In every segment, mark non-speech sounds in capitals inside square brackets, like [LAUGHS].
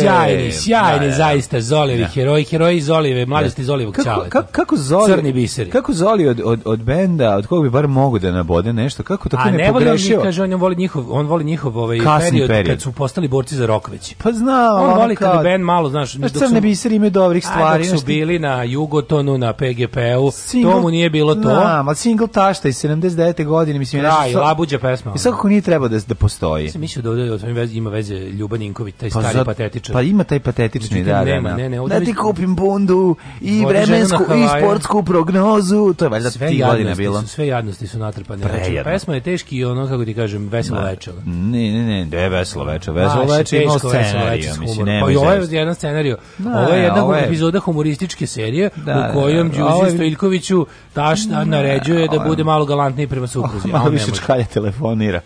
sjajni, da, sjajni da, da, zaista Zolijevi da. heroji, heroji Zolijeve, da. mladosti da. Zolijevog kako, čaleta. Kako, kako Zoli, Crni biseri. Kako Zoli od, od, od benda, od kog bi bar mogu da nabode nešto, kako tako A ne, ne pogrešio? A ne kaže, on voli njihov, on voli njihov ovaj Kasni period, period, kad su postali borci za rok već. Pa zna, on, on voli kad kao, band malo, znaš, znaš dok Crni biseri imaju dobrih stvari. dok su bili na Jugotonu, na PGP-u, to mu nije bilo to. Znam, ma single tašta iz 79. godine, mislim, Raj, ja, labuđa pesma. I svakako nije treba da, da postoji. Ja sam mislio da ovdje ima veze Ljuban Inković, taj pa stari patetič patetičan. Pa ima taj patetični, da, da, da, ne, ne, da ti kupim bundu i vremensku i sportsku prognozu, to je valjda sve ti godina bilo. Su, sve jadnosti su natrpane. Znači, Prejadno. Pesma je teški i ono, kako ti kažem, veselo večer. Ne, ne, ne, da je veselo večer. Veselo večer ima scenariju, mislim, nema Pa i ovo je jedan scenariju. Da, ovo je jedna epizoda humorističke serije u da, kojom Đuzi Stojiljkoviću tašta naređuje da bude malo galantniji prema supruzi. Malo više čkalja telefonira.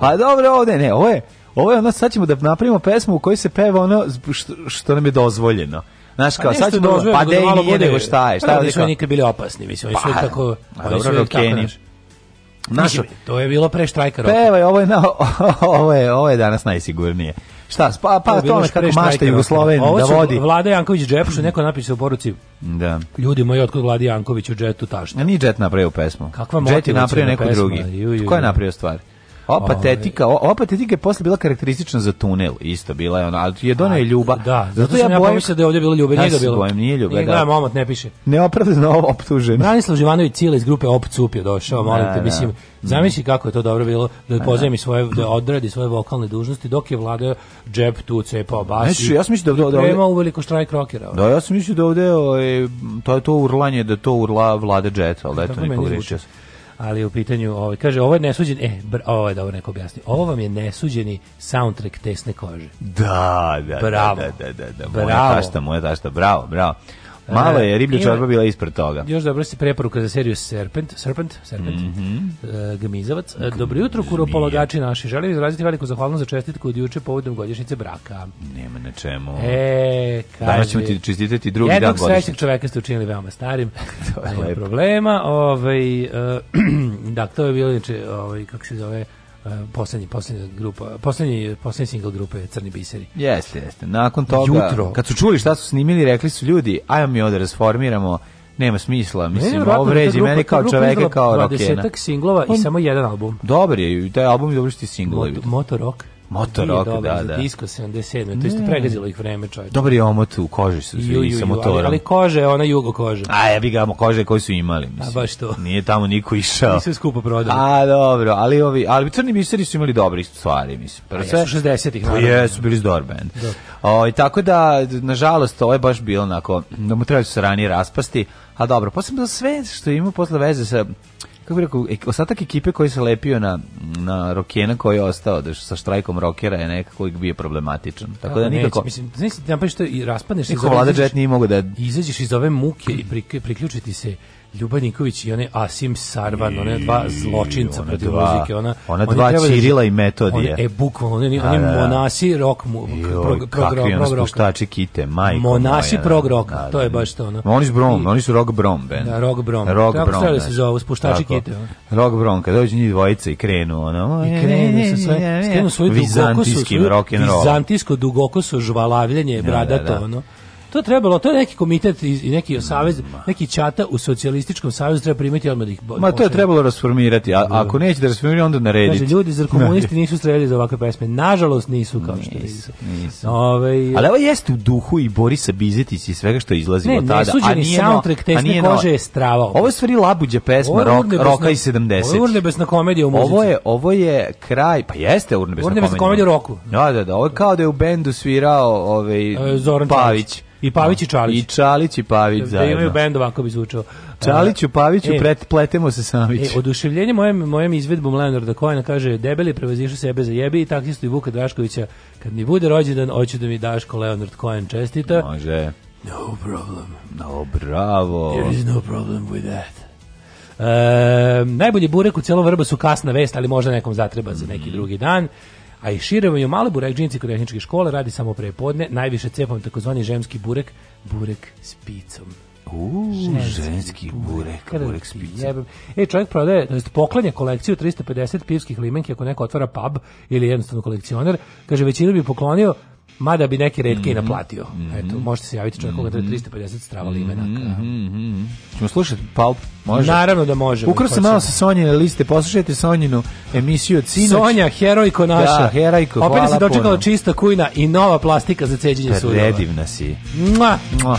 Pa dobro, ovde ne, ovo je Ovo je ono, sad ćemo da napravimo pesmu u kojoj se peva ono što, što nam je dozvoljeno. Znaš pa kao, sad ćemo, dozvoljeno, pa da i nije nego šta je. Šta pa, su oni nikad bili opasni, mislim, pa, oni su pa, tako, oni su tako, Našo, to je bilo pre štrajka roka. Peva, ovo je, na, [LAUGHS] ovo je, ovo je danas najsigurnije. Šta, pa, pa to, to kako mašta Jugosloveni da vodi. Vlada Janković džep, što neko napisao u poruci. Da. Ljudi moji, otkud Vlada Janković u džetu tašta? A nije džet napravio pesmu. Kakva Jet je napravio neko pesma. drugi. Ko je napravio stvar? Ova patetika, ova patetika je posle bila karakteristična za tunel, isto bila je ona, ali je dona je ljuba. Da, zato, zato sam ja, ja pomislio da je ovdje bila da ljubav, nije da bila. Bojim, nije ljubav, da. momat ne piše. Neopravdano optužen. Branislav Živanović Cile iz grupe Op je došao, molim te, da, mislim, da. Mm. zamisli kako je to dobro bilo da pozemi svoje da odradi svoje vokalne dužnosti dok je vlada džep tu cepao bas. Znači, ja sam da, da ovde u uveliko štrajk rokera. Da, ja sam mislio da ovde ovaj, to je to urlanje, da to urla vlada džet, al eto ne pogrešio ali u pitanju, ovaj, kaže, ovo je nesuđen, e, br, ovo je dobro neko objasni, ovo vam je nesuđeni soundtrack tesne kože. Da, da, da bravo. da, da, da, da, moja bravo. tašta, moja tašta, bravo, bravo. Mala je e, riblja čorba bila ispred toga. Još dobro se preporuka za seriju Serpent, Serpent, Serpent, mm -hmm. E, uh, Gmizavac. G e, Dobro jutro, kuropolagači naši. Želim izraziti veliku zahvalnost za čestitku od juče povodom godišnjice braka. Nema na čemu. E, kaže, Danas ćemo ti čestitati drugi dan godišnjice. Jednog srećnog čoveka ste učinili veoma starim. [LAUGHS] to je Nema problema. Ovaj, uh, [CLEARS THROAT] da, to je bilo, znači, ovaj, kako se zove, Eh, poslednji poslednja grupa poslednji poslednji single grupe Crni biseri. Jeste, jeste. Nakon toga Jutro. kad su čuli šta su snimili, rekli su ljudi ajmo mi ovo da reformiramo, Nema smisla, mislim, ne, ovo vređi meni kao čoveka, kao rokena. 20 singlova i samo jedan album. Dobar je, i taj album je dobro što ti singlovi. Motor, motor rock. Motor rock, dobar, da, da. Disko 77, to isto pregazilo ih vreme, čovječe. Dobar je omot u koži su svi ju, ju, sa motorom. Ali, ali kože, ona jugo kože. A ja bih ga kože koji su imali, mislim. A baš to. Nije tamo niko išao. Nisu skupo prodali. A dobro, ali ovi, ali crni biseri su imali dobre stvari, mislim. Prvo pa sve 60-ih. Pa jesu bili zdor band. Da. Oj, tako da nažalost ovo je baš bilo onako da mu treba da se ranije raspasti. A dobro, posebno sve što ima posle veze sa kako bi rekao, ostatak ekipe koji se lepio na, na Rokena koji je ostao da sa štrajkom Rokera je nekako uvijek bio problematičan. Tako da, da nikako... Neći, mislim, znači ti napraviš to i raspadneš se. Niko vlada džet nije mogo da... Izađeš iz ove muke i priključiti se Ljuba Niković i onaj Asim Sarvan, one dva zločinca protiv muzike, ona ona dva Cirila da i Metodije. One, e bukvalno oni da, oni da, monasi rock mu prog prog rock kite, majko. Monasi prog rock, to je baš to ono. Oni su brom, oni su rock brom band. Da, rock brom. Rock Kako brom. Kako se zove spuštači kite? Rock brom, kad dođu njih dvojica i krenu, ona I krenu se sve, skrenu svoju dugokosu, vizantijski rock and roll. Vizantijsko dugokoso žvalavljenje, bradato, ono. To trebalo, to je neki komitet i neki mm, savez, neki čata u socijalističkom savezu treba primiti odmah da ih. Ma to je trebalo rasformirati, a da. ako neće da rasformirati onda narediti. Kaže ljudi zar komunisti [LAUGHS] nisu streljali za ovakve pesme? Nažalost nisu kao što nisu. nisu. Ove, ovaj, Ali ovo jeste u duhu i Borisa Bizetić i svega što izlazi ne, tada. Ne, nesuđeni soundtrack tesne kože je strava. Ovo je stvari labuđa pesma rock, roka i 70. Ovo je urnebesna komedija u muzici. Ovo je, ovo je kraj, pa jeste urnebesna komedija. Urnebesna komedija roku. Da, da, da, ovo je kao da je u bendu svirao ovaj, e, Zoran Pavić. I Pavić i da. Čalić. I Čalić i Pavić zajedno. Da imaju bend ovako bi zvučao. Čaliću, Paviću, e, pret, pletemo se sami. E, oduševljenje mojem, mojem izvedbom Leonarda Kojena kaže debeli prevazišu sebe za jebi i taksistu i Vuka Draškovića kad mi bude rođendan, hoću da mi Daško Leonard Kojen čestita. Može. No problem. No, bravo. There is no problem with that. E, najbolji burek u celom vrba su kasna vest, ali možda nekom zatreba mm. za neki mm. drugi dan a i šire i u male burekđinici kod tehničke škole radi samo prepodne, najviše cepam takozvani ženski burek, burek s picom. U, ženski, burek, burek, burek s picom. E, čovjek prodaje, to jest poklanja kolekciju 350 pivskih limenki ako neko otvara pub ili jednostavno kolekcioner. Kaže, većinu bi poklonio, mada bi neke redke mm -hmm. naplatio. Mhm. Eto, možete se javiti čovjek koga da mhm. treba 350 strava mhm, limenaka. Mm -hmm. Ćemo slušati Palp? Može? Naravno da može. Ukro sam malo sa Sonjine liste, poslušajte Sonjinu emisiju od sinoć. Sonja, herojko naša. Da, herojko, Opet se dočekala čista kujna i nova plastika za ceđenje sudova. Predivna si. Mua. Mua.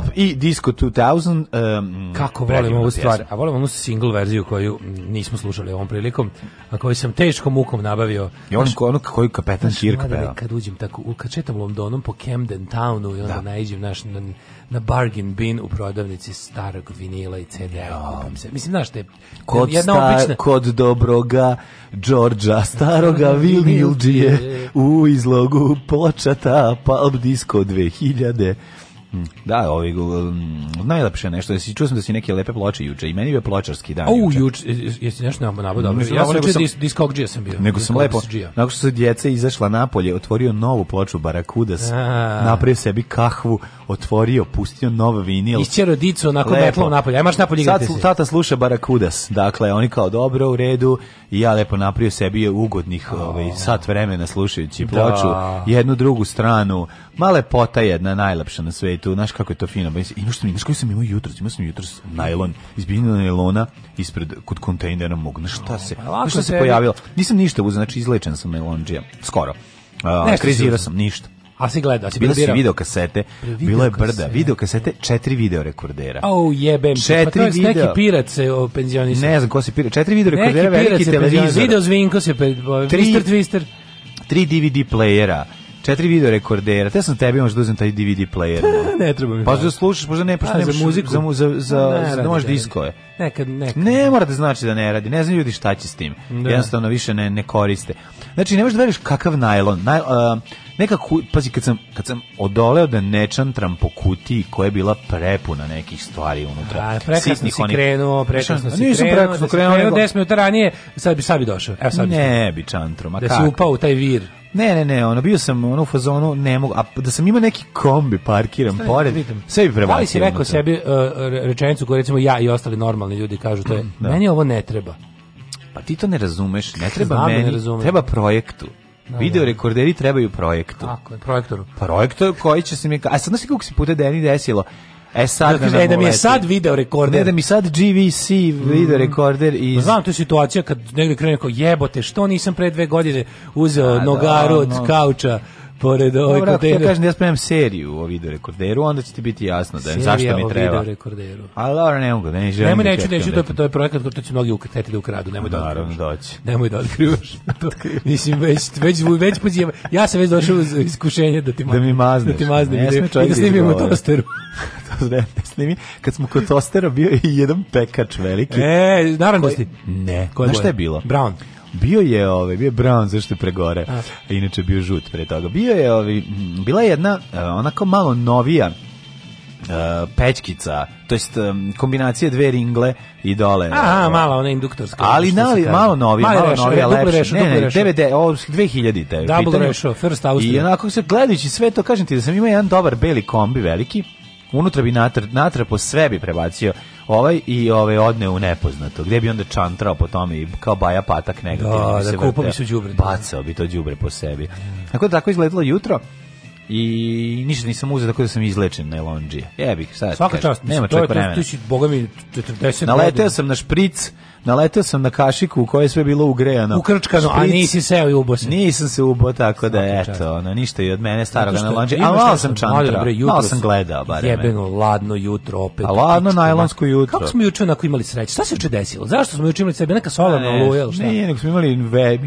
Pulp i Disco 2000. Um, Kako volim ovu stvar. A volim onu single verziju koju nismo slušali ovom prilikom, a koju sam teškom mukom nabavio. I on, ono koju kapetan Kirk peva. Kad uđem tako, kad četam Londonom po Camden Townu i onda da. naiđem naš, na, na bargain bin u prodavnici starog vinila i CD-a. Ja. Mislim, znaš, te, kod, jedna star, obična... kod dobroga Đorđa, staroga [LAUGHS] vinilđije, u izlogu počata Pulp Disco 2000 Da, ovaj um, najlepše nešto. Jesi čuo sam da si neke lepe ploče juče i meni je pločarski dan. Au, juče jesi nešto nam nabao dobro. Ja sam juče diskogdžija sam bio. Nego sam lepo. Nakon što su djeca izašla napolje, otvorio novu ploču Barakudas, napravio sebi kahvu, otvorio, pustio nov vinil. Isćero dicu onako betlom napolje. Aj marš napolje igrati Sad tata sluša Barakudas. Dakle, oni kao dobro u redu i ja lepo naprio sebi ugodnih oh. ovaj, sat vremena slušajući da. ploču, jednu drugu stranu. Male pota jedna najlepša na svetu. Znaš kako je to fino. Ima što mi, znaš koji sam imao jutros? Imao sam jutros najlon, izbiljena najlona ispred, kod kontejnera mog. Znaš šta se, oh, šta se pojavilo? Nisam ništa uzeo, znači izlečen sam najlonđija. Skoro. Uh, krizirao sam, ništa. A si gledao, si bilo video kasete, bilo je brda, video kasete, četiri video rekordera. Au oh, jebem, pa četiri pa to je video. neki pirac se penzionisao. Ne znam ko se pirac, četiri video rekordera, neki veliki televizor. Video zvinko se pe, ovaj, tri, Mr. Twister. Tri DVD playera četiri video rekordera. Te sam tebi možda da uzem taj DVD player. Pa, ne treba mi. Pa da slušaš, možda ne, pa što pa, nemaš muziku, za za za, za da možeš je. Nekad nekad. Ne mora da znači da ne radi. Ne znam ljudi šta će s tim. Da. Jednostavno više ne ne koriste. Znači ne možeš da veriš kakav najlon. Naj, uh, nekako, pazi, kad sam, kad sam odoleo da nečantram po kutiji koja je bila prepuna nekih stvari unutra. A, prekasno si onih... krenuo, prekasno si nisam krenuo, prekasno da krenuo, da krenuo, nego... 10 minuta ranije, sad bi, sad bi došao. Evo, sad bi ne bi čantro, ma Da kako? si upao taj vir. Ne, ne, ne, ono, bio sam ono u fazonu, ne mogu, a da sam imao neki kombi parkiran Stani, da pored, vidim. sve bi prebacio. Ali da si rekao unutra. sebi uh, rečenicu koju recimo ja i ostali normalni ljudi kažu, to je, da. meni ovo ne treba. Pa ti to ne razumeš, ne treba Znam meni, ne treba projektu. Da, video da. rekorderi trebaju projektu. Tako je, projektoru. Pa projektor koji će se mi... A sad znaš kako se puta Deni desilo? E sad da, e, da, da, da mi je sad video mm. rekorder. Ne, da mi sad GVC video rekorder i iz... Znam tu situaciju kad negde krene kao jebote, što nisam pre dve godine uzeo A, da, nogaru od no. kauča pored ove Dobro, ako kažem da ja spremam seriju o videorekorderu, onda će ti biti jasno da je zašto mi treba. videorekorderu. Ali dobro, ne mogu, da, ne želim. Nemoj, da neću, neću, to je, to je projekat koji će mnogi ukreteti da ukradu, nemoj da otkrivaš. doći. Nemoj da, [LAUGHS] da otkrivaš. Mislim, već, već, već pozivam. Ja sam već došao uz iskušenje da ti, da mi mazneš. Da ti maznem. Ne, ne, da snimimo tosteru. [LAUGHS] snimi. Kad smo kod tostera bio i jedan pekač veliki. E, naravno da si, Ne. Znaš šta je bilo? Brown. Bio je ovaj, bio je brown zašto je pregore. A. Inače bio žut pre toga. Bio je ovaj, bila je jedna e, onako malo novija Uh, pećkica, to jest um, kombinacija dve ringle i dole. Aha, uh, e, mala ona induktorska. Ali nali, malo novija, malo rešo, novija, lepše. Rešo, ne, ne, rešo. DVD, o, 2000 te Double rešo, first Austria. I onako se gledajući sve to, kažem ti da sam imao jedan dobar beli kombi veliki, unutra bi natr, po sve bi prebacio ovaj i ovaj odneo u nepoznato. Gde bi onda čantrao po tome i kao baja patak negativno. Da, da, da kupo bi su đubre. Bacao bi to đubre po sebi. Tako da tako izgledalo jutro i ništa nisam uzeo tako da sam izlečen na Elonđije. Jebih, sad da Svaka čast, nema čovjek vremena. To je, boga mi, 40 Naleteo sam na špric, naleteo sam na kašiku u kojoj je sve bilo ugrejano. Ukrčkano, špric, a nisi seo i ubo se. Nisam se ubo, tako da, Svaka eto, ono, ništa i od mene starog na Elonđije. Ali malo sam čantra, bre, malo sam gledao, barem. Jebeno, ladno jutro opet. A ladno najlonsko jutro. Kako smo juče onako imali sreće? Šta se juče desilo? Zašto smo juče imali sebe? Neka solarna oluja, šta? Ne, nego smo imali,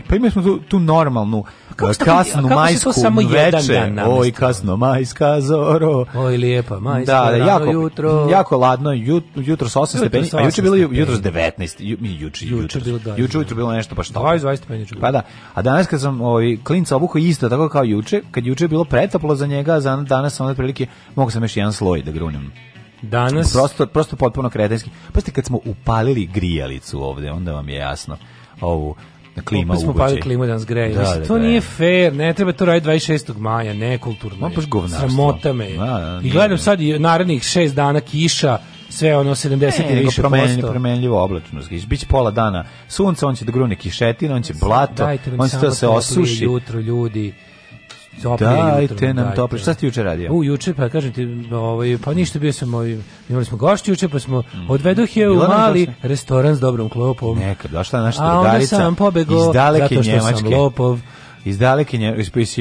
pa imali smo tu, tu normalnu, kasno majsku samo veče, oj kasno majska zoro. Oj lijepa majska, da, da, jako, jutro. Jako ladno, jut, jutro sa 8 stepeni, a juče bilo jutro s 19, ju, juče, juče, bilo, da, juče, jutro bilo nešto pa što. 20, 20 stepeni juče. Pa da, a danas kad sam ovaj, klinca obuko isto tako kao juče, kad juče bilo pretoplo za njega, za danas sam otprilike, mogu sam još jedan sloj da grunem. Danas prosto prosto potpuno kretenski. Pa ste kad smo upalili grijalicu ovde, onda vam je jasno ovu klima ugođaj. Opet smo pali klimu danas greje. Da, da, to da, nije fair, ne treba to raditi 26. maja, nekulturno. Ma baš govnarstvo. Sramota me. Da, da, I gledam da. sad narednih šest dana kiša, sve ono 70 ne, i više promenljiv, posto. promenljivo oblačnost. Biće pola dana sunca, on će da grune kišetina, on će blato, on će to da se osuši. jutro, ljudi Toplije dajte jutro, nam dajte. Šta ste juče radio? U, juče, pa kažem ti, ovaj, pa ništa, bio sam, ovaj, imali smo gošći juče, pa smo mm. odvedoh je u mali restoran s dobrom klopom. Neka, došla naša drugarica iz daleke Njemačke. zato što Njemačke. sam lopov. Iz dalekinje, iz iz,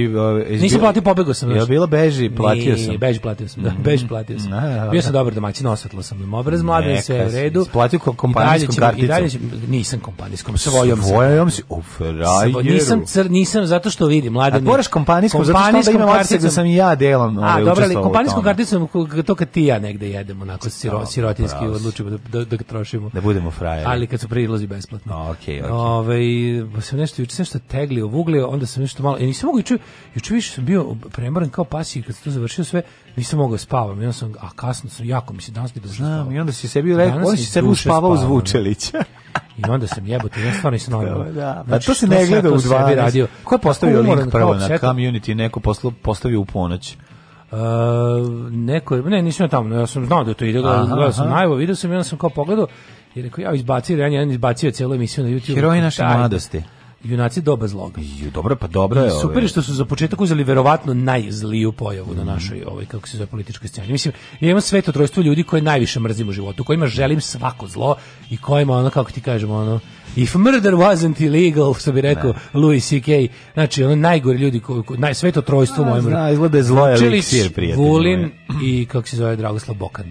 iz Nisam platio, pobegao sam. Jel bilo beži, platio Ni, sam. beži, platio sam. Da, mhm. beži, platio sam. Na, da, da, da. Bio sam dobar domaćin, osvetlo sam im obraz, mladi sve u redu. Platio kompanijskom karticom. I dalje ću, nisam kompanijskom, svojom. Svojom si, u frajeru. Nisam, cr, nisam zato što vidim, mladi. A moraš kompanijskom, kompanijskom, zato što onda imam otisak da sam i ja delom ovaj, učestvovao. A, dobro, ali kompanijskom karticom, to kad ti ja negde jedem, onako siro, sirotinski odlučimo da, da, da trošimo. Da budemo frajeri. Ali kad su prilazi besplatno. Okej, okej. Ove, ovaj, pa sam nešto juče nešto teglio, vuglio, onda sam nešto malo, ja nisam mogu juče, juče više sam bio premoran kao pas i kad sam to završio sve, nisam mogao da spavam, ja sam, a kasno sam, jako mi se danas bi duže spavao. i onda se sebi rekao, on se sebi uspavao Zvučelića. I onda sam jebote, ja stvarno nisam normalno. Da, pa znači, to se ne gleda u 12. Radio. Ko je pa postavio link prvo na community, neko postavio u ponoć? Uh, neko, ne, nisam tamo, ja sam znao da to ide, gledao sam najevo, vidio sam i onda sam kao pogledao i rekao, ja izbacio, ja jedan izbacio celu emisiju na YouTube. Heroji naše mladosti junaci doba zloga. I, dobro, pa dobro je. Super ove. Ovaj. što su za početak uzeli verovatno najzliju pojavu mm. na našoj ovaj kako se zove političkoj sceni. Mislim, ja imam sveto trojstvo ljudi koje najviše mrzim u životu, kojima želim svako zlo i kojima ono kako ti kažemo ono If murder wasn't illegal, što bi rekao ne. Da. Louis C.K. Znači, ono najgore ljudi, ko, ko, naj, sveto trojstvo mojem. Zna, izgleda je zlo eliksir, prijatelj. Vulin i, kako se zove, Dragoslav Bokan.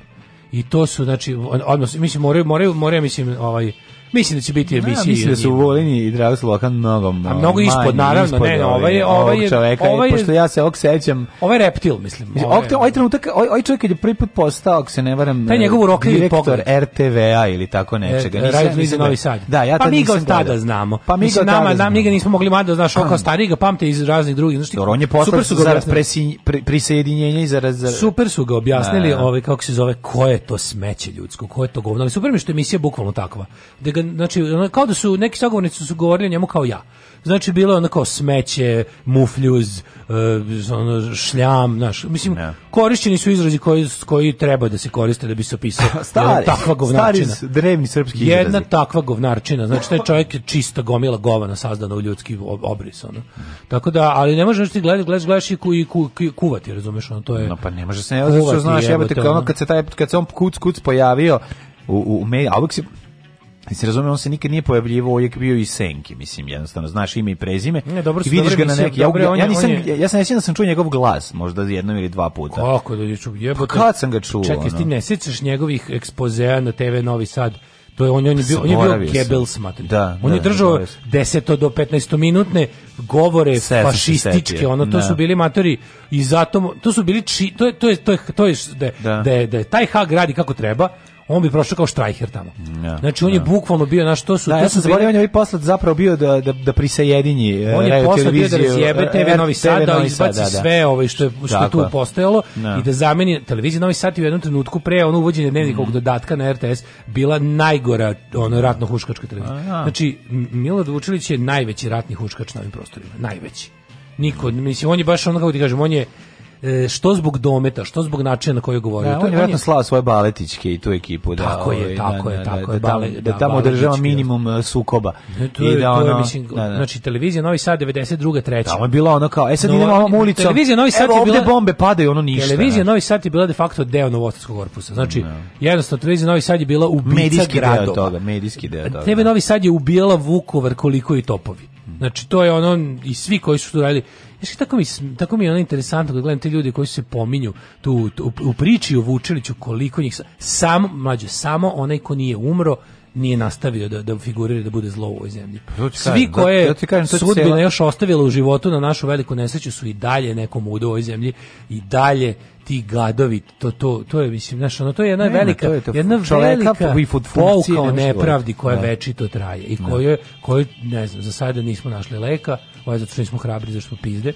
I to su, znači, odnos, mislim, moraju, moraju, moraju, mislim, ovaj, Mislim da će biti emisija. Ja, mislim da su voljeni i Dragoslav Lokan mnogo A mnogo ispod, naravno, ispod ne, ne, ovaj, ovaj je, ovaj je, čoveka, ovaj je, pošto ja se ovog sećam. Ovaj reptil, mislim. Ovaj, ovaj, ovaj trenutak, ovaj, ovaj čovjek kad je prvi put postao, ako se ne varam, taj njegov rok direktor RTV-a ili tako e, nečega. E, nisam, nisam, Novi Sad. Da, ja pa mi ga od tada znamo. Pa mi ga nama, nam mi ga nismo mogli mada znaš, kao stari ga pamte iz raznih drugih, znači. On je postao za prisjedinjenje i za Super su ga objasnili, ovaj kako se zove, ko je to smeće ljudsko, ko je to govno. Ali super mi što emisija bukvalno takva. Da ga znači, kao da su, neki sagovornici su govorili o njemu kao ja. Znači, bilo je onako smeće, mufljuz, eh, šljam, znaš, mislim, ne. korišćeni su izrazi koji, koji treba da se koriste da bi se opisao [LAUGHS] stari, takva govnarčina. Stari, drevni srpski izrazi. Jedna takva govnarčina, znači, taj čovjek je čista gomila govana sazdana u ljudski obris, ono. Tako da, ali ne možeš ti gledaš, gledaš, gledaš i, ku, ku, kuvati, razumeš, ono, to je... No pa ne može se, ne, znaš, jebate, kad se taj, kad se on kuc, kuc pojavio, u, u, u, a uvijek se, se razumem, on se nikad nije pojavljivao, uvijek bio i senki, mislim, jednostavno, znaš ime i prezime ne, dobro, i vidiš ga na neki, ja, ja, ja, nisam, je... ja sam nesim da sam čuo njegov glas, možda jednom ili dva puta. Kako da je čuo? Pa kad sam ga čuo? Čekaj, ti ne sjećaš njegovih ekspozea na TV Novi Sad, to je on, on je bio on je bio Goebbels da, on da, je držao 10 do 15 minutne govore Sve fašističke, ono to da. su bili matori i zato to su bili či, to je to je to je to je da, da. da je, da taj Hag radi kako treba, on bi prošao kao štrajher tamo. Ja, znači on ja. je da. bukvalno bio naš to su da, to ja sam zaboravio bili... on je ovaj poslat zapravo bio da da da prisajedini on e, je poslat bio da razjebe TV e, Novi Sad da izbaci da, da. sve ovaj što je što je tu postojalo ja. Da. i da zameni televiziju Novi Sad u jednom trenutku pre ono uvođenje dnevnikog mm. dodatka na RTS bila najgora ono ratno huškačka televizija. Ja. Znači Milorad Vučilić je najveći ratni huškač na ovim prostorima, najveći. Niko, mislim on je baš ono kako ti kažem, on je E, što zbog dometa, što zbog načina na koji govori. Da, on je vjerojatno slao svoje baletićke i tu ekipu. Da, tako je, ovaj, tako je, tako da je. Da, da, da, da tamo održava minimum e, sukoba. To I da ono, mislim, da, da. znači televizija Novi Sad 92. 3. Tamo je bilo ono kao, e sad no, idemo ulicom, televizija Novi Sad evo ovde bombe padaju, ono ništa. Televizija Novi Sad je bila de facto deo Novosadskog korpusa. Znači, jednostavno, televizija Novi Sad je bila ubica gradova. toga, medijski deo toga. Tebe Novi Sad je ubijala Vukovar koliko i topovi. Mm. Znači, to je ono, i svi koji su tu radili, Znaš, tako mi, tako mi je ono interesantno kad gledam te ljude koji se pominju tu, tu u priči o Vučiliću, koliko njih, samo, mlađe, samo onaj ko nije umro, nije nastavio da da figurira da bude zlo u ovoj zemlji. Pa Svi koje da, da kažem, sudbina cela... još ostavila u životu na našu veliku nesreću su i dalje nekom u ovoj zemlji i dalje ti gadovi to to to je mislim znaš ono to je jedna ne, velika to je jedna velika pouka o nepravdi koja da. večito traje i da. koje koju ne znam za sada nismo našli leka Ovo zato što nismo hrabri, zato što smo pizde,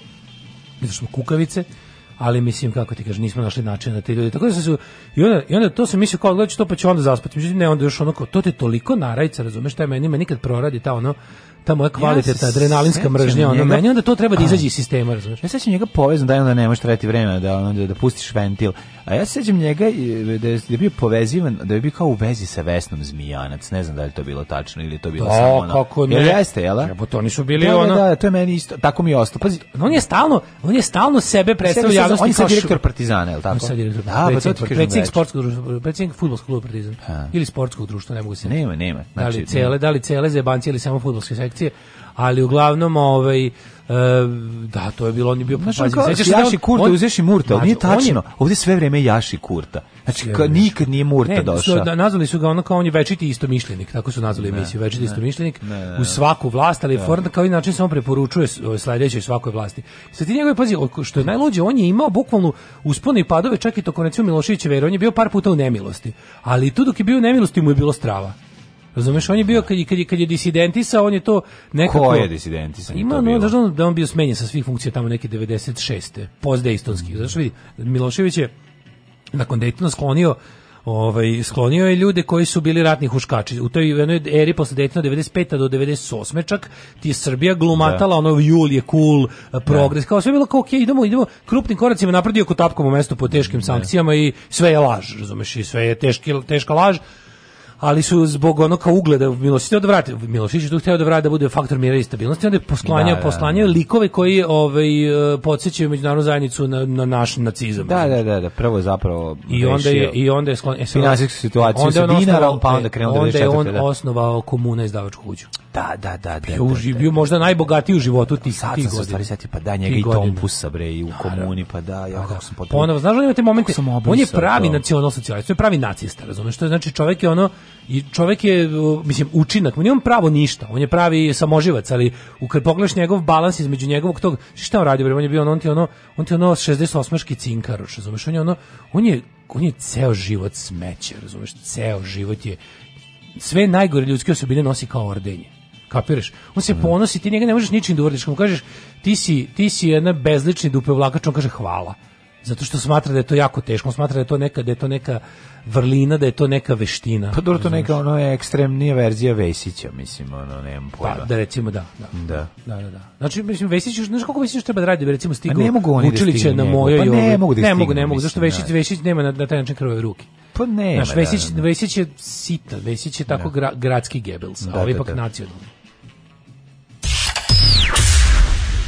zato što smo kukavice, ali mislim kako ti kažeš nismo našli način da te ljudi tako da se su i onda, i onda to se mislio kao gledaš to pa će onda zaspati međutim ne onda još onako to te toliko narajca razumeš šta je meni meni nikad proradi ta ono ta moja kvalitetna ja adrenalinska mržnja, ono meni onda to treba da izađe iz sistema, razumeš? Ja sećam njega povezan da onda ne možeš trati vremena da onda da pustiš ventil. A ja se sećam njega e, da je, da je bio povezivan, da je bio kao u vezi sa Vesnom Zmijanac, ne znam da li to bilo tačno ili to bilo o, da, samo ono. kako ne. Jer jeste, jel? Ja, to nisu bili da, da, ono. Da, to je meni isto, tako mi je ostalo. Pazi, on je stalno, on je stalno sebe predstavljao javnosti. On je direktor Partizana, jel tako? On sad direktor. Da, pa to ti Predsjednik sportskog društva, predsjednik fudbalskog kluba Partizan. Ili sportskog društva, ne mogu se. Nema, nema. Da znači, da li cele, da li cele zebanci ili samo fudbalski projekcije, ali uglavnom ovaj e, da, to je bilo, on je bio Znaš, da Jaši Kurta, on, uzeši Murta, ali nije tačno. Je, ovdje sve vrijeme Jaši Kurta. Znači, ka, nikad nije Murta ne, došao. Ne, da, nazvali su ga ono kao on je večiti istomišljenik, tako su nazvali emisiju, večiti ne, istomišljenik, ne, u svaku vlast, ali da. Ford kao inače samo preporučuje sledećoj svakoj vlasti. Sad ti njegove, pazi, što je najluđe, on je imao bukvalno uspone i padove, čak i tokom recimo Miloševića, jer on je bio par puta u nemilosti. Ali tu dok je bio u nemilosti mu je bilo strava. Razumeš, on je bio kad je, kad je, kad je disidentisa, on je to nekako Ko je disidentisa? Ima ono da on da on bio smenjen sa svih funkcija tamo neke 96. postdejtonski. Mm. Znaš vidi, Milošević je nakon Dejtona sklonio ovaj sklonio je ljude koji su bili ratni huškači. U toj jednoj eri posle Dejtona 95 do 98 čak ti je Srbija glumatala da. ono jul je cool da. progres. Da. Kao sve bilo kao okej, okay, idemo idemo krupnim koracima napred iako tapkamo mesto po teškim da. sankcijama i sve je laž, razumeš, i sve je teški, teška laž ali su zbog onog kao ugleda Milošić odvrati da Milošić je tu htio da vrati da bude faktor mira i stabilnosti onda je poslanjao da, da, da. poslanjao likove koji ovaj e, podsećaju međunarodnu zajednicu na, na naš nacizam da da da da prvo je zapravo i onda je i onda je sklon e, finansijsku situaciju onda sa dinarom pa onda krenuo onda je e, on osnovao komuna izdavačku kuću Da, da, da, da. Bio, da, da, da, bio možda najbogatiji u životu tih sad tih godina. Stvari seti, pa da njega i Tompusa bre i u komuni pa da, ja da, da. kako sam potpuno. Ponovo znaš da imate momente. On je pravi nacionalsocijalist, on je pravi nacista, razumeš? To je znači čovjek je ono i čovjek je mislim učinak, on je pravo ništa. On je pravi samoživac, ali u kad pogledaš njegov balans između njegovog tog šta on radi, bre, on je bio ono, on ti ono, on ti ono 68-ški cinkar, razumeš? On je ono, on je on je ceo život smeće, razumeš? Ceo život je sve najgore ljudske osobine nosi kao ordenje. Kapiraš? On se ponosi, ti njega ne možeš ničim da uradiš. Kad kažeš, ti si, ti si jedna bezlični dupe vlakač, on kaže hvala. Zato što smatra da je to jako teško, on smatra da je to neka, da je to neka vrlina, da je to neka veština. Pa dobro, to neka ono je ekstremnija verzija Vesića, mislim, ono, nemam pa, pojma. Pa, da recimo, da. Da, da, da. da, da. Znači, mislim, Vesić, znaš kako Vesić treba da radi, da recimo stigu pa ne mogu oni da na mojoj, pa ne, mogu da ne mogu, ne mogu, zašto Vesić, da. Vesić nema na, na taj način krvove ruke. Pa ne. Znaš, Vesić, Vesić je sitan, Vesić je tako da. gra, gradski Gebels, a da, ovaj ipak nacionalni.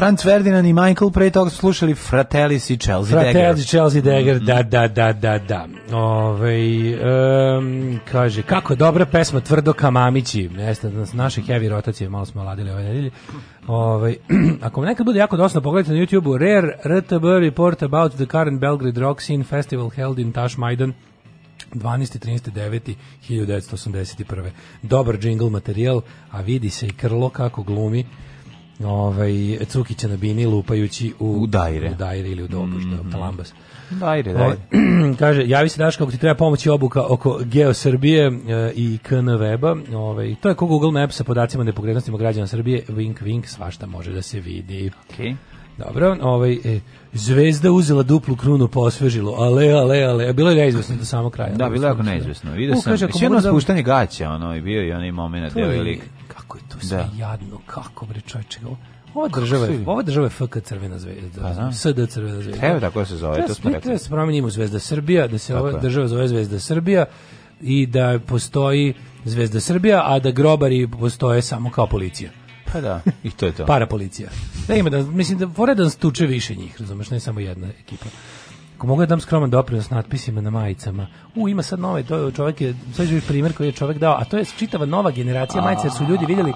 Franz Ferdinand i Michael pre toga slušali Fratellis i Chelsea Fratellis, Dagger. Fratellis i Chelsea Dagger, mhm. da, da, da, da, da. Ove, um, kaže, kako dobra pesma Tvrdo Kamamići. Jeste, naše heavy rotacije malo smo ladili ove nedelje. Ove, [CLEARS THROAT] ako nekad bude jako dosno, pogledajte na YouTube-u Rare RTB report about the current Belgrade Rock Scene Festival held in Tash Tašmajdan. 12. 13. 9. 1981. Dobar jingle materijal, a vidi se i krlo kako glumi ovaj Cukića na bini lupajući u, u dajre. U dajre ili u dobuš, da, mm -hmm. Kalambas. Dajre, ovaj, dajre. O, [CLEARS THROAT] kaže, javi se daš kako ti treba pomoći obuka oko Geo Srbije e, eh, i KN Weba. Ovaj, to je ko Google Maps sa podacima nepokretnostima građana Srbije. Wink, wink, svašta može da se vidi. Okay. Dobro, ovaj, e, Zvezda uzela duplu krunu po osvežilu. Ale, ale, ale. Bilo je neizvesno do samog kraja. Da, da bilo je jako da. neizvesno. Vidio sam. Kaže, jedno spuštanje gaća, ono, i bio i onaj moment, evo lik kako je to sve da. jadno, kako bre čovječe, ova država, je, ova država je FK Crvena zvezda, pa, da. SD Crvena zvezda. Treba tako da se zove, treba, to smo rekli. Treba da se promenimo Zvezda Srbija, da se tako ova država zove Zvezda Srbija i da postoji Zvezda Srbija, a da grobari postoje samo kao policija. Pa da, i to je to. Para policija. Da ima da, mislim da Voredan stuče više njih, razumeš, ne samo jedna ekipa. Ako mogu da dam skroman doprinos natpisima na majicama. U, ima sad nove, to je čovjek je, sad je primjer koji je čovjek dao, a to je čitava nova generacija majica, jer su ljudi videli,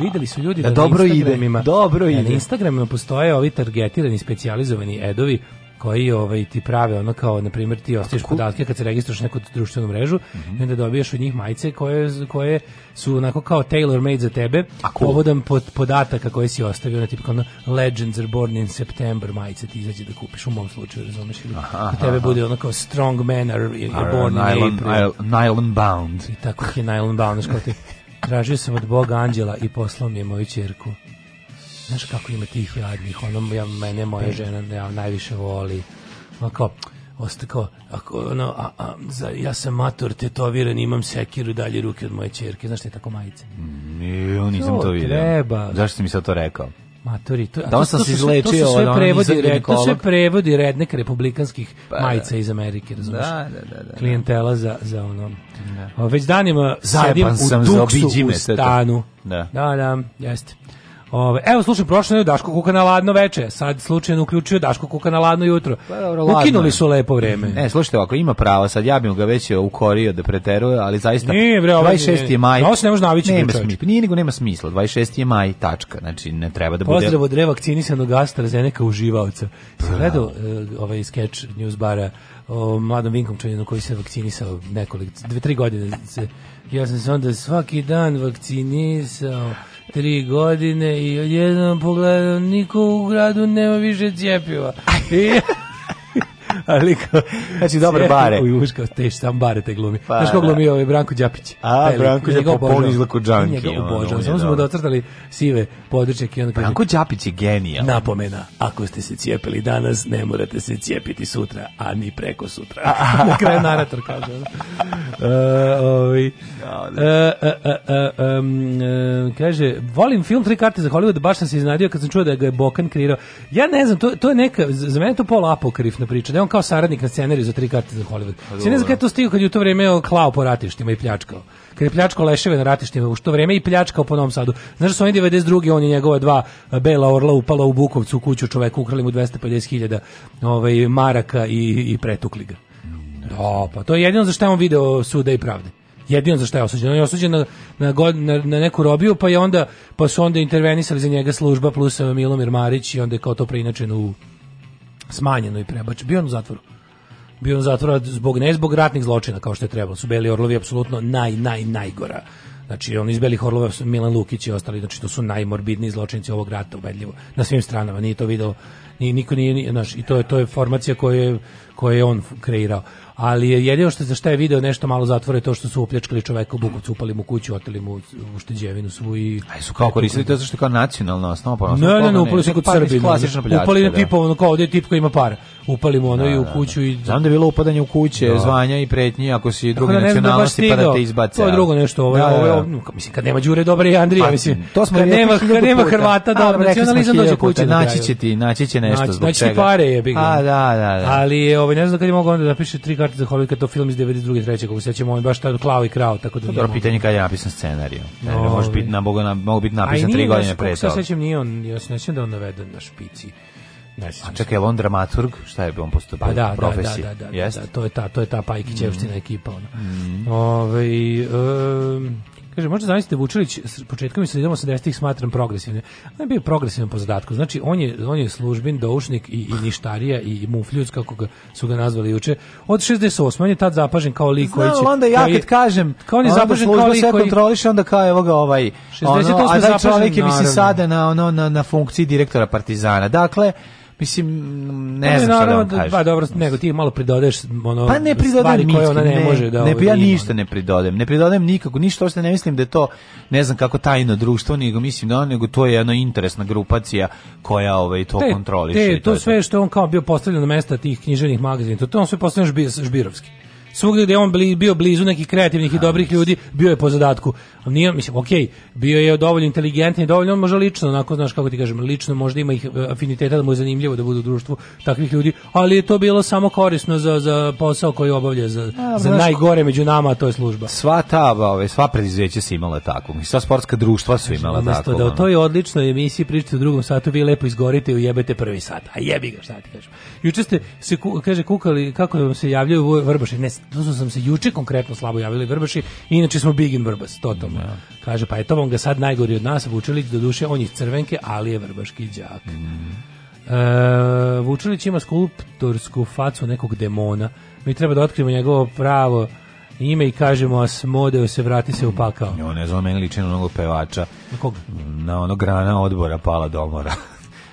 videli su ljudi da, da dobro ide, dobro da, ide. Na Instagramima postoje ovi targetirani, specijalizovani edovi koji ovaj ti prave ono kao na primjer ti ostaješ podatke kad se registruješ neku društvenu mrežu mm -hmm. i onda dobiješ od njih majice koje, koje su onako kao tailor made za tebe cool. povodom pod podataka koje si ostavio na tipka legends are born in September majice ti izađe da kupiš u mom slučaju razumeš ili aha, tebe aha. bude ono kao strong man are, are born nylon, in April nylon bound i tako je nylon bound znači ti [LAUGHS] tražio sam od Boga anđela i poslao mi je moju ćerku znaš kako ima tih jadnih, ono, ja, mene moja žena ja, najviše voli, ovako, ostako, ako, ono, a, a, za, ja sam mator, tetoviran, imam sekiru dalje ruke od moje čerke, znaš te tako majice? Mm, nisam to, to vidio. Zašto si mi sad to rekao? Matori, to, da sam se izlečio, to su sve prevodi, red, to sve prevodi rednek republikanskih pa, da. majica iz Amerike, razumeš? Da, da, da, da, da. Klijentela za, za ono. Da. O, već danima sedim u duksu u stanu. Da, da, da jeste. Ove, evo slušaj, prošle nedelje Daško Kuka na ladno veče, sad slučajno uključio Daško Kuka na ladno jutro. Pa, dobro, ladno. Ukinuli su lepo vreme. E, slušajte, ako ima pravo, sad ja bih ga već e, ukorio da preteruje, ali zaista nije, bre, 26. Ovaj je maj. Ovo ne može navići. Nema smisla, nije nego nema smisla, 26. maj, tačka, znači ne treba da bude... Pozdrav od revakcinisanog AstraZeneca uživaoca. Si gledao e, ovaj sketch news bara o mladom Vinkomčaninu koji se vakcinisao nekoliko, dve, tri godine. Ja sam se onda svaki dan vakcinisao tri godine i odjednom pogledam, niko u gradu nema više cijepiva. [LAUGHS] I [LAUGHS] ali znači dobar bare. Uj, uška, te sam bare te glumi. Pa, Znaš ko da. glumi ovaj Branko Đapić? A, taj Branko Đapić poli izlako džanki. Njega obožavam. Samo smo da. docrtali sive područje. Onda Branko Đapić je genijal. Napomena, ako ste se cijepili danas, ne morate se cijepiti sutra, a ni preko sutra. [LAUGHS] Na kraju narator kaže. Uh, ovaj, da, e, e, kaže, volim film Tri karte za Hollywood, baš sam se iznadio kad sam čuo da ga je Bokan kreirao. Ja ne znam, to, to je neka, za mene to to apokrifna priča. Ne, on kao saradnik na scenariju za tri karte za Hollywood. Pa Se ne znam kada je to stigao kad je u to vrijeme klao po ratištima i pljačkao. Kad je pljačkao leševe na ratištima u što vrijeme i pljačkao po Novom Sadu. Znaš da su oni 92. on je njegova dva e, bela orla upala u Bukovcu u kuću čoveku, ukrali mu 250.000 ovaj, maraka i, i pretukli ga. Da, pa to je jedino za što je on video suda i pravde jedino za što je osuđen. On je osuđen na, na, na, na, neku robiju, pa je onda, pa su onda intervenisali za njega služba plus e, Milomir Marić i onda je kao to preinačen u smanjeno i prebačeno. Bio on u zatvoru. Bio on u zatvoru zbog, ne zbog ratnih zločina, kao što je trebalo. Su Beli Orlovi apsolutno naj, naj, najgora. Znači, on iz Belih Orlova, Milan Lukić i ostali, znači, to su najmorbidniji zločinci ovog rata, ubedljivo, na svim stranama. Nije to video, ni, niko nije, znaš, i to je, to je formacija koju je, koju je on kreirao ali je jedino što za šta je video nešto malo zatvore to što su opljačkali čoveka u Bukovcu, upali mu kuću, oteli mu ušteđevinu svoju. i Aj su kao koristili to zašto kao nacionalna osnova, pa ne, ne, ne, upali su kod pa Srbina. Upali na tipa da. kao ovde tip koji ima para. Upali mu ono da, i u da, kuću da. i znam da je bilo upadanje u kuće, da. zvanja i pretnji ako si druge da, nacionalnosti pa da te izbace. To je drugo nešto, ovo ovaj, ovaj, mislim kad nema Đure dobre i pa, Andrija, mislim. To smo kad nema kad nema Hrvata pa, dobro, nacionalizam dođe kući. Naći će ti, naći će nešto zbog čega. Znači naći pare je, A da, da, da. Ali ovaj ne znam kad je mogao onda da piše tri karti za Hollywood kad to film iz 92. 3. kako se sećamo, on baš tako klao i krao, tako da. Dobro pitanje kada je napisan scenarijo. No, ne, da može biti na Boga, na mogu biti napisan 3 godine pre toga. Ja se sećam nije on, ja se ne da on naveden na špici. Ne A čekaj, je on dramaturg? Šta je on postupao? Pa da, da profesija? da, da, da, da, da, to je ta, to je ta Pajkićevština mm. ekipa. Ona. Mm. Ove, ovaj, um, Kaže, možda zamislite Vučilić s početkom i sredinom 80-ih smatram progresivnim. On je bio progresivan po zadatku. Znači, on je, on je službin, doušnik i, i ništarija i mufljuc, kako ga su ga nazvali juče. Od 68. On je tad zapažen kao lik koji će... Znam, onda ja kad kažem, kao on je zapažen kao lik sve koji... kontroliše, onda kao evo ga ovaj... Ono, a taj da čovjek je, mislim, sada na, ono, na, na funkciji direktora Partizana. Dakle, Mislim, ne pa, znam da naravno, šta da kažem. Pa dobro, nego ti malo pridodeš ono, pa ne stvari mitke, koje ona ne, ne, može da... Ne, ovaj, ja da ništa ne pridodem, ne pridodem nikako, ništa, ošte ne mislim da je to, ne znam kako tajno društvo, nego mislim da ono, nego to je jedna interesna grupacija koja ovaj, to te, kontroliše. Te, to, to sve što on kao bio postavljen na mesta tih književnih magazina, to, to on sve postavljen žbirovski svugde gdje on bili, bio blizu nekih kreativnih i dobrih ljudi, bio je po zadatku. On nije, mislim, okej, okay, bio je dovoljno inteligentan i dovoljno, on možda lično, onako, znaš kako ti kažem, lično možda ima ih e, afiniteta da mu je zanimljivo da budu u društvu takvih ljudi, ali je to bilo samo korisno za, za posao koji obavlja, za, A, za najgore među nama, to je služba. Sva ta, ove, sva preduzeća se imala tako, i sva sportska društva su imala znači, tako. Da, ono. to je odlično emisiji pričate u drugom satu, vi lepo izgorite i ujebete prvi sat. A jebi ga, šta ti kažem. Juče ste se, kaže, kukali kako vam se javljaju vrbaši. Ne, odnosno sam se juče konkretno slabo javili Vrbaši, inače smo Big in Vrbas, totalno. Ja. Da. Kaže, pa eto to vam ga sad najgori od nas, Vučilić, do duše, on je crvenke, ali je Vrbaški džak. Mm. E, Vučilić ima skulptorsku facu nekog demona. Mi treba da otkrijemo njegovo pravo ime i kažemo a smodeo se, vrati se upakao. Mm. On je zvao meni ličinu onog pevača. Na koga? Na ono grana odbora pala domora.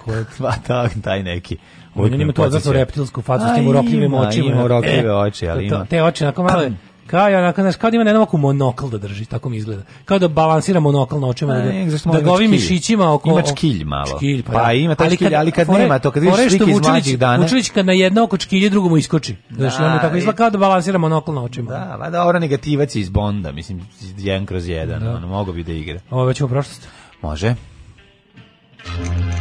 Ko je? [LAUGHS] Pa da, taj neki. On ima tu odvratnu reptilsku facu s tim urokljivim očima. Ima urokljive e, oči, ali ima. Te oči, onako malo kao ja onako, znaš, kao da ima na jednom oku monokl da drži, tako mi izgleda. Kao da balansira monokl na očima, da, da, da govi mišićima oko... Ima čkilj malo. Čkilj, pa, pa da. ima taj ali čkilj, ali kad nema to, kad vidiš slike iz mlađih dana... Vučilić kad na jedno oko čkilje drugo mu iskoči. Znaš, da, ono tako izgleda kao da balansira monokl na očima. Da, da, ora negativac iz Bonda, mislim, jedan kroz jedan, da. ono, mogo bi da igra. Ovo već u prošlosti? Može. Može.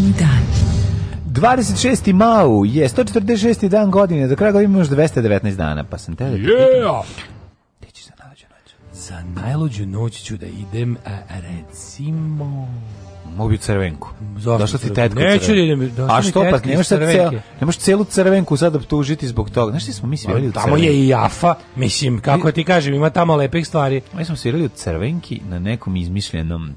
današnji dan. 26. mau je 146. dan godine, do kraja godine imaš 219 dana, pa sam te... Da yeah! Gde ćeš za najluđu noć? Za najluđu noć ću da idem, a, e, recimo... Mogu bi crvenku. Zašto ti tetka Neću da idem. A što pa nemaš sad cel, nemaš celu crvenku sad optužiti zbog toga. Znaš ti smo mi svirali u crvenki. Tamo je i jafa. Mislim, kako ti kažem, ima tamo lepih stvari. Mi smo svirali u crvenki na nekom izmišljenom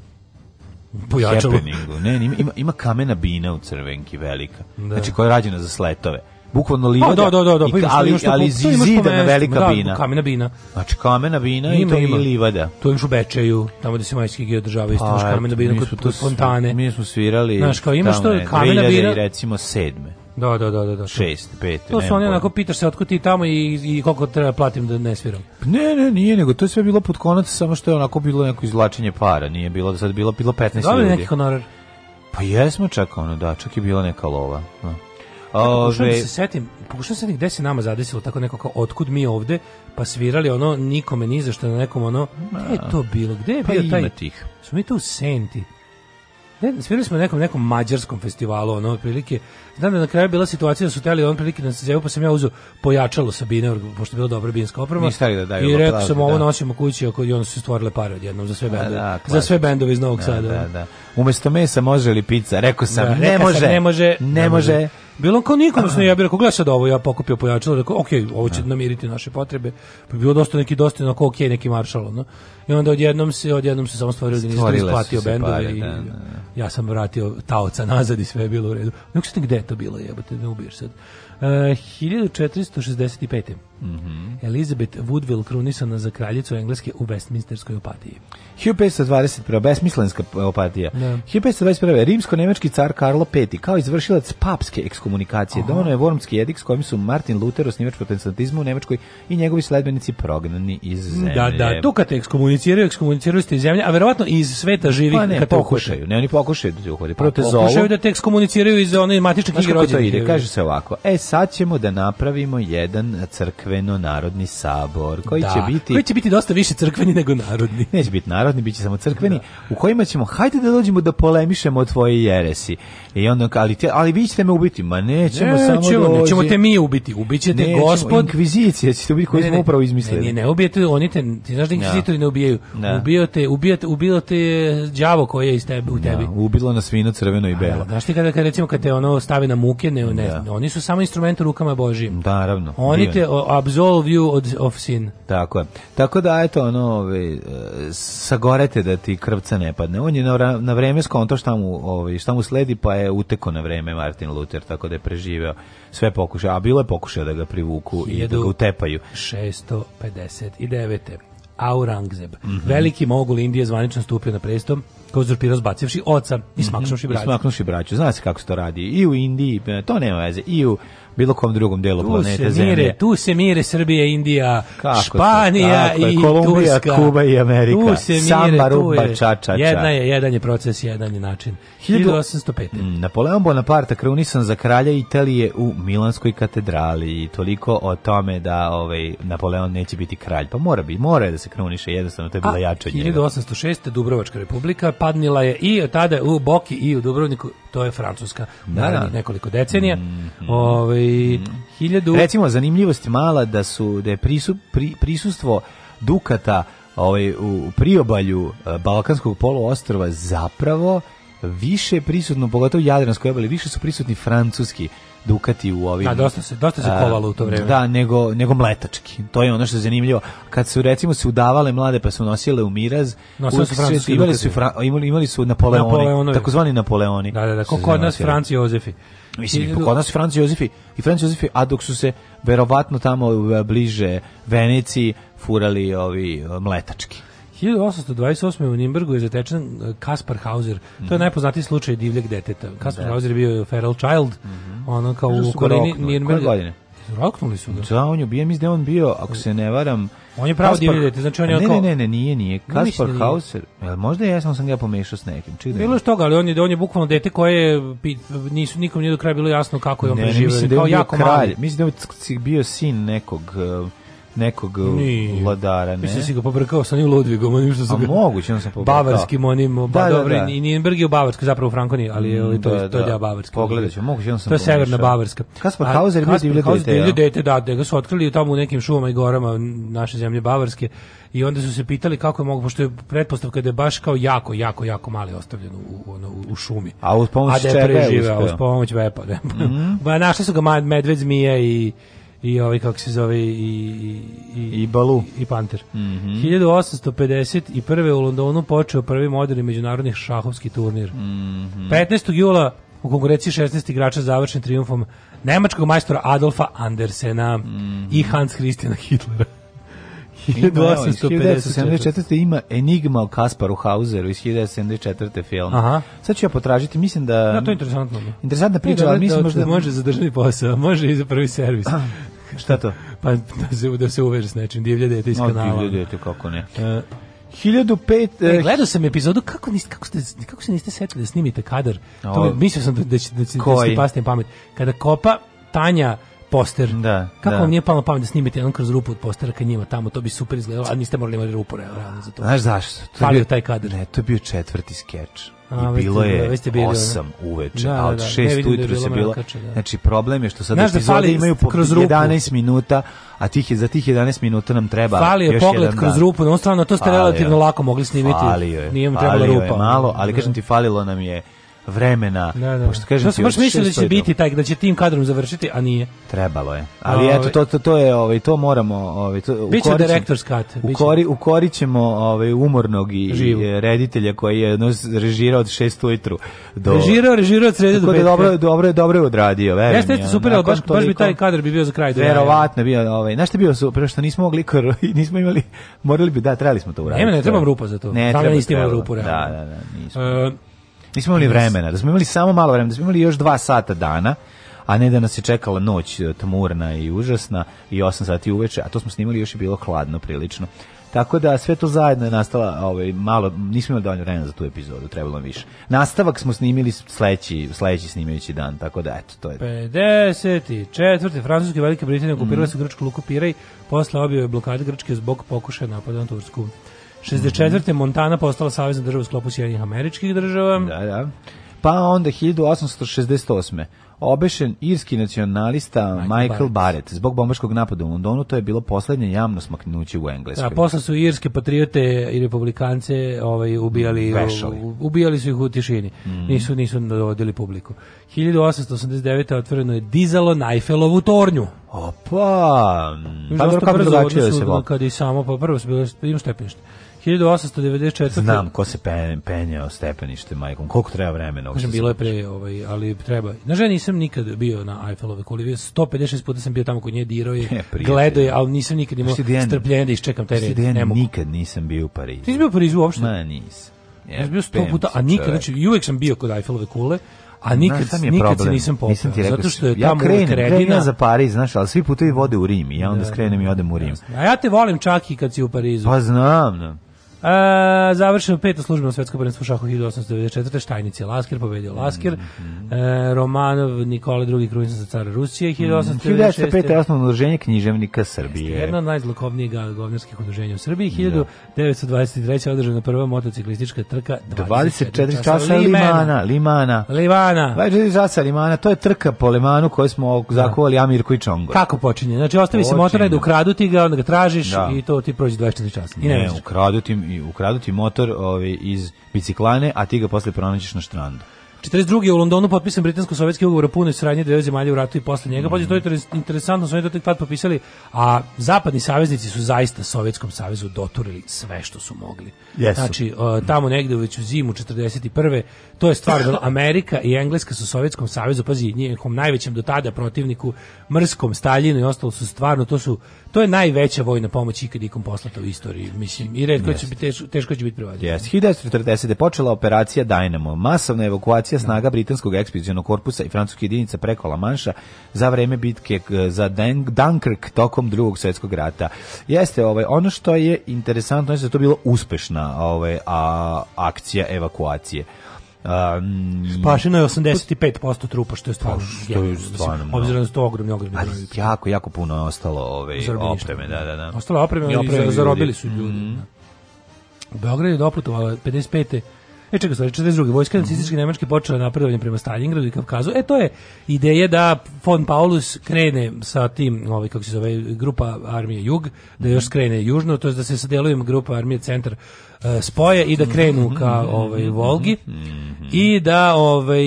pojačalo. Happeningu. Ne, ima, ima kamena bina u crvenki velika. Da. Znači koja je rađena za sletove bukvalno livada. Oh, da, da, da, da, pa ali što, ali zidana velika da, bina. kamena bina. Znači kamena bina i to ima. i livada. To imaš u Bečeju, tamo gde se majski geo održava isto baš pa, kamena bina kod, kod fontane. Mi smo svirali. Znaš, kao ima što je kamena bina, recimo sedme. Da, da, da, da. da. 6, 5. To su oni onako, pitaš se otkud ti tamo i, i koliko treba platim da ne sviram. Ne, ne, nije, nego to je sve bilo pod konac, samo što je onako bilo neko izvlačenje para, nije bilo da sad bilo, bilo 15 da, ljudi. neki honorar? Pa jesmo čak ono, da, čak je bila neka lova. Da. Ove... Da se setim, pokušam da se setim gde se nama zadesilo tako neko kao otkud mi ovde, pa svirali ono nikome ni što na nekom ono, gde je to bilo, gde je pa bio taj... tih. Smo mi to u Senti, Ne, svirali smo na nekom, nekom mađarskom festivalu, ono, otprilike. Znam da na kraju bila situacija da su teli, on prilike da se pa sam ja uzeo pojačalo Sabine, pošto je bila dobra binska oprema. Da daju, I rekao sam, da. ovo nosimo kući, ako, i onda su stvorile pare odjednom za sve da, bendove. Da, za sve bendove iz Novog da, Sada. Da, da. Umesto mesa može li pizza? Rekao sam, da, ne, ne, može, ne može, ne može. može. Bilo kao nikom se ne jabira, ko gleda sad ovo, ja pokupio pojačalo, rekao, ok, ovo će da. namiriti naše potrebe, pa bilo dosta neki dosta na ok, neki maršal, no? I onda odjednom se, odjednom se samo stvorio da nisam isplatio bendove i da, da, da, ja sam vratio taoca nazad i sve je bilo u redu. Nego se gde je to bilo, jebote, me ubiješ sad. Uh, 1465. Mm -hmm. Elizabeth Woodville krunisana za kraljicu Engleske u Westminsterskoj opatiji. 1521. Besmislenska opatija. Ne. Da. 1521. Rimsko-nemački car Karlo V. kao izvršilac papske ekskomunikacije Aha. dono je vormski jedik s kojim su Martin Luther, osnivač protestantizma u Nemačkoj i njegovi sledbenici prognani iz zemlje. Da, da, tu kad te ekskomuniciraju, ekskomuniciraju ste iz zemlje, a verovatno i iz sveta živih pa ne, kad pokušaju. Ne, oni pokušaju da te uhvali. Pa, pokušaju da te ekskomuniciraju iz one matične knjige Kaže se ovako, e sad ćemo da napravimo jedan crk crkveno-narodni sabor, koji da, će biti... Koji će biti dosta više crkveni nego narodni. [LAUGHS] Neće biti narodni, bit će samo crkveni, da. u kojima ćemo, hajde da dođemo da polemišemo o tvoje jeresi. I onda, ali, te, ali vi ćete me ubiti, ma nećemo ne, samo ćemo, dođi. Nećemo da te mi ubiti, ubit ćete nećemo, gospod... Inkvizicija ćete ubiti koju ne, smo ne, upravo izmislili. Ne, ne, ne ubijete, oni te, ti znaš da, da. inkvizitori ne ubijaju. Da. Ubijate, ubijate, ubilo te đavo koje je iz tebe, u da, tebi. Da, ubilo nas vino crveno i belo. Da, znaš ti kada, kada recimo kada te ono stavi na muke, ne, ne, oni su samo instrument rukama Božijim. Da, Naravno. Oni te, o, absolve you od, of sin. Tako je. Tako da, eto, ono, ove, e, sagorete da ti krvca ne padne. On je na, na vreme skonto šta mu, ove, šta mu sledi, pa je uteko na vreme Martin Luther, tako da je preživeo sve pokušaje. A bilo je pokušaja da ga privuku 1659. i da ga utepaju. 659. Aurangzeb, mm -hmm. veliki mogul Indije zvanično stupio na presto, kao uzurpirao zbacivši oca i smaknuši mhm. braću. Mm I smaknuši braću. Zna se kako se to radi. I u Indiji, to nema veze. I u bilo kom drugom delu tu planete se Zemlje. tu se mire Srbija, Indija, kako Španija se, i Kolumbija, Turska. Kuba i Amerika. Tu se mire, Samba, rumba, je, ča, ča, Jedna je, jedan je proces, jedan je način. 1805. Mm, Napoleon Bonaparte krunisan za kralja Italije u Milanskoj katedrali i toliko o tome da ovaj Napoleon neće biti kralj. Pa mora bi, mora je da se kruniše, jednostavno to je bila jača 1806. Dubrovačka republika padnila je i tada u Boki i u Dubrovniku, to je Francuska, naravno da. da. nekoliko decenija. Mm, mm. Ovaj hiljadu... Recimo zanimljivost mala da su da je prisu, pri, prisustvo Dukata ovaj u priobalju e, Balkanskog poluostrva zapravo više prisutno, pogotovo Jadranskoj obali, više su prisutni francuski Ducati u ovim... Da, dosta se, dosta se kovalo u to vreme. Da, nego, nego mletački. To je ono što je zanimljivo. Kad su, recimo, se udavale mlade pa su nosile u miraz, nosile su francuski imali su, fra, imali, imali su Napoleoni, Napoleonovi. takozvani Napoleoni. Da, da, da, kako od nas Franci Jozefi. Mislim, kod nas Franci Jozefi i Franci Jozefi, a dok su se verovatno tamo e, bliže Veneciji furali ovi e, mletački. 1828. u Nimbergu je zatečen e, Kaspar Hauser. To je mhm. najpoznatiji slučaj divljeg deteta. Kaspar da. Hauser je bio feral child, mm -hmm. ono kao da u okolini Nimberga. godine? Roknuli su ga. Da, on je bio, mislim da on bio, ako se ne varam... On je pravo divlje dete, znači on je... Ne, ne, ne, ne, nije, nije. Da Kaspar ne Hauser, jel možda ja sam sam ga pomešao s nekim. Čekaj. Da bilo je što, ali on je, on je bukvalno dete koje nisu nikom nije do kraja bilo jasno kako je on preživio. Ne, ne, mislim da je on bio kralj, mislim da je bio sin nekog... Uh, nekog uh, Nije. vladara, ne? Mislim da si ga pobrkao sa onim Ludvigom, onim što su ga... A moguće, on sam pobrkao. Bavarskim onim, ba, da, pa da, dobro, da. i Nijenberg je u Bavarskoj, zapravo u Frankoniji, ali je to, da, to je da. Bavarska. Pogledat ću, moguće, on sam To je severna Bavarska. Kaspar Hauser ima divlje dete, Kaspar Hauser dete, da, da ga su otkrili tamo u nekim šumama i gorama naše zemlje Bavarske i onda su se pitali kako je mogu, pošto je pretpostavka da je baš kao jako, jako, jako mali ostavljen u, u, u šumi. A uz pomoć čega je uspeo? A da je preživao, uz pomoć vepa. Mm -hmm. [LAUGHS] Našli su ga medved, zmije i i ovaj kako se zove i i i, I Balu i Panter. Mm 1851. u Londonu počeo prvi moderni međunarodni šahovski turnir. Mm 15. jula u konkurenciji 16 igrača završen trijumfom nemačkog majstora Adolfa Andersena mm -hmm. i mhm. Hans Christiana Hitlera. 1974. ima Enigma o Kasparu Hauseru iz 1974. film. Aha. Sad ću ja potražiti, mislim da... Da, to je interesantno. Interesantna priča, ali da, mislim da, možda... Da, može za državni posao, može i za prvi servis. [CLEARS THROAT] Šta to? Pa da se, da se uveže s nečim, divlje dete iz kanala. Divlje dete, kako ne. Uh, 1005 e, e eh, gledao sam epizodu kako niste kako ste kako se niste setili da snimite kadar. To mislio sam da da, će da, će da ste pasti pamet. Kada kopa Tanja poster. Da, Kako da. vam nije palo pamet da snimite jedan kroz rupu od postera ka njima tamo, to bi super izgledalo, a niste morali imati rupu realno za to. Znaš zašto? To je bio taj kadar. Ne, to je bio četvrti skeč. A, I bilo je osam da. uveče, a od 6 ujutru se bilo... Kače, da. Znači, problem je što sad Znaš da epizode imaju po 11 minuta, a tih je, za tih 11 minuta nam treba Fali je pogled kroz rupu, no stvarno to ste falio, relativno lako mogli snimiti. Falio je, Nije vam trebala rupa. Je malo, ali da. kažem ti, falilo nam je vremena. Da, da, da. Pošto kažem, što baš mislili da će biti taj da će tim kadrom završiti, a nije. Trebalo je. Ali a, eto ovaj- to, to, to je ovaj to moramo ovaj to biće direktor skat. u korićemo ovaj umornog i, i, reditelja koji je no, režirao od 6 ujutru do Režirao, režirao od srede do da petka. Dobro, dobro, dobro je odradio, verujem. Jeste, jeste super, baš toliko, baš bi taj kadar bi bio za kraj. Verovatno bio ovaj. Na šta bio super što nismo mogli [LAUGHS] i nismo imali morali bi da trebali smo to uraditi. Ne, ne, treba rupa za to. Ne, treba, rupu, da, da, da, nismo. E, Nismo imali vremena, da smo imali samo malo vremena, da smo imali još dva sata dana, a ne da nas je čekala noć e, tmurna i užasna i 8 sati uveče, a to smo snimali još je bilo hladno prilično. Tako da sve to zajedno je nastala, ovaj, malo, nismo imali dovoljno vremena za tu epizodu, trebalo nam više. Nastavak smo snimili sledeći, sledeći snimajući dan, tako da eto, to je. 54. Francuske i Velike Britanije okupirale mm. su mhm. grčku luku Piraj, posle objave blokade Grčke zbog pokušaja napada na Tursku. 64. Mm -hmm. Montana postala savezna država u sklopu Sjedinih američkih država. Da, da. Pa onda 1868 obešen irski nacionalista Michael, Michael Barrett. Zbog bombaškog napada u Londonu to je bilo poslednje javno smaknuće u Engleskoj. Da, posle su irske patriote i republikance ovaj, ubijali, Vešali. ubijali su ih u tišini. Mm. Nisu, nisu dovodili publiku. 1889. otvoreno je dizalo Najfelovu tornju. Opa! Pa dobro kako drugačije da se Kad i samo, pa prvo su bilo, ima stepenište. 1894. Znam ko se penje penjao stepenište, majkom. Koliko treba vremena? Kažem, bilo je pre, ovaj, ali treba. Na žene nisam nikad bio na Eiffelove kuli. 156 puta sam bio tamo kod nje, dirao je, e, gledao je, ali nisam nikad imao strpljenje da iščekam taj red. Ne mogu. Nikad nisam bio u Parizu. Ti nisi bio u Parizu uopšte? Ma, nisam. Ja sam bio sto puta, a nikad, znači, i uvek sam bio kod Eiffelove kule, a nikad, znaš, nikad problem. se nisam popao. rekao, zato što je ja tamo krenem, krenem za Pariz, znaš, ali svi putovi vode u Rim i ja onda da, skrenem i da, odem u da, Rim. A ja te volim čak i kad si u Parizu. Pa znam, da. E, završeno peto službeno svetsko prvenstvo šahu 1894. Štajnic je Lasker, pobedio mhm. Lasker. Mm -hmm. e, Romanov Nikole II. Krunican za cara Rusije 1896. Mhm. 1905. je udruženje književnika Srbije. Jeste, jedno od najzlokovnijih govnarskih udruženja u Srbiji. 1923. Da. održana prva motociklistička trka 24, 24 časa Limana. Limana. Limana. 24 časa Limana. To je trka po Limanu koju smo da. zakuvali Amirku i Čongor. Kako počinje? Znači, ostavi počinje. se motorne da ukradu ti ga, onda ga tražiš da. i to ti prođe 24 časa. I ne, ne ukradu ti ukradu ti motor ovaj, iz biciklane, a ti ga posle pronađeš na štrandu. 42. u Londonu potpisan britansko-sovjetski ugovor o punoj saradnji dve zemalja u ratu i posle njega. Mm -hmm. Pa to je interesantno, su oni to tek tad popisali, a zapadni saveznici su zaista Sovjetskom savezu doturili sve što su mogli. Yes. Znači, tamo negde već u zimu 41. to je stvar bila da [LAUGHS] Amerika i Engleska su Sovjetskom savezu, pazi, njihovom najvećem do tada protivniku, mrskom, Staljinu i ostalo su stvarno, to su to je najveća vojna pomoć ikad ikom poslata u istoriji, mislim, i redko će biti teško, teško će biti privađena. Yes. 1940. je počela operacija Dynamo, masovna evakuacija operacija da. snaga britanskog ekspedicionog korpusa i francuske jedinice preko La Manša za vreme bitke za Dunkirk tokom drugog svjetskog rata. Jeste ovaj ono što je interesantno da je da to bilo uspešna ovaj a, akcija evakuacije. Um, Spašeno je 85% trupa, što je stvarno. Pa, što je stvarno. No. Obzirom da su to ogromni, ogromni Ali pa, brojevi. jako, jako puno je ostalo ove, ovaj, opreme. Da, da, da. Ostalo opreme, i zarobili su ljudi. Mm. Da. U Beogradu je doplutovala 55. E čekaj, stvari, 42. Vojska nacističke Nemačke počela napredovanje prema Stalingradu i Kavkazu. E to je ideja da von Paulus krene sa tim, ovaj, kako se zove, grupa armije Jug, da još krene južno, to je da se sa grupa armije Centar e, spoje i da krenu ka ovaj Volgi i da ovaj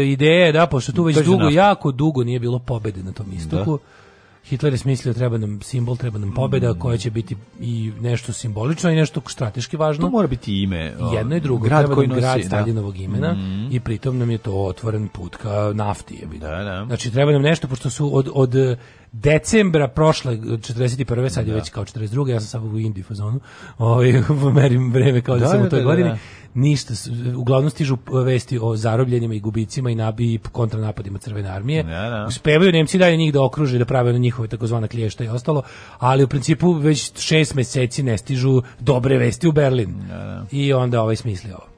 e, ideja da pošto tu već dugo jako dugo nije bilo pobede na tom da. istoku da Hitler je smislio treba nam simbol, treba nam pobeda mm. koja će biti i nešto simbolično i nešto strateški važno. To mora biti ime. O, Jedno i drugo, grad treba da koji nam nosi, grad da. Stalinovog imena mm i pritom nam je to otvoren put ka nafti. Je da, da. Znači treba nam nešto, pošto su od, od decembra prošle, 41. sad je da. već kao 42. Ja sam sad u Indiju fazonu, ovaj, [LAUGHS] merim vreme kao da, da sam u da, toj godini ništa, uglavnom stižu vesti o zarobljenjima i gubicima i nabi i kontranapadima Crvene armije. Ja, da, da. Uspevaju Nemci dalje njih da okruže da prave na njihove takozvana klješta i ostalo, ali u principu već šest meseci ne stižu dobre vesti u Berlin. Ja, da, da. I onda ovaj smisli ovo.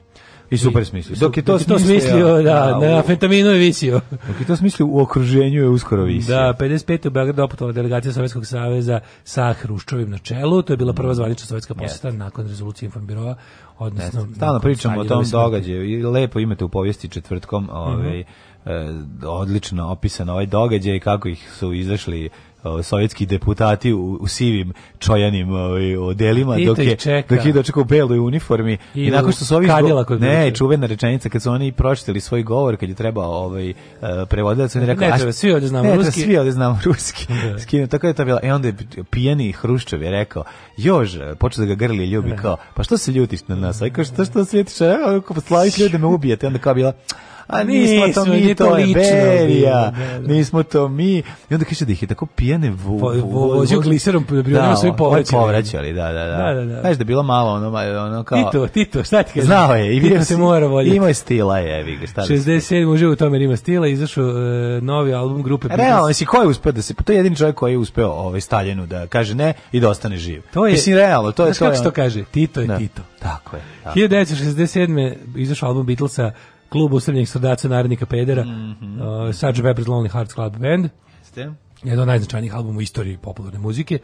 I super smislio. Dok je to, dok smislio, to smislio, da, na da, da, da, amfetaminu je visio. Dok je to smislio, u okruženju je uskoro visio. Da, 55. u Beogradu oputovala delegacija Sovjetskog saveza sa Hruščovim na čelu. To je bila prva mm. zvanična sovjetska poseta yes. nakon rezolucije Informbirova. Odnosno, yes. Stalno pričamo o tom događaju i lepo imate u povijesti četvrtkom mhm. ovaj, mm -hmm. eh, odlično opisan ovaj događaj i kako ih su izašli Ovaj, sovjetski deputati u, u sivim čojanim ovaj, odelima dok je dok je dočekao u beloj uniformi i, i nakon što su ovi zgo... ne čuvena rečenica kad su oni pročitali svoj govor kad je trebao ovaj eh, prevodilac on je rekao ne, treba, svi ovde znamo ne, ruski treba, svi ovde znamo [LAUGHS] ruski da. skino tako je to bilo i e, onda je pijeni Hruščov je rekao još počeo da ga grli ljubi da. kao pa što se ljutiš na nas aj kao što što se ljutiš kako slaviš [LAUGHS] ljude me ubijete onda kao bila a nismo to mi, to je Berija, da, da. nismo to mi. I onda kaže da ih je tako pijene pa, vozio gliserom, da brionima sve povraćali. Povraćali, da, da, da. da, da. Znaš bilo malo ono, ono kao... Tito, Tito, šta ti kaže? Znao je, i bio se mora voljeti. Imao je stila, je, vi ga, šta 67 uživo u tome ima stila, izašao uh, novi album grupe... Realno, si ko je uspeo da se... To je jedini čovjek koji je uspeo ovaj, Staljenu da kaže ne i da ostane živ. To je... Mislim, realno, to je... Znaš kako se to kaže? Tito je Tito. Tako je. Tako. 1967. izašao album Beatlesa klub ustavljenih srdaca narodnika pedera, mm -hmm. uh, Sgt. Pepper's Lonely Hearts Club Band. Jeste. Jedan od najznačajnijih albuma u istoriji popularne muzike.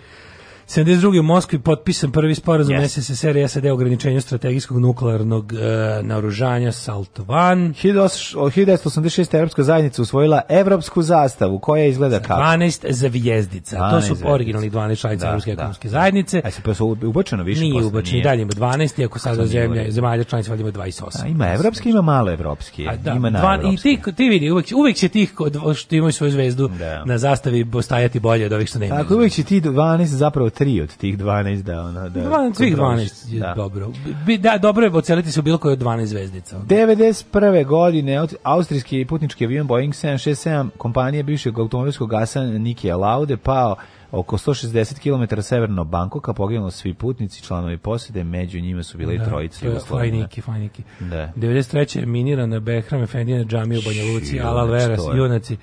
72. u Moskvi potpisan prvi sporazum yes. SSSR i SAD o ograničenju strategijskog nuklearnog e, naoružanja SALT 1. 1986. Evropska zajednica usvojila evropsku zastavu koja izgleda kako? 12 zvijezdica. 12 to su zvijezdica. originalni 12 članica da, Evropske da. ekonomske zajednice. A se pa su ubačeno više? Nije ubačeno, i dalje ima 12, ako sada zemlja, zemalja članica valjda ima 28. A, ima evropski, ima malo evropski. A, da, ima dva, I ti, ti vidi, uvek, uvek će tih što imaju svoju zvezdu da. na zastavi stajati bolje od ovih što nemaju. Tako, uvek će ti 12 zapravo te tri od tih 12 da ona da 12 svih 12 je da. dobro. Bi, da, dobro je oceliti se u bilo koje od 12 zvezdica. 91. godine austrijski putnički avion Boeing 767 kompanije bivšeg automobilskog gasa Nike Laude pao oko 160 km severno Bankoka poginulo svi putnici, članovi posede, među njima su bile da, i trojice Jugoslavije. Fajniki, fajniki. Da. 93. minirana Behram Efendija džamija u Banja Luci, Alal Veras, junaci.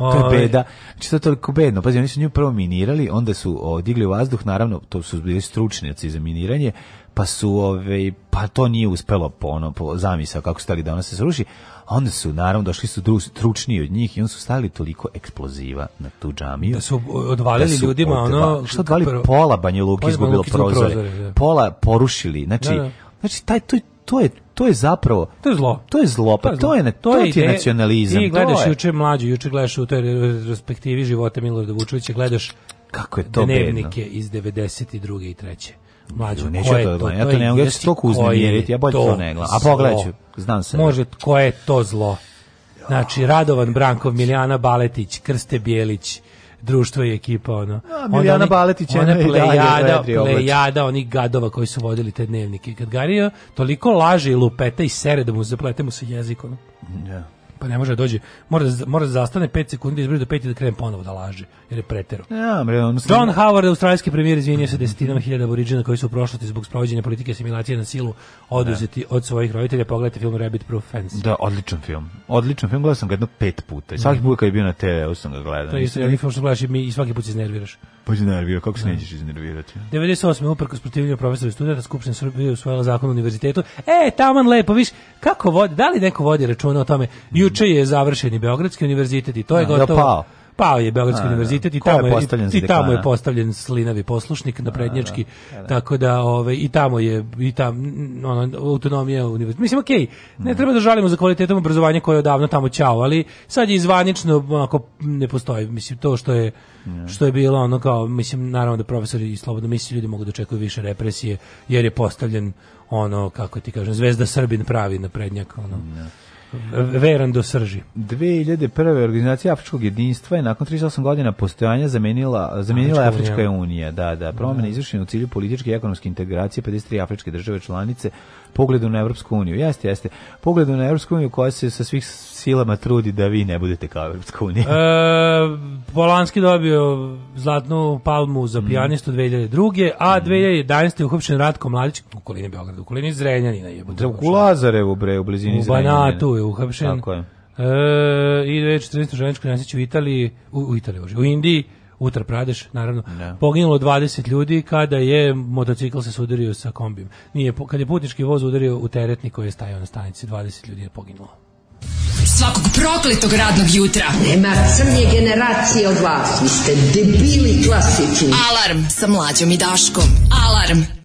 Ovaj. Znači, to je beda. Znači, to je toliko bedno. Pazi, oni su nju prvo minirali, onda su o, digli vazduh, naravno, to su bili stručnjaci za miniranje, pa su, ove, pa to nije uspelo po, ono, po zamisao kako stali da ona se sruši, onda su, naravno, došli su dru, stručniji od njih i onda su stavili toliko eksploziva na tu džamiju. Da su odvalili da su ljudima, od, ono... Što odvali? Prvo, pola Banja Luka izgubilo prozore. prozore da. pola porušili. Znači, da, da. znači taj, to, to je to je zapravo to je zlo. To je zlo, pa to je, to je, ne, to je, to je nacionalizam. Ti gledaš juče mlađu, juče gledaš u toj retrospektivi života Milorada Vučevića, gledaš kako je to dnevnike bedno. iz 92. i 3. Mlađo, neću da to, to, to, ja to ne mogu, ja se toliko uznemiriti, ja bolje to ne gledam. A pogledaću, znam se. Može, ko je to zlo? Znači, Radovan Brankov, Milijana Baletić, Krste Bijelić, društvo i ekipa ono. A, Miljana oni, Baletić ona plejada, plejada onih gadova koji su vodili te dnevnike. Kad Gario toliko laže i lupeta i sere da mu zapletemo sa jezikom. Ja. Da. Yeah. Pa ne može da mora da mora da zastane 5 sekundi, izbrije do 5 i da krene ponovo da laže, jer je pretero. Ja, bre, on slim... John Howard, australijski premijer, izvinio se desetinama hiljada aboriđina koji su u prošlosti zbog sprovođenja politike asimilacije na silu oduzeti da. od svojih roditelja. Pogledajte film Rabbit Proof Fence. Da, odličan film. Odličan film, gledao sam ga jedno pet puta. I svaki da. put kad je bio na TV, sam ga gledao. To je isto, film što gledaš i, mi, i svaki put se iznerviraš. Pa iznerviraš, kako se da. nećeš iznervirati? 98. uprkos protivljenju profesora i studenta, Skupština Srbije usvojila zakon o univerzitetu. E, taman lepo, viš, kako vodi, da li neko vodi računa o tome? Ju da. Juče je završeni Beogradski univerzitet i to je da, da, gotovo. Da pao. Pao je Beogradski a, da, univerzitet i tamo je, postavljen i, tamo je postavljen slinavi poslušnik na prednjački. A, a, tako da ovaj i tamo je i tam ono autonomija univerziteta. Mislim okej, okay, ne treba da žalimo za kvalitetom obrazovanja koje je odavno tamo ćao, ali sad je zvanično ako ne postoji. Mislim to što je što je bilo ono kao mislim naravno da profesori i slobodno misli ljudi mogu da očekuju više represije jer je postavljen ono kako ti kažem Zvezda Srbin pravi na prednjak ono veran do srži. 2001. organizacija Afričkog jedinstva je nakon 38 godina postojanja zamenila, zamenila Afrička, Afrička unija. Da, da, promjena da. izvršene u cilju političke i ekonomske integracije 53 afričke države članice pogledu na Evropsku uniju. Jeste, jeste. Pogledu na Evropsku uniju koja se sa svih silama trudi da vi ne budete kao Evropska unija. E, Polanski dobio zlatnu palmu za mhm. pijanistu mm. 2002. A 2011. je uhopšen Ratko Mladić u kolini Beograda, u kolini Zrenjanina. Je da, u Lazarevu, bre, u blizini Zrenjanina. U Banatu Zrenjanina. je uhopšen. Tako je. E, I 2014. Ženičko Nasić u Italiji, u, u Italiji, u Indiji, Uttar Pradeš, naravno, ne. Da. poginulo 20 ljudi kada je motocikl se sudario sa kombijem. Nije, kad je putnički voz udario u teretnik koji je stajao na stanici, 20 ljudi je poginulo. Svakog prokletog radnog jutra. Nema crnje generacije od vas, vi ste debili klasici. Alarm sa mlađom i daškom. Alarm.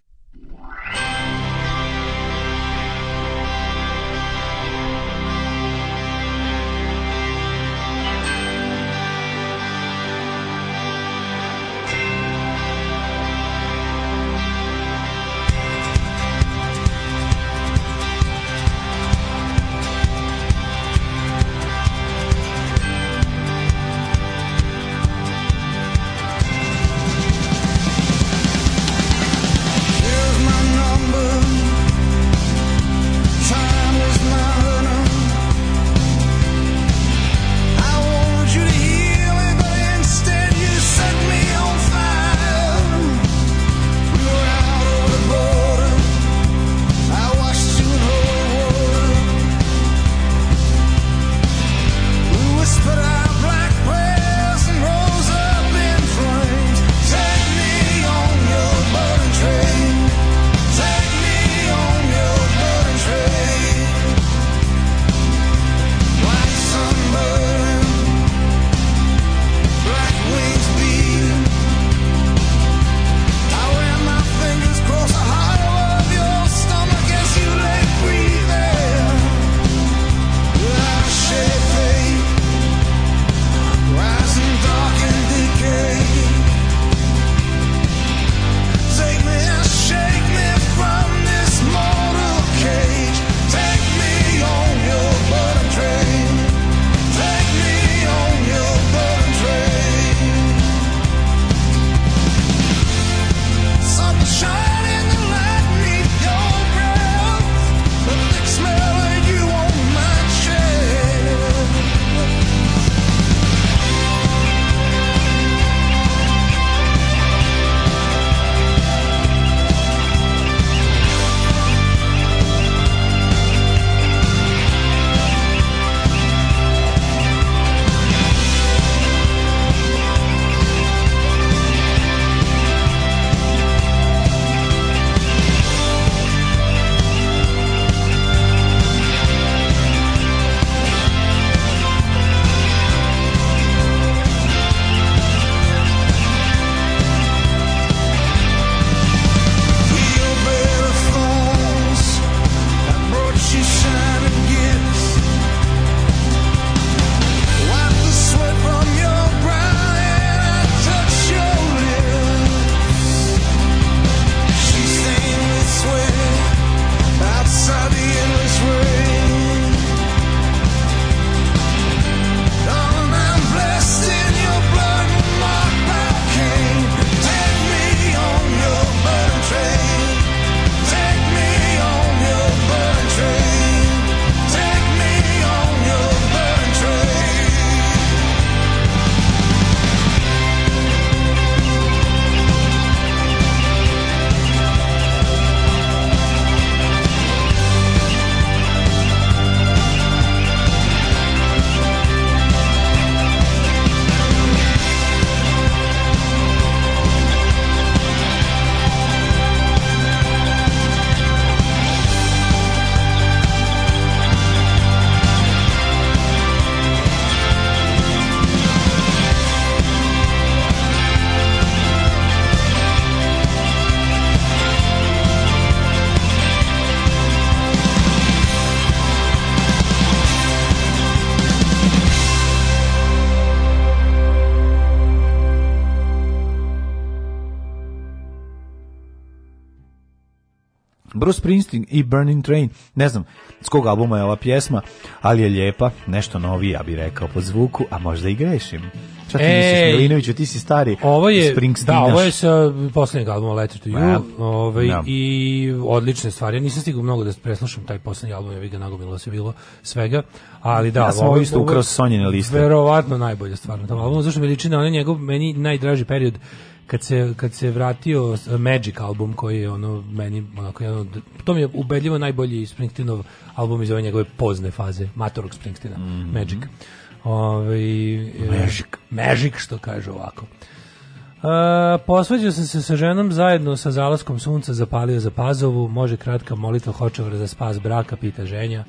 Bruce Springsteen i Burning Train. Ne znam s kog albuma je ova pjesma, ali je lijepa, nešto novi, ja bih rekao po zvuku, a možda i grešim. Šta ti Ej, misliš, Milinoviću, ti si stari ovo je, Da, ovo je sa poslednjeg albuma Letter to You ja, ovaj, ja. i odlične stvari. Ja nisam stigao mnogo da preslušam taj poslednji album, ja bih ga nagomilo da se bilo svega, ali da. Ja sam ovo isto ukrao Sonjine liste. Verovatno najbolje stvar na tom albumu, zašto mi liči na onaj njegov, meni najdraži period kad se, kad se vratio uh, Magic album koji je ono meni onako ono, to mi je ubedljivo najbolji Springsteenov album iz ove njegove pozne faze matorog Springsteena mm -hmm. Magic. Ove, ovaj, Magic. Magic što kaže ovako. Uh, posvađao sam se sa ženom zajedno sa zalaskom sunca zapalio za pazovu, može kratka molitva hočevra za spas braka, pita ženja.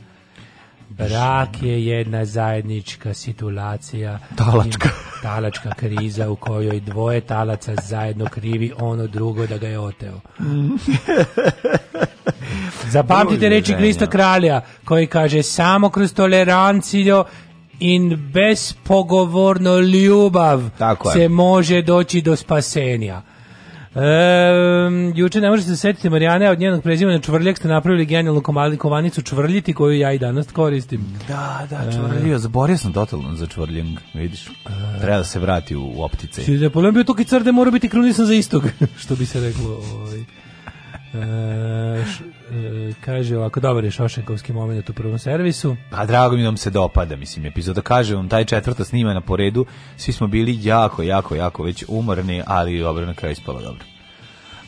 Brak je da. jedna zajednička situacija. Talačka. Talačka kriza u kojoj dvoje talaca zajedno krivi ono drugo da ga je oteo. [LAUGHS] Zapamtite reči Krista Kralja koji kaže samo kroz tolerancijo in bespogovorno ljubav Tako se može doći do spasenja. Ehm, juče ne možete se setiti Marijane, od njenog prezimena Čvrljak ste napravili genijalnu kovanicu Čvrljiti koju ja i danas koristim. Da, da, Čvrljio, zaborio sam totalno za Čvrljing, vidiš. Treba da se vrati u, u optice. Čvrljio, problem bio to kad crde mora biti krunisan za istog, [LAUGHS] što bi se reklo. Ovaj. E, š, e, kaže ovako, dobar je Šošenkovski moment u prvom servisu. Pa drago mi da vam se dopada, mislim, epizoda. Kaže on, taj četvrta snima na poredu, svi smo bili jako, jako, jako već umorni, ali dobro, na kraju ispalo dobro.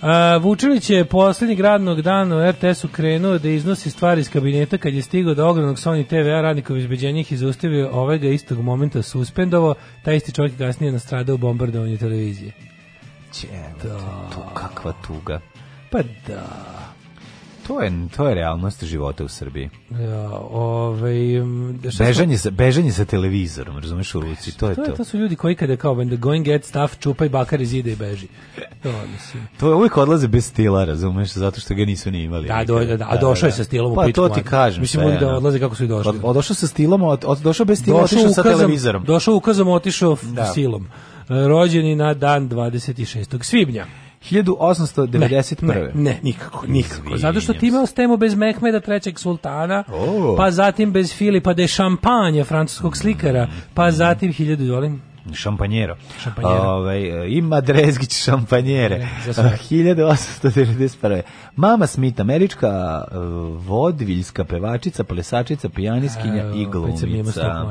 Uh, Vučević je poslednjeg radnog dana u RTS-u krenuo da iznosi stvari iz kabineta kad je stigao do ogromnog Sony TV-a radnikov izbeđenja ih izostavio ovaj ga istog momenta suspendovo, taj isti čovjek kasnije nastradao u bombardovanju televizije. Čevo, da. tu kakva tuga. Pa da. To je, to je realnost života u Srbiji. Ja, da, ovaj, da bežanje, sa, bežanje sa televizorom, razumeš u ruci, to je to. Je, to su ljudi koji kada kao when the going get stuff, čupaj bakar iz ide i beži. To, mislim. to je uvijek odlaze bez stila, razumeš, zato što ga nisu ni imali. Da, do, da, da, a došao je da, sa stilom pa, u pitku. Pa to ti kažem. Mislim, ljudi da odlaze kako su i došli. došao sa stilom, od, od, došao bez stila, došao otišao sa televizorom. Došao ukazom, otišao da. silom rođeni na dan 26. svibnja. 1891. Ne, ne nikako, nikako. Zato što ti imao ostajemo bez Mehmeda trećeg sultana, oh. pa zatim bez Filipa de Champagne, francuskog slikara, pa zatim 1000 dolim. Šampanjero. Šampanjero. Ove, ovaj, ima Drezgić šampanjere. 1891. [LAUGHS] Mama Smith, američka eh, vodviljska pevačica, plesačica, pijaniskinja e, i glumica.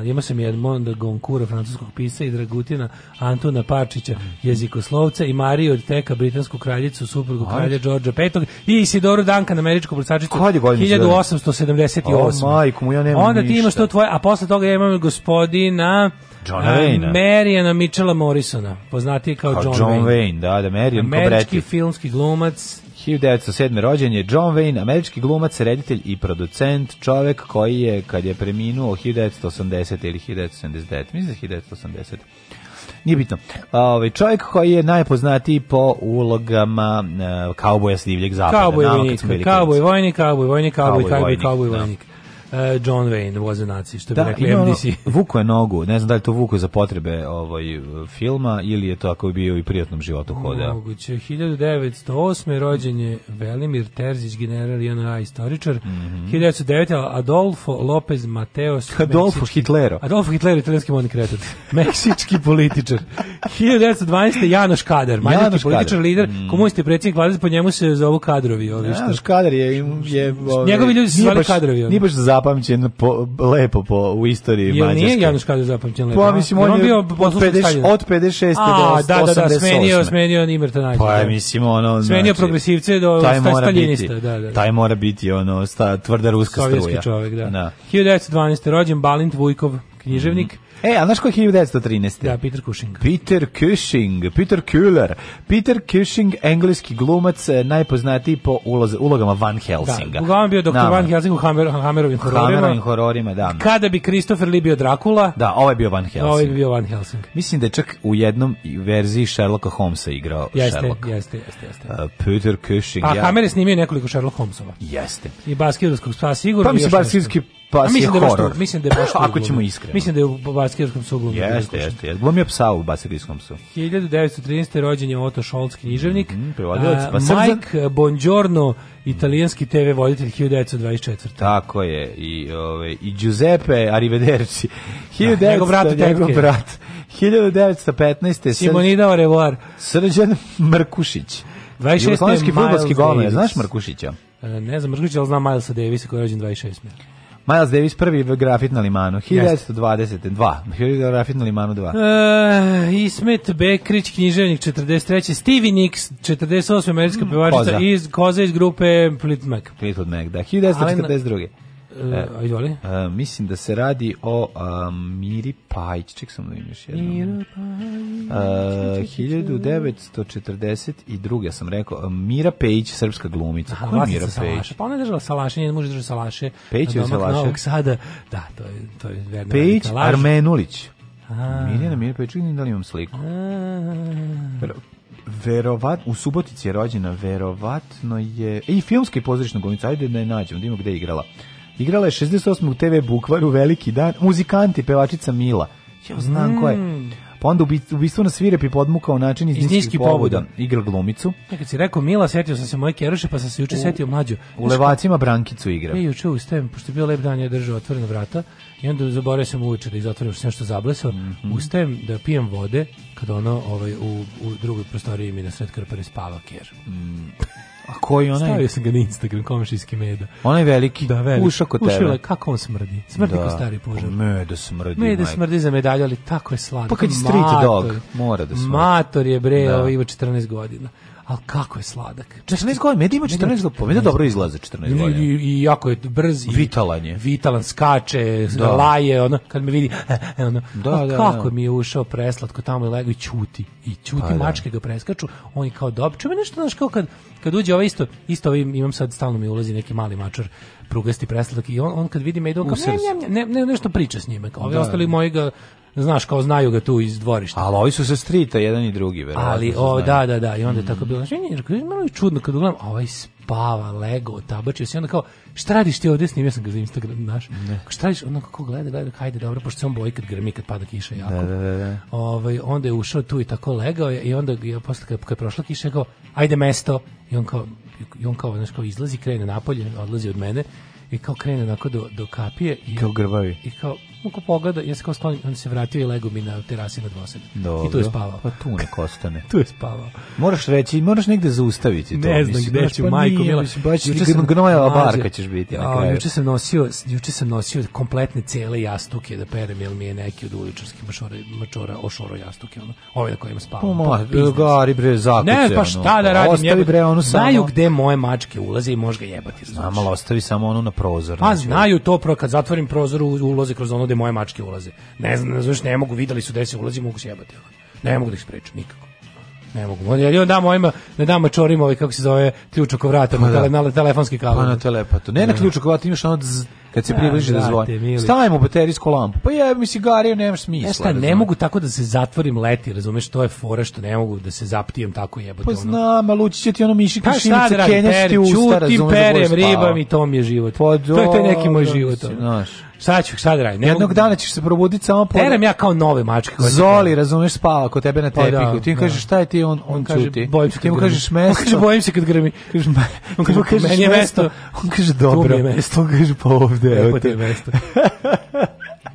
Ima sam Edmonda Gonkura, francuskog pisa i Dragutina Antona Pačića, jezikoslovca i Mariju od Teka, britansku kraljicu, suprugu kralja Đorđa V i Isidoru Duncan, američku plesačicu 1878. O, majko mu, ja nemam Onda ti imaš to tvoje, a posle toga ja imam gospodina... John Wayne. Da. Marijana Mitchella Morrisona, poznatiji kao, kao John, John Wayne. Wayne. Da, da, Marijan Američki filmski glumac. 1907. rođen je John Wayne, američki glumac, reditelj i producent, čovek koji je, kad je preminuo 1980 ili 1979, mislim 1980, da nije bitno. Ovaj čovjek koji je najpoznatiji po ulogama e, kauboja s divljeg zapada. Kauboj vojnik, kauboj vojnik, kauboj vojnik, kauboj, kauboj vojnik. E, John Wayne was a Nazi, što bi da, rekli no, MDC. Vuko je nogu, ne znam da li to Vuko za potrebe ovaj, filma ili je to ako bio i prijatnom životu hoda. Moguće, 1908. rođen je Velimir Terzić, general JNA istoričar, mm -hmm. 1909. Adolfo Lopez Mateos. [LAUGHS] Adolfo Meksički, Hitlero. Adolfo Hitlero, italijanski modni kretor. [LAUGHS] Meksički političar. 1912. Janoš Kadar, mađarski političar, lider, mm. komunista i predsjednik vlade, po njemu se zovu kadrovi. Ovi, Janoš Kadar je... je, je Njegovi ovaj, ljudi se zvali kadrovi. Nije baš za zapamćen po, lepo po, u istoriji Jel Mađarske. Jel nije Januš Kadar zapamćen lepo? Pa, mislim, on, on je bio od, 50, od 56. A, do 188. Da, da, da, smenio, smenio Nimerta Nađe. Pa, da. mislim, ono... Smenio znači, progresivce do taj mora staljinista. Biti, da, da, da. Taj mora biti, ono, sta, tvrda ruska Sovjetski struja. Sovjetski čovjek, da. da. 1912. rođen Balint Vujkov, književnik. Mm -hmm. E, a znaš ko je 1913? Da, Peter Cushing. Peter Cushing, Peter Kühler. Peter Cushing, engleski glumac, e, najpoznatiji po uloze, ulogama Van Helsinga. Da, uglavnom bio doktor da, Van Helsing u Hammer, Hammerovim hororima. Hammerovim hororima, da. Kada bi Christopher Lee bio Dracula. Da, ovaj bio Van Helsing. Ovaj bio Van Helsing. Mislim da je čak u jednom verziji Sherlocka Holmesa igrao jeste, Sherlock. Jeste, jeste, jeste. Uh, Peter Cushing. A ja... Hammer je snimio nekoliko Sherlock Holmesova. Jeste. I Baskirskog spa sigurno. Pa mislim Baskirski pas mislim je da Što, mislim da je baš da [CLEARS THROAT] Ako ćemo iskreno. Mislim da je u Baskirskom su uglavnom. Da jeste, jeste. Jel glumio psa u Baskirskom su? 1913. rođen je Otto Scholz, književnik. Mm, prevodilac. Pa Mike Bongiorno, italijanski TV voditelj 1924. Tako je. I, ove, ovaj, i Giuseppe Arrivederci. 1900, da, njegov brat. Njegov brat. 1915. Simonida Orevoar. Srđan Mrkušić. 26. Jugoslavijski futbolski golman, znaš Mrkušića? E, ne znam Mrkušića, ali znam Milesa Davisa koji je rođen 26. Miles Davis prvi grafit na limanu, 1922, yes. grafit na limanu 2. Uh, Ismet Bekrić, književnik 43. Stevie Nicks, 48. američka mm, pevačica iz Koza iz grupe Fleetwood Mac. Fleetwood Mac, da, 1942. Uh, uh, mislim da se radi o uh, Miri Pajić, ček sam da još jedno. Mira e, Pajić. 1942. sam rekao, Mira Pejić, srpska glumica. Aha, Ko je Mira Pejić? Pa ona je držala salaše, njen muž držao salaše. Pejić je salaše. Novog Sada. Da, to je, to je verna Pejić Armenulić. Aha. Mirjana Mira Pejić, da li imam sliku? Verovat, u Subotici je rođena, verovatno je... i filmska i pozorišna glumica, ajde da je nađemo, da imamo gde je igrala. Igrala je 68. TV Bukvar u Veliki dan. Muzikanti, pevačica Mila. Ja znam mm. ko je. Mm. Pa onda ubistvo na svirepi podmukao način iz, iz niskih povoda. Igra glumicu. Ja e, kad si rekao Mila, setio sam se moje keruše, pa sam se juče setio mlađu. U Levacima Brankicu igra. Ja juče ustajem, pošto je bio lep dan, ja držao otvorena vrata i onda zaboravio sam uveče da izotvorim što nešto zablesao. Mm -hmm. Ustajem da pijem vode kad ono ovaj, u, u drugoj prostoriji mi na sred krpare spava ker. Mm. A koji onaj? Stavio sam ga na Instagram, komšijski meda. Onaj veliki, da, veliki. ušao kod tebe. Ušao kako on smrdi. Smrdi da. ko stari požar. Pa meda smrdi. Meda majka. smrdi za medalju, ali tako je slatko. Pa kad je street Mator, dog, mora da smrdi. Mator je bre, da. ovo ovaj, ima 14 godina. Al kako je sladak. 14 godina, medi ima 14 godina, Meda dobro izlazi 14 godina. I, I, jako je brz i vitalan je. Vitalan skače, da. laje, ono kad me vidi, [LAUGHS] e, e, ono, da, da, da, kako da. mi je ušao preslatko tamo i lego i ćuti. I ćuti pa, da. mačke da. ga preskaču, oni kao dobro. Čujem nešto znaš kao kad kad uđe ovaj isto, isto ovaj, imam sad stalno mi ulazi neki mali mačar prugasti preslatak i on, on kad vidi me on kao, ne, ne, ne, ne, nešto priča s njime. Kao, ovi da. ostali moji ga znaš, kao znaju ga tu iz dvorišta. Ali ovi su sa strita jedan i drugi, verovatno. Ali, o, da, da, da, i onda je tako mm. bilo. Znači, malo je čudno kad ugledam, a ovaj spava, lego, tabačio se, onda kao, šta radiš ti ovdje, snimio sam ga za Instagram, naš. Ne. Šta radiš, onda kako gleda, gleda, hajde, dobro, pošto se on boji kad grmi, kad pada kiša jako. Da, da, da, da. Ovaj, onda je ušao tu i tako legao je, i onda, je, posle kad, kad je prošla kiša, je kao, ajde mesto, i on kao, i on kao, znaš, kao izlazi, krene napolje, odlazi od mene, i kao krene onako do, do kapije. I, kao grbavi. I kao, on ko pogleda, ja se kao sklonim, on se vratio i lego mi na terasi na dvosed. I tu je spavao. Pa tu nek ostane. [LAUGHS] tu je spavao. Moraš reći, moraš negde zaustaviti to. Ne znam gde ću, pa majko, mila. Juče sam gnojala barka ćeš biti. Na kraju. juče sam nosio, juče sam nosio kompletne cele jastuke da perem, jer mi je neki od uličarskih mačora, mačora ošoro jastuke. Ono. Ove na kojima spavam. Pa, pa gari bre, zakuce. Ne, pa šta da radim? Ostavi bre, onu samo. Znaju gde moje mačke ulaze i može ga jebati. Znam, ali ostavi samo onu na prozor. Pa znaju to, kad zatvorim prozor, ulozi kroz ono gde moje mačke ulaze. Ne znam, znaš, ne mogu, videli su gde se ulazi, mogu se jebati. Ne mogu da ih sprečam, nikako ne mogu. Ja on da mojima, ne da mačorim ovaj kako se zove ključ oko vrata, pa, da. na telefonski kabel. Pa na telepatu. Ne, na da. ključ oko vrata imaš ono dzz, kad se približi da, da zvoni. Stavimo baterijsku lampu. Pa ja mi cigariju nemaš smisla. Jesta, ne mogu tako da se zatvorim leti, razumeš, to je fora što ne mogu da se zaptijem tako jebote. Pa ono. znam, ali ući će ti ono mišik pa, šimica kenješ ti usta, razumeš. Čuti da perem, ribam i to mi je život. Pa, do, to je taj neki moj život. Znaš. Šta ću, šta da radim? Jednog mogu... dana ćeš se probuditi samo po... Teram ja kao nove mačke. Koje Zoli, razumeš, spava kod tebe na tepiku. Pa, da, ti mu da. kažeš šta je ti, on, on, on čuti. Bojim se ti mu kažeš grmi. mesto. On kaže, bojim se kad grmi. [LAUGHS] Kažeš, on kaže, kažeš meni je mesto. On kaže, dobro. Tu mi je mesto. On kaže, pa ovde. Lepo ti je mesto.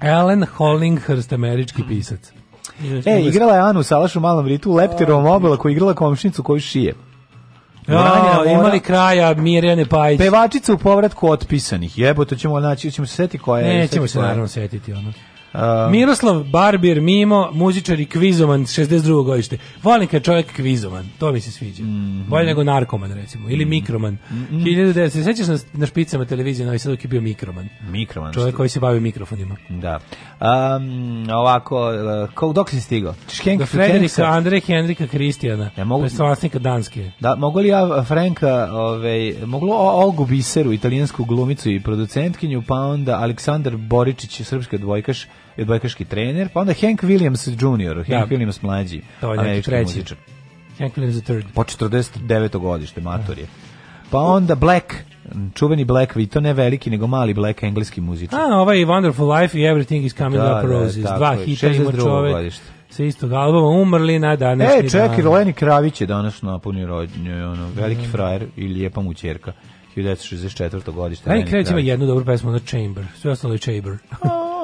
Alan Hollinghurst, američki pisac. E, igrala je Anu Salaš u malom ritu, leptirovom obila koja igrala komšnicu koju šije. Ja, imali kraja Mirjane Pajić. Pevačica u povratku otpisanih. Jebote, ćemo naći, ćemo se setiti koja je. Nećemo se naravno setiti ono. Um, Miroslav Barbir Mimo, muzičar i kvizoman 62. godište. Volim kad čovjek kvizoman, to mi se sviđa. Mm -hmm. Bolje nego narkoman recimo ili mm -hmm. mikroman. Mm -hmm. 1900 sećaš na, na špicama televizije Novi Sad je bio mikroman. Mikroman. Čovjek što... koji se bavi mikrofonima. Da. Um, ovako, uh, ko, dok si stigao? Škenk, Frederika Andre Henrika Kristijana, ja, e, mogu, Danske. Da, mogu li ja uh, Franka, ovaj, moglo Olgu Biseru, italijansku glumicu i producentkinju, pa onda Aleksandar Boričić, srpska dvojkaš, i odbojkaški trener, pa onda Hank Williams Jr., Hank da. Williams mlađi, to je treći. Muzičar. Hank Williams the third. Po 49. godište, mator je. Pa onda Black, čuveni Black, i to ne veliki, nego mali Black, engleski muzičar. A, ovaj Wonderful Life i Everything is Coming da, Up da, Roses, da, dva hita ima čovek. Godište sa istog albuma umrli na današnji e, čekaj, dan. E, čekaj, Leni Kravić je danas napunio rodnje, ono, veliki mm. frajer i lijepa mu čerka. 1964. godište. Leni Kravić ima jednu dobru pesmu na Chamber, sve ostalo je Chamber.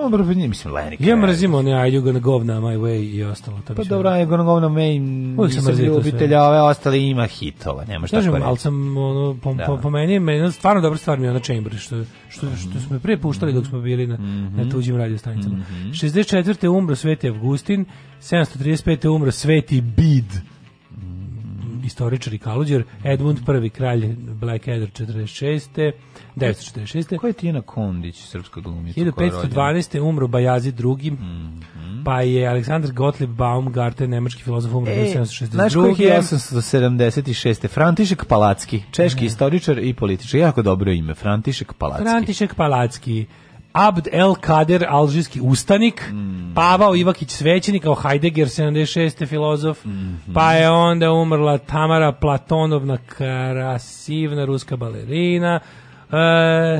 Dobro, mislim, Lenny Kravitz. Ja mrzim one Are You Gonna Go Now My Way i ostalo. To pa dobro, Are You Gonna Go Now My, Uvijek sam ljubitelja, ove ostale ima hitova, nema šta Kažem, ali sam, ono, po, da. po, po meni, meni, stvarno dobra stvar mi je ona Chamber, što, što, što smo prije puštali dok smo bili na, mm -hmm. na mhm. tuđim radio stanicama. Mm -hmm. 64. umro Sveti Avgustin, 735. umro Sveti Bid istoričar i kaluđer, Edmund I, kralj Blackadder 46. 946. Koji je Tijena Kondić, srpska glumica? 1512. umro Bajazi II. Mm -hmm. Pa je Aleksandar Gottlieb Baumgarten, nemački filozof, umro e, 1762. Znaš kojih je 1876. František Palacki, češki mm. istoričar i političar. Jako dobro ime, František Palacki. František Palacki. Abd el Kader, alžirski ustanik, mm. Pavao Ivakić Svećenik, kao Heidegger, 76. filozof, mm -hmm. pa je onda umrla Tamara Platonovna Karasivna, ruska balerina, uh,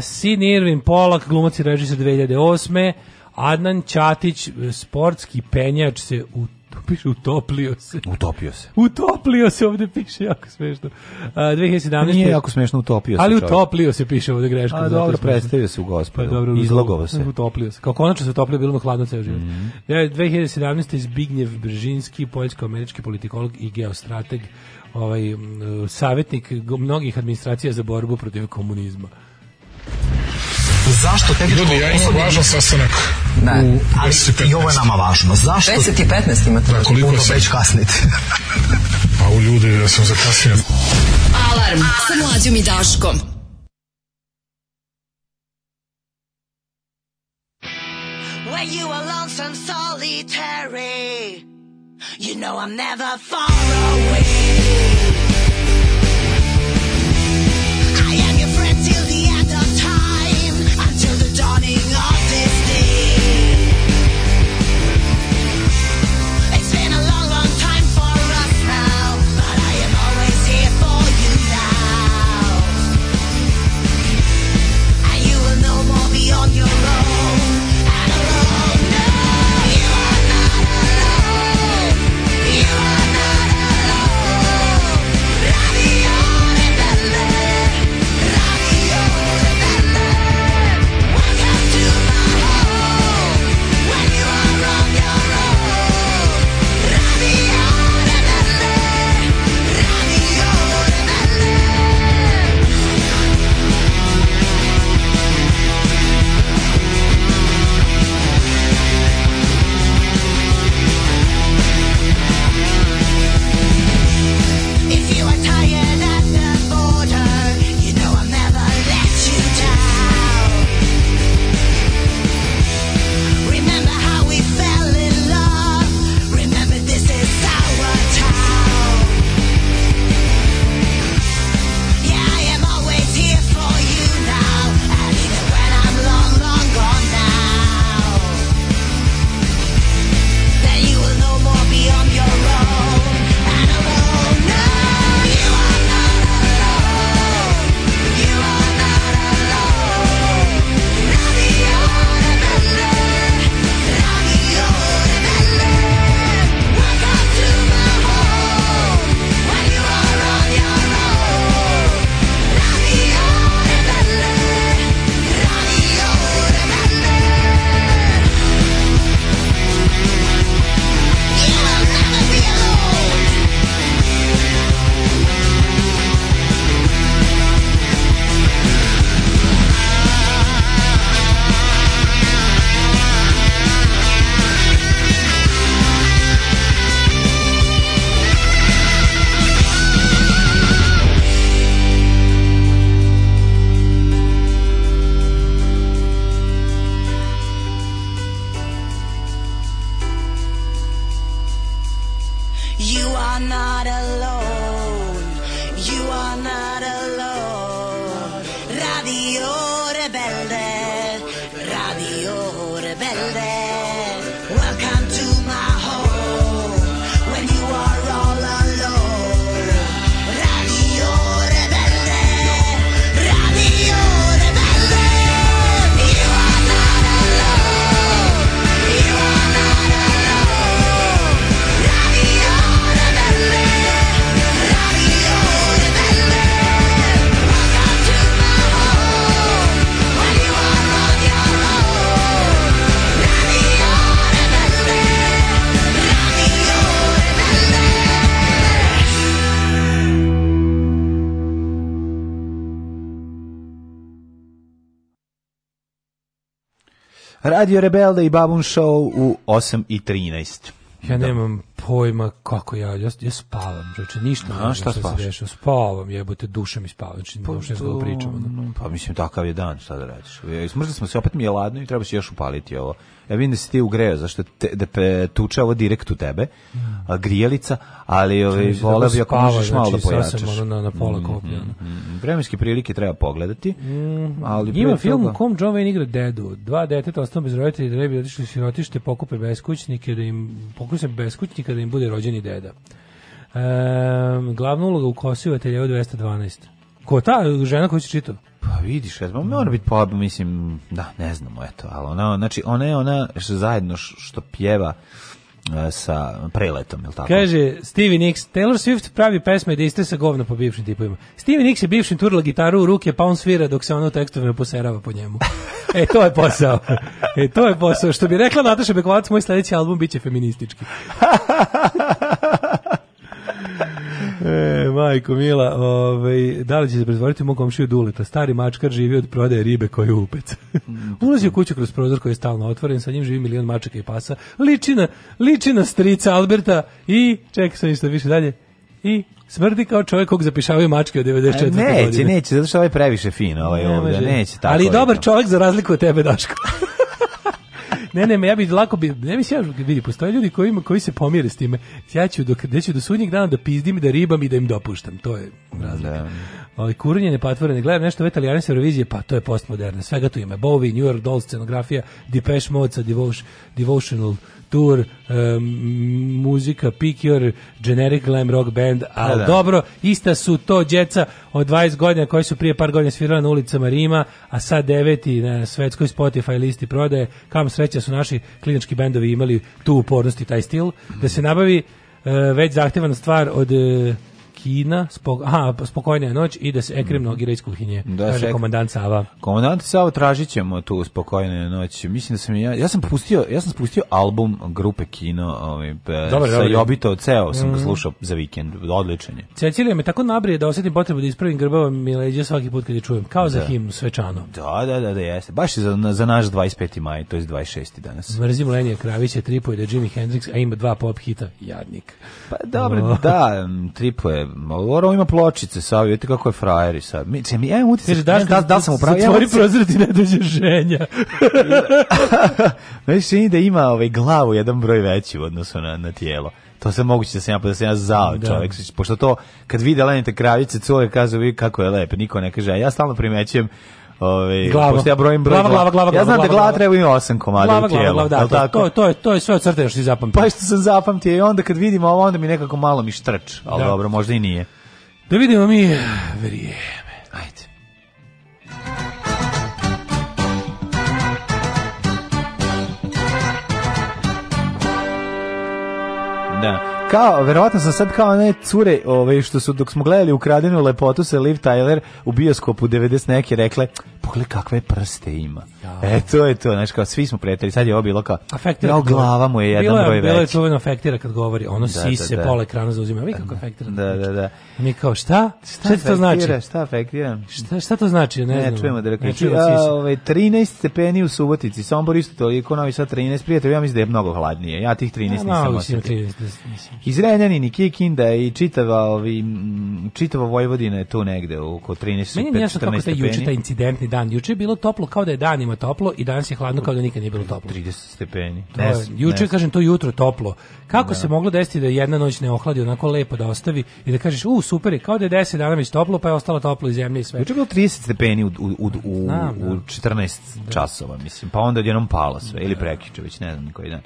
Sin Irvin Polak, glumac i režisar 2008. Adnan Ćatić, e, sportski penjač, se u [LAUGHS] piše utoplio se. Utopio se. Utoplio se ovde piše jako smešno. A, 2017. Nije jako smešno utopio se. Ali čovjek. utoplio se piše ovde greška. A dobro, predstavio se u gospodu. Pa, dobro, Izlogovao se. Utoplio se. Kao konačno se utoplio, bilo mu hladno ceo život. Mm -hmm. 2017. Zbignjev Bržinski, poljsko-američki politikolog i geostrateg, ovaj, savjetnik mnogih administracija za borbu protiv komunizma. Zašto tehničko Ljudi, ja imam važan sastanak Ne. U ali i, ovo je nama važno. Zašto? 10 i 15 imate. Da, koliko puno već kasnite. [LAUGHS] pa u ljude, ja sam zakasnio. Alarm sa mlađom i Daškom. When you are lonesome solitary You know I'm never far away Radio Rebelde i Babun Show u 8 i 13. Ja da. nemam pojma kako ja, ja, ja spavam, znači ništa A, ne šta spavaš? Se dešava, spavam, jebote, duša mi spava, znači pa, duša to, pričamo. No. Pa mislim, takav je dan, šta da radiš. E, Smrzli smo se, opet mi je ladno i treba se još upaliti ovo. Ja vidim da si ti ugreo, zašto da te, da pe, tuče ovo direkt u tebe, mm. a, grijelica, ali ove, ovaj, znači, voleo bi ako možeš malo da znači, da pojačaš. Znači, na, na pola mm, kopija. Mm, mm, mm, vremenske prilike treba pogledati. Mm, ali ima film toga... u kom John Wayne igra dedu. Dva deteta ostalo bez roditelja da ne bi otišli sirotište, pokupe beskućnike, da im pokuse beskućnika da im bude rođeni deda. Um, glavna uloga u Kosiju je Teljevo 212. Ko ta žena koju si čitao? Pa vidiš, ja znam, mora biti pa, mislim, da, ne znamo, eto, ali ona, znači, ona je ona što zajedno što pjeva, E, sa preletom, je tako? Kaže, Stevie Nicks, Taylor Swift pravi pesme da iste sa govno po bivšim tipovima. Stevie Nicks je bivšim turla gitaru u ruke, pa on svira dok se ona tekstovima poserava po njemu. [LAUGHS] E, to je posao. E, to je posao. Što bi rekla Nataša Bekovac, moj sledeći album biće feministički. [LAUGHS] E, majko Mila, ovaj, da li će se pretvoriti u mog komšiju Duleta? Stari mačkar živi od prodaje ribe koju upec. Mm. [LAUGHS] Ulazi u kuću kroz prozor koji je stalno otvoren, sa njim živi milion mačaka i pasa. Ličina, ličina strica Alberta i, čekaj sam ništa više dalje, i smrdi kao čovjek kog zapišavaju mačke od 94. E, A, neće, godine. Neće, neće, zato što ovaj previše fin, ovaj ne, ovdje, neće tako. Ali dobar čovjek za razliku od tebe, Daško. [LAUGHS] Ne, ne, ja bih lako bi, ne mislim ja vidi, postoje ljudi koji ima, koji se pomire s time. Ja ću dok deću do sudnjeg dana da pizdim, da ribam i da im dopuštam. To je razlika. Da. Ali kurnjenje patvorene, gledam nešto u italijanske revizije, pa to je postmoderne. Svega tu ima. Bowie, New York Dolls, scenografija, Depeche Mode, Devotion, Devotional Tour, um, muzika Pick Your Generic Glam Rock Band, da, ali da. dobro, ista su to djeca od 20 godina koji su prije par godina svirali na ulicama Rima, a sad deveti na svetskoj Spotify listi prodaje, kam sreća su naši klinički bendovi imali tu upornost i taj stil, mm da se nabavi uh, već zahtevana stvar od... Uh, Kina, spok, aha, spokojnija noć i da se Ekrem mhm. nogira iz kuhinje. Da, kaže komandant Sava. Komandant Sava tražit ćemo tu spokojniju noć. Mislim da sam ja, ja sam pustio, ja sam spustio album grupe Kino, ovaj, dobar, sa Jobito, ceo sam mm. ga mhm. slušao za vikend, odličan je. Cecilija me tako nabrije da osetim potrebu da ispravim grbava mi leđa svaki put kad je čujem, kao da. za himnu svečano. Da, da, da, da jeste. Baš za, za naš 25. maj, to je 26. danas. Mrzim Lenija Kravića, Tripo i da Jimi Hendrix, a ima dva pop hita, jadnik. Pa dobro, da, [LAUGHS] Tripo je, ovo ima pločice, sad vidite kako je frajer i sad. Mi, će mi, ja imam da, da, da, sam upravo... Zatvori prozor ti ne dođe ženja. Znači, [LAUGHS] da ima ovaj, glavu jedan broj veći u odnosu na, na tijelo. To se moguće da se ja, pa da sam ja zao da. čovjek. Pošto to, kad vide Lenite kravice, cule kaže vi kako je lepo, niko ne kaže. Ja stalno primećujem Ove, ovaj, glava. ja brojim broj glava, glava, glava, glava, Ja znam glava, da glava, treba ima osam komada glava, u tijelu. Glava, glava, da, to, to, to, je, to je sve od crte što si zapamtio. Pa što sam zapamtio i onda kad vidim ovo, onda mi nekako malo mi štrč, ali da. dobro, možda i nije. Da vidimo mi vrijeme. Ajde. Da. Kao, verovatno sam sad kao one cure, ove, ovaj, što su dok smo gledali ukradenu lepotu sa Liv Tyler u bioskopu 90 neke rekle, pogledaj kakve prste ima. Ja. E, to je to, znaš, kao svi smo prijatelji, sad je ovo bilo kao, afektira, kao glava mu je jedan bilo je, broj veći. Bilo je čuveno afektira kad govori, ono da, sise, da, da. pola ekrana zauzima, vi kako afektira. Da, da, da. Mi kao, šta? Šta, šta to znači? Šta afektira? Šta, šta to znači? Ne, ne čujemo da rekao. čujemo sise. Ove, ovaj, 13 stepeni u Subotici, Sombor isto toliko, novi sad 13, prijatelj, ja mislim da je mnogo hladnije, ja tih 13 ja, nisam osjetio. Da, Iz Renjanini, Kikinda i čitava, ovi, ovaj, čitava Vojvodina je tu negde, oko 13, 14 stepeni. Meni je jasno kako taj juče, taj incidentni dan. Juče je bilo toplo kao da je danima toplo i danas je hladno kao da nikad nije bilo toplo. 30 stepeni. je, juče ne. kažem to jutro toplo. Kako ne. Da. se moglo desiti da jedna noć ne ohladi onako lepo da ostavi i da kažeš u super je kao da je 10 dana već toplo pa je ostalo toplo i zemlje i sve. Juče je bilo 30 stepeni u u u, u, Znam, u 14 da. da. časova mislim. Pa onda odjednom palo sve ili da. prekiče već ne znam koji dan.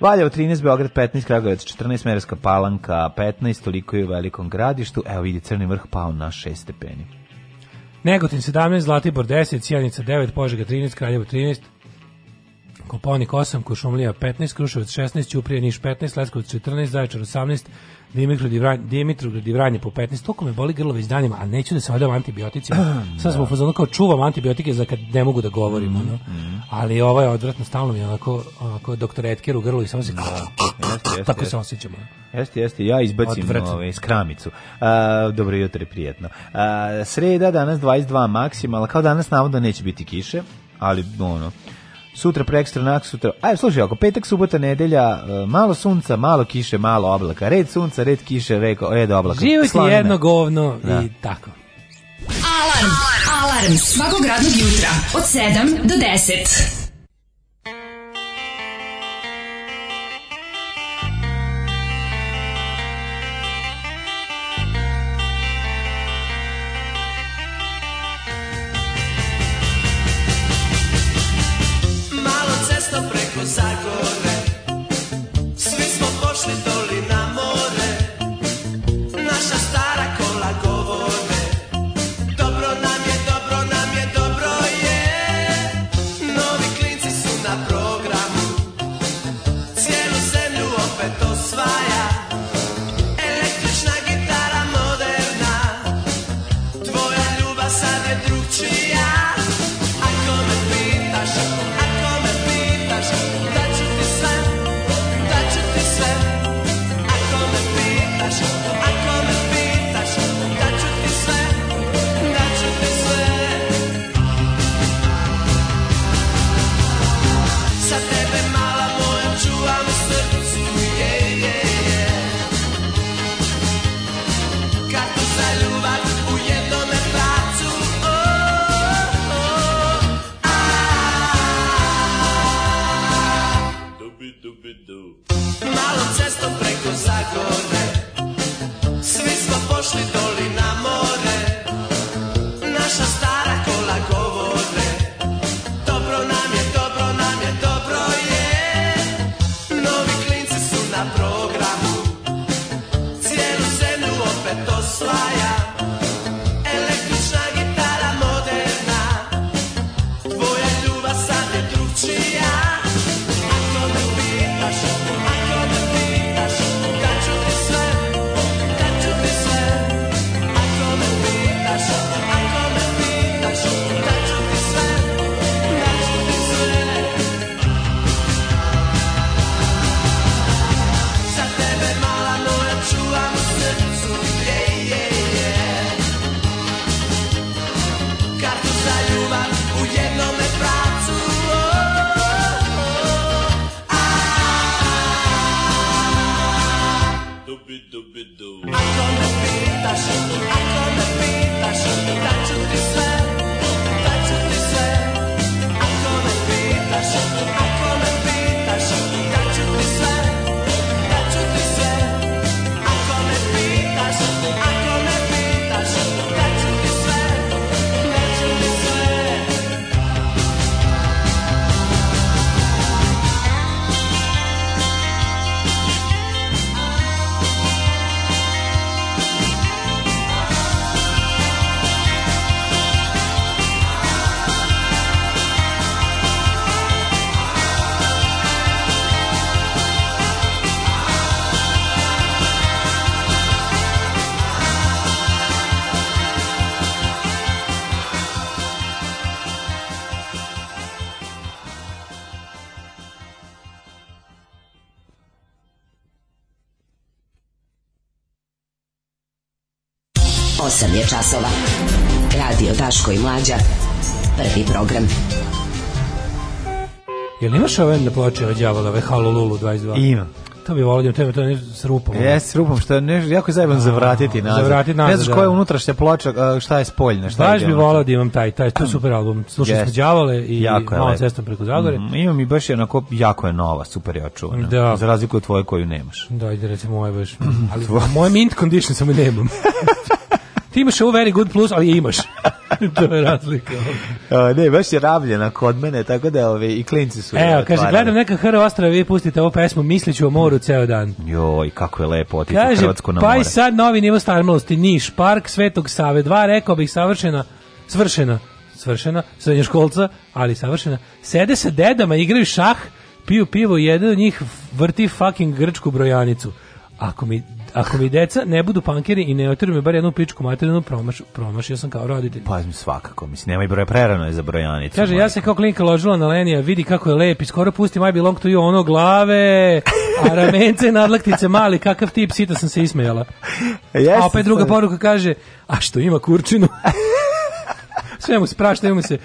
Valjevo 13, Beograd 15, Kragujevac 14, Merska Palanka 15, toliko je u Velikom gradištu. Evo vidi, Crni vrh pao na 6 stepeni. Negotin 17, Zlatibor 10, Cijanica 9, Požega 13, Kraljevo 13, Koponik 8, Košumlija 15, Kruševac 16, Ćuprije Niš 15, Leskovac 14, Zaječar 18, Dimitrov Divranje, Dimitru po 15. Toliko me boli grlo već danima, a neću da se odam antibioticima. [CLEARS THROAT] Sad smo da. fazonu kao čuvam antibiotike za kad ne mogu da govorim, mm -hmm. ono. Mhm. Ali ovo ovaj je odvratno, stalno mi je onako, onako doktor Etker u grlu i samo se... Da. Tako se osjećam. Jeste, jeste, ja izbacim Odvratno. iz ovaj, kramicu. A, dobro jutro i prijetno. A, sreda, danas 22 maksimalna, kao danas navodno neće biti kiše, ali ono, sutra prekstra nak sutra. Aj, slušaj, ako petak, subota, nedelja, e, malo sunca, malo kiše, malo oblaka. Red sunca, red kiše, reko, red oblaka. Živite jedno govno da. i tako. Alarm, alarm, svakog radnog jutra od 7 do 10. consolation. časova. Radio Daško i Mlađa. Prvi program. Jel imaš ove na ploče od djavola, ove Halululu 22? Imam. To bi volio, to je to ne s rupom. Je, s rupom, što je ne, jako zajebano zavratiti nazad. Zavratiti nazad. Ne znaš da. koja je da. unutrašnja ploča, šta je spoljna, šta baš je. Baš bi volio da imam taj, taj, to je super album. Slušali yes. smo Đavole i jako Malom cestom preko Zagore. Mm, imam i baš onako, jako je nova, super je očuvana. Da. Za razliku od tvoje koju nemaš. Da, ide recimo moje baš. [CLEARS THROAT] Ali moje mint condition samo nemam. [LAUGHS] Ti imaš ovo very good plus, ali imaš. [LAUGHS] to je razlika. Uh, ne, baš je ravljena kod mene, tako da ove, i klinci su... Evo, kaže, otvarane. gledam neka Hr Ostrava, vi pustite ovu pesmu, misliću o moru ceo dan. Joj, kako je lepo otići u Hrvatsku na more. Kaže, Pa i sad novi nivo starmalosti, Niš, Park Svetog Save, dva, rekao bih, savršena, svršena, svršena, srednjoškolca, ali savršena, sede sa dedama, igraju šah, piju pivo, jedan od njih vrti fucking grčku brojanicu. Ako mi Ako mi deca ne budu pankeri i ne otrme bar jednu pičku materinu, promaš, promašio sam kao roditelj. Pa svakako, mislim, nema i broja, prerano je za brojanicu. Kaže, ja se kao klinka ložila na Lenija, vidi kako je lep i skoro pusti I belong to you, ono glave, a ramence, nadlaktice, mali, kakav tip, sita sam se ismejala. Yes, a opet druga poruka kaže, a što ima kurčinu? [LAUGHS] sve mu sprašta, mu se,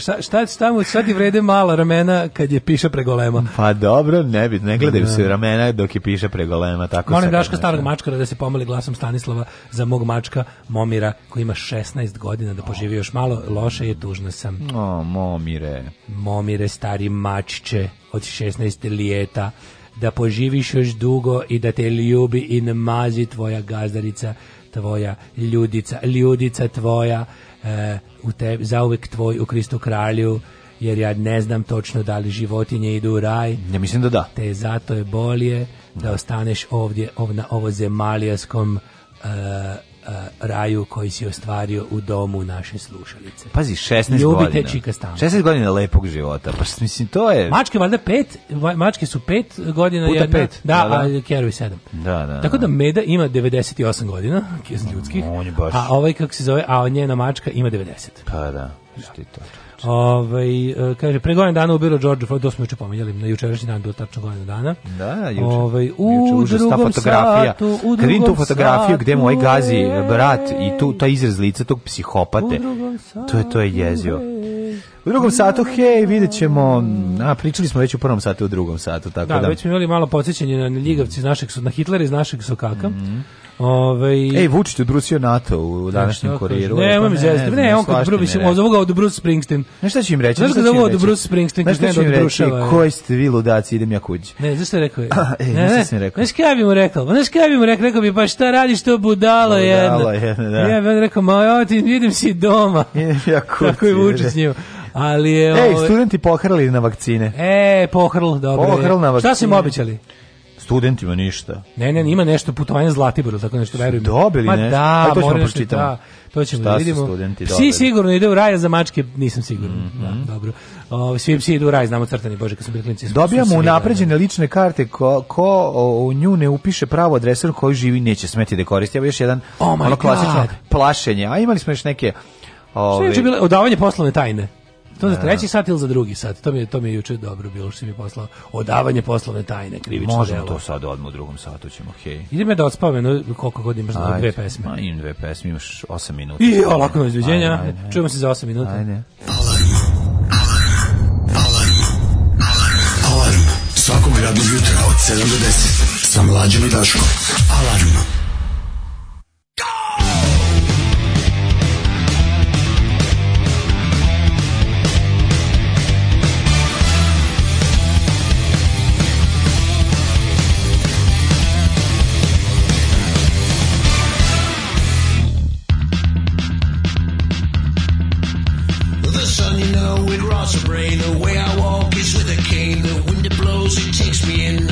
šta, šta, šta, mu, sad i vrede mala ramena kad je piša pregolema? Pa dobro, ne, bi, ne gledaju se da. ramena dok je piša pregolema. Tako Molim Daška starog mačkara da se pomali glasom Stanislava za mog mačka Momira koji ima 16 godina da poživi još malo, loše je, tužna sam. O, Momire. Momire, stari mačiće od 16 lijeta da poživiš još dugo i da te ljubi i namazi tvoja gazdarica tvoja ljudica, ljudica tvoja, e, u te, zauvek tvoj u Kristu kralju, jer ja ne znam točno da li životinje idu u raj. Ja mislim da da. Te zato je bolje da, da. ostaneš ovdje ov, na ovo zemalijaskom e, Eh, raju koji si ostvario u domu naše slušalice. Pazi, 16 Ljubite godina. Čika 16 godina lepog života. Pa mislim to je. Mačke valjda pet, mačke su pet godina Puta jedna. Pet. Da, da, da. a Kerovi 7. Da, da, da. Tako da, da Meda ima 98 godina, kez ljudskih. Mm, on je baš. A ovaj kako se zove, a njena mačka ima 90. Pa da. Što to? Ovaj e, kaže pre godinu dana ubiro George Floyd, to da smo juče pominjali, na jučerašnji dan bilo tačno godinu dana. Da, juče. Ovaj u drugom fotografija. Satu, u drugom Krivim tu fotografiju gde moj gazi brat i tu taj izraz lica tog psihopate. To je to je jezio. U drugom satu, hej, vidjet ćemo, a, pričali smo već u prvom satu, u drugom satu, tako da. Da, već smo imali malo podsjećanje na ljigavci iz našeg, na Hitlera iz našeg sokaka. Mm -hmm. Ove, ovaj, Ej, Vučić odbrusio NATO u današnjem korijeru. Ne, e, pa ne, ne, ne, on kad prvi se ovoga od Bruce Springsteen. Ne šta će im reći? Znaš kada ovo od Bruce Springsteen kad ne odbrušava. E, e. Koji ste vi ludaci, idem ja kući. Ne, zašto je rekao? [LAUGHS] Ej, ne, ne, ne, rekao. Znaš kada bi mu rekao? Znaš kada bi mu rekao? Rekao bi, pa šta radiš to budalo jedno? Budalo jedno, da. Ja bi on rekao, ma, ja ti vidim si doma. Idem ja kući. Tako je Vučić s njima. Ali je Ej, ovaj- studenti pohrli na vakcine. E, pohrl, dobro. Pohrl na vakcine. Šta su im obećali? studentima ništa. Ne, ne, ima nešto putovanje Zlatiboru, tako nešto verujem. Dobili Ma nešto. Da, A to ćemo da pročitati. Da, to ćemo Šta da vidimo. studenti dobili? Psi sigurno ide u raj, za mačke nisam siguran. Mm -hmm. da, mhm. dobro. O, svi psi idu u raj, znamo crtani, bože, kad su bili klinci. Dobijamo unapređene da, da. lične karte ko, ko u nju ne upiše pravo adresor koji živi neće smeti da koristi. Evo još jedan oh ono klasično God. plašenje. A imali smo još neke Ove... Što je bilo odavanje poslovne tajne? To za da. treći sat ili za drugi sat? To mi je to mi je juče dobro bilo što mi poslao odavanje poslovne tajne krivično Možemo to sad odmah u drugom satu ćemo, hej. Idem ja da odspavam, no, koliko god imaš ajde, dve pesme. Ma, imam dve pesme, imaš 8 minuta. I olako izviđenja. Čujemo se za 8 minuta. Ajde. Alarm. Alarm. Alarm. Svakog radnog jutra od 7 do 10 sa mlađim i Daškom. brain. The way I walk is with a cane. The wind that blows, it takes me in.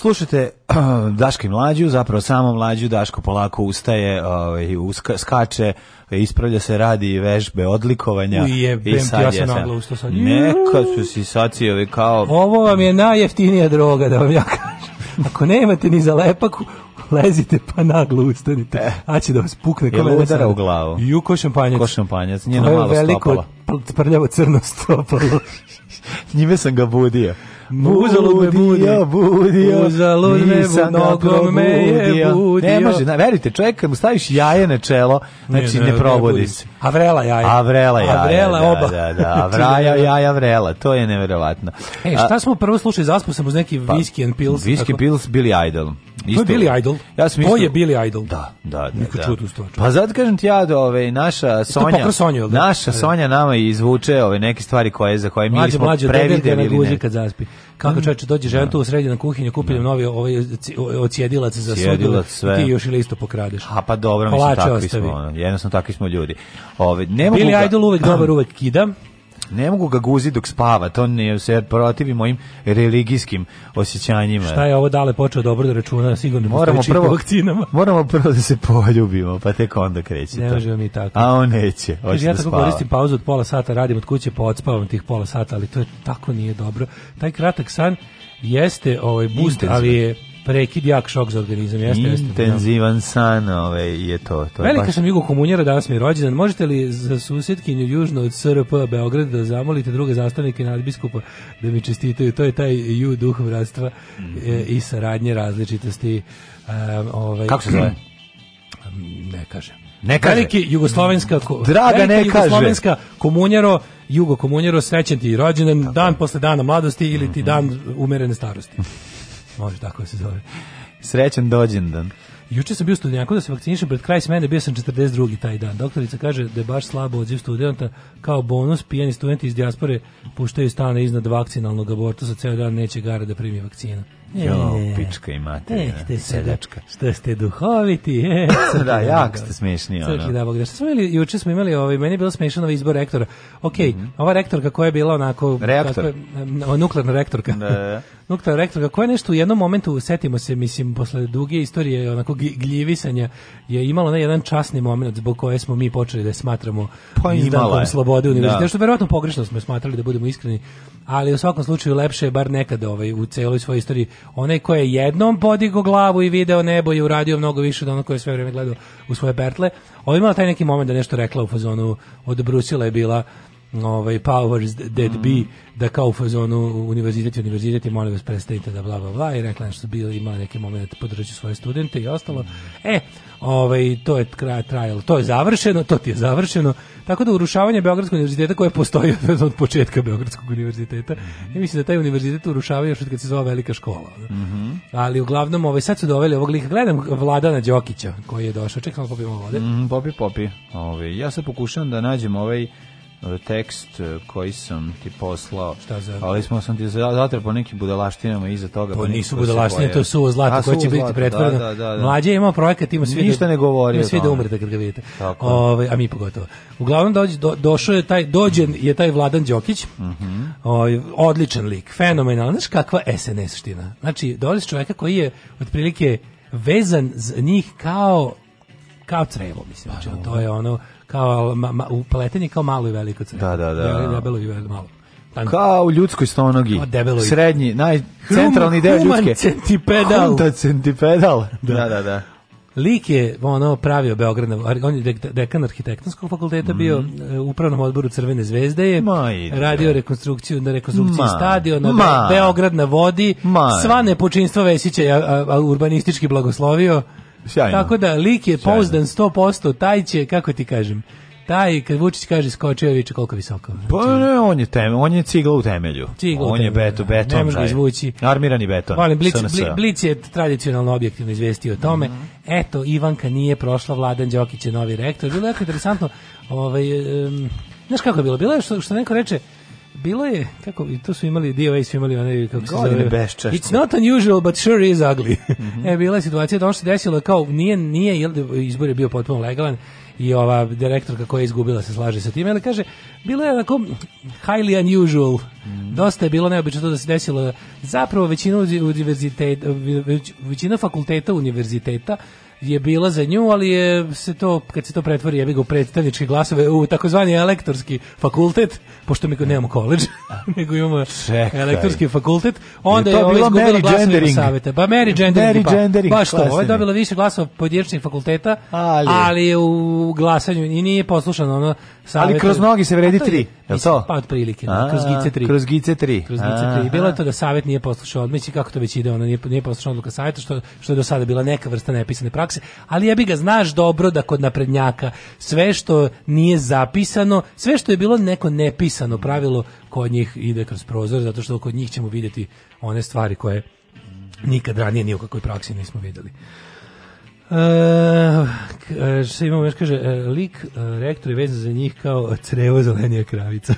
Slušajte [CLEARS THROAT] Daška i Mlađu, zapravo samo Mlađu, Daško polako ustaje, ovaj, uska, skače, ispravlja se, radi vežbe odlikovanja. Ujebem i sad ti, ja sam nagla ustao sad. Neka su si sacijevi kao... Ovo vam je najjeftinija droga, da vam ja kažem. Ako nemate ni za lepaku, lezite pa naglo ustanite. E. A će da vas pukne kome da udara u glavu. Ju ko šampanjac. Ko šampanjac, njeno malo veliko stopalo. veliko prljavo crno stopalo. [LAUGHS] Njime sam ga budio. Buzalud me budio, budio. Buzalud me budio, nogom me je budio. Ne može, na, verite, čovjek kad mu staviš jaje na čelo, znači ne, ne, ne probudi se. A vrela jaja. A vrela jaja. A vrela da, oba. Da, da, [LAUGHS] znači, a vraja da. jaja vrela, to je neverovatno. E, šta smo prvo slušali, zaspao sam uz neki pa, Whiskey and Pills. Whiskey tako? Pills, Billy Idol. Isto. To je Billy Idol. Ja sam isto... To je Billy Idol. Da, da, da. Niko da. tu stvar. Pa zato kažem ti ja da ove, ovaj, naša Sonja, Sonja da? naša da, da. Sonja nama izvuče ove neke stvari koje za koje mi mlađe, smo mlađe, prevideli ili ne. kad zaspi. Kako mm. čoveče dođe žena da. tu u sredinu kuhinju, kupim novi ovaj ocijedilac za sve. ti još ili isto pokradeš. A pa dobro, mi smo takvi ostavi. smo, jednostavno takvi smo ljudi. Ove, ne mogu Billy Idol uvek dobar, [CLEARS THROAT] uvek kida. Ne mogu ga guziti dok spava, to ne se protivi mojim religijskim osjećanjima. Šta je ovo dale počeo dobro da računa, sigurno da moramo prvo vakcinama. [LAUGHS] Moramo prvo da se poljubimo, pa tek onda kreće ne to. Ne mi tako. A on neće, hoće ja da tako koristim pauzu od pola sata, radim od kuće, pa odspavam tih pola sata, ali to je tako nije dobro. Taj kratak san jeste ovaj boost, Intenziv. ali je prekid jak šok za organizam. Jeste, jeste. Intenzivan jeste, san ove, ovaj, je to. to Velika baš... sam Jugo Komunjera, danas mi je rođendan. Možete li za susjetkinju južno od SRP Beograd da zamolite druge zastavnike nadbiskupa da mi čestitaju? To je taj ju duh vratstva mm e, -hmm. i saradnje različitosti. Um, ovaj, Kako se zove? [CLEARS THROAT] Ne kažem. Ne kaže. Veliki jugoslovenska Draga ne kaže. Jugoslovenska komunjero, jugo komunjero, srećen ti rođendan, dan posle dana mladosti ili ti mhm. dan umerene starosti. [LAUGHS] Može tako se zove. Srećan dođendan. Juče sam bio studentkom da se vakcinišem pred kraj smene, bio sam 42. taj dan. Doktorica kaže da je baš slabo odziv studenta, kao bonus pijani studenti iz dijaspore puštaju stane iznad vakcinalnog sa ceo dan neće gara da primi vakcinu. E, jo, pička i materina, e, seljačka. Što ste duhoviti. E, [LAUGHS] da, da jak ste smešni. Crki da, Bogdan. Što smo juče smo imali, ovaj, meni je bilo smešano ovaj izbor rektora. Ok, mm -hmm. ova rektorka koja je bila onako... Reaktor. Kako, e, nuklearna rektorka. Da, da. [LAUGHS] nukta rektor, kako je nešto u jednom momentu, setimo se, mislim, posle duge istorije onako gljivisanja, je imalo na jedan časni moment zbog koje smo mi počeli da smatramo pa izdankom slobode da. univerziteta, da. što verovatno pogrešno smo smatrali, da budemo iskreni, ali u svakom slučaju lepše je bar nekada ovaj, u celoj svojoj istoriji, onaj ko je jednom podigao glavu i video nebo je uradio mnogo više od onog koji je sve vreme gledao u svoje pertle, ovo imala taj neki moment da nešto rekla u fazonu od Brusila je bila ovaj powers that mm. be da kao u fazonu univerzitet univerziteti molim vas prestanite da bla bla bla i rekla nešto bilo imala neki moment podržaću svoje studente i ostalo. E, ovaj to je kraj trial, to je završeno, to ti je završeno. Tako da urušavanje Beogradskog univerziteta koje postoji od početka Beogradskog univerziteta. Mm. I mislim da taj univerzitet urušava još od kad se zove velika škola. Mm -hmm. Ali uglavnom ovaj sad su doveli ovog lika. Gledam Vladana Đokića koji je došao. Čekam popimo vode. Mm, popi popi. Ovaj ja se pokušavam da nađem ovaj E, tekst e, koji sam ti poslao. Šta za? Ali smo sam ti zatrpao nekim budalaštinama iza toga. Pa, pa nisu budalaštine, to su zlato koje će biti pretvoreno. Da, da, da, da, Mlađe ima projekat, ima svi Ništa da, ne govori. Ima svi da umrete kad ga vidite. Ove, ovaj, a mi pogotovo. Uglavnom dođe, do, došao je taj, dođen je taj Vladan Đokić, mm -hmm. odličan lik, fenomenalan, znači kakva SNS ština. Znači, dolazi čovjeka koji je otprilike vezan za njih kao kao crevo, mislim. Pa, znači, to je ono kao ma, ma, upletenje kao malo i veliko crkvo. Da, da, da. Debelo i malo. Tam. Kao u ljudskoj stonogi. O, Srednji, naj, centralni deo ljudske. centipedal. Hunta centipedal. Da, da, da. da. Lik je ono pravio Beograd, on je dekan arhitektonskog fakulteta mm. bio mhm. e, u upravnom odboru Crvene zvezde je da. radio rekonstrukciju na rekonstrukciji Ma. stadiona Ma. Beograd na vodi Ma. sva nepočinstva Vesića a, a, urbanistički blagoslovio Sjajno. Tako da lik je Sjajno. pouzdan 100%, taj će, kako ti kažem, taj kad Vučić kaže skočio viče koliko visoko. Pa znači, pa ne, on je tem, on je cigla u temelju. Cigla on u temelju, je beto, da. beton. Ne može ga izvući. Armirani beton. Valim, Blic, Blic je tradicionalno objektivno izvestio o tome. Mm -hmm. Eto, Ivanka nije prošla, Vladan Đokić je novi rektor. Bilo je jako interesantno, ovaj, um, znaš kako je bilo? Bilo je što, što neko reče, bilo je kako to su imali DOA su imali one kako se zove It's not unusual but sure is ugly. Mm -hmm. [LAUGHS] e bila je situacija da ono što se desilo kao nije nije izbor je bio potpuno legalan i ova direktorka koja je izgubila se slaže sa tim, ali kaže bilo je onako highly unusual. Mm. Dosta je bilo neobično to da se desilo. Zapravo većina univerziteta većina fakulteta univerziteta je bila za nju, ali je se to, kad se to pretvori, jebi ga u glasove, u takozvani elektorski fakultet, pošto mi nemamo koleđ, [LAUGHS] nego imamo Čekaj. elektorski fakultet, onda je, to je bila ovaj Mary glasove savjeta. Ba, Mary Gendering, Mary pa- gendering, baš to, ovo je dobila više glasova pojedinačnih fakulteta, ali, ali u glasanju i nije poslušano ono Savjet, ali kroz nogi se vredi 3, je li to? Pa otprilike, da, kroz gice 3. Kroz gice 3. Kroz gice 3. Bilo je to da savjet nije poslušao, odmeći, kako to već ide, ona nije, nije poslušao odluka savjeta, što, što je do sada bila neka vrsta nepisane prakse, ali ja bi ga znaš dobro da kod naprednjaka sve što nije zapisano, sve što je bilo neko nepisano pravilo, kod njih ide kroz prozor, zato što kod njih ćemo vidjeti one stvari koje nikad ranije ni u kakvoj praksi nismo videli. Uh, e, što e, imamo još kaže e, lik rektor je vezan za njih kao crevo zelenija kravica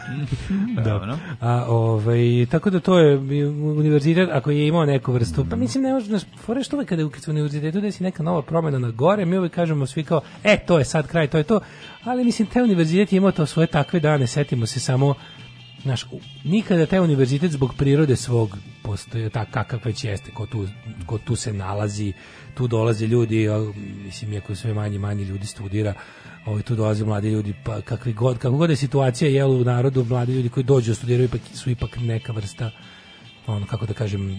mhm. [LAUGHS] da, da a ovaj tako da to je univerzitet ako je imao neku vrstu pa mislim ne može nas fore što kada u univerzitetu desi neka nova promena na gore mi uvijek kažemo svi kao e to je sad kraj to je to ali mislim taj univerzitet je imao to svoje takve dane setimo se samo Znaš, nikada taj univerzitet zbog prirode svog postoje ta kakav već jeste, ko tu, ko tu se nalazi, tu dolaze ljudi, mislim, iako sve manje manje ljudi studira, ovaj, tu dolaze mladi ljudi, pa kakvi god, kako god je situacija je u narodu, mladi ljudi koji dođu studiraju ipak, su ipak neka vrsta, ono, kako da kažem,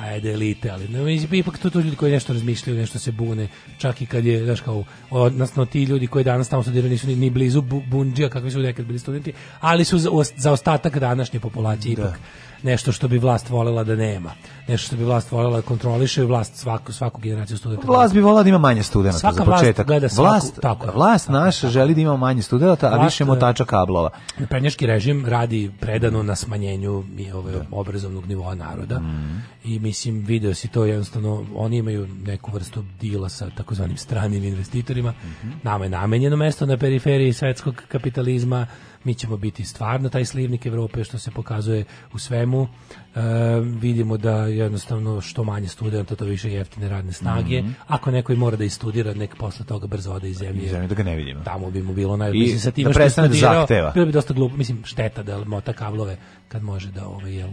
ajde elite, ali no, ipak to, to ljudi koji nešto razmišljaju, nešto se bune, čak i kad je, znaš kao, odnosno ti ljudi koji danas tamo studiraju nisu ni, ni blizu bu, bunđija kakvi su nekad bili studenti, ali su za, za ostatak današnje populacije da. ipak nešto što bi vlast volela da nema nešto što bi vlast volela da kontroliše i vlast svaku svaku generaciju studenta. Vlast bi volela da ima manje studenata Svaka za početak. Vlast, vlast, tako, vlast tako, naša tako. želi da ima manje studenata, a više motača e, kablova. Penjaški režim radi predano na smanjenju ove da. obrazovnog nivoa naroda. Mm. I mislim video si to jednostavno oni imaju neku vrstu dila sa takozvanim stranim investitorima. Mm -hmm. Nama je namenjeno mesto na periferiji svetskog kapitalizma mi ćemo biti stvarno taj slivnik Evrope što se pokazuje u svemu. E, vidimo da jednostavno što manje studenta, to više jeftine radne snage. Mm -hmm. Ako neko i mora da istudira, nek posle toga brzo ode iz zemlje. Iz zemlje da ga ne vidimo. Tamo bi mu bilo naj... mislim, sa da tim da prestane da zahteva. Bilo bi dosta glupo, mislim, šteta da mota kablove kad može da ovaj, jel,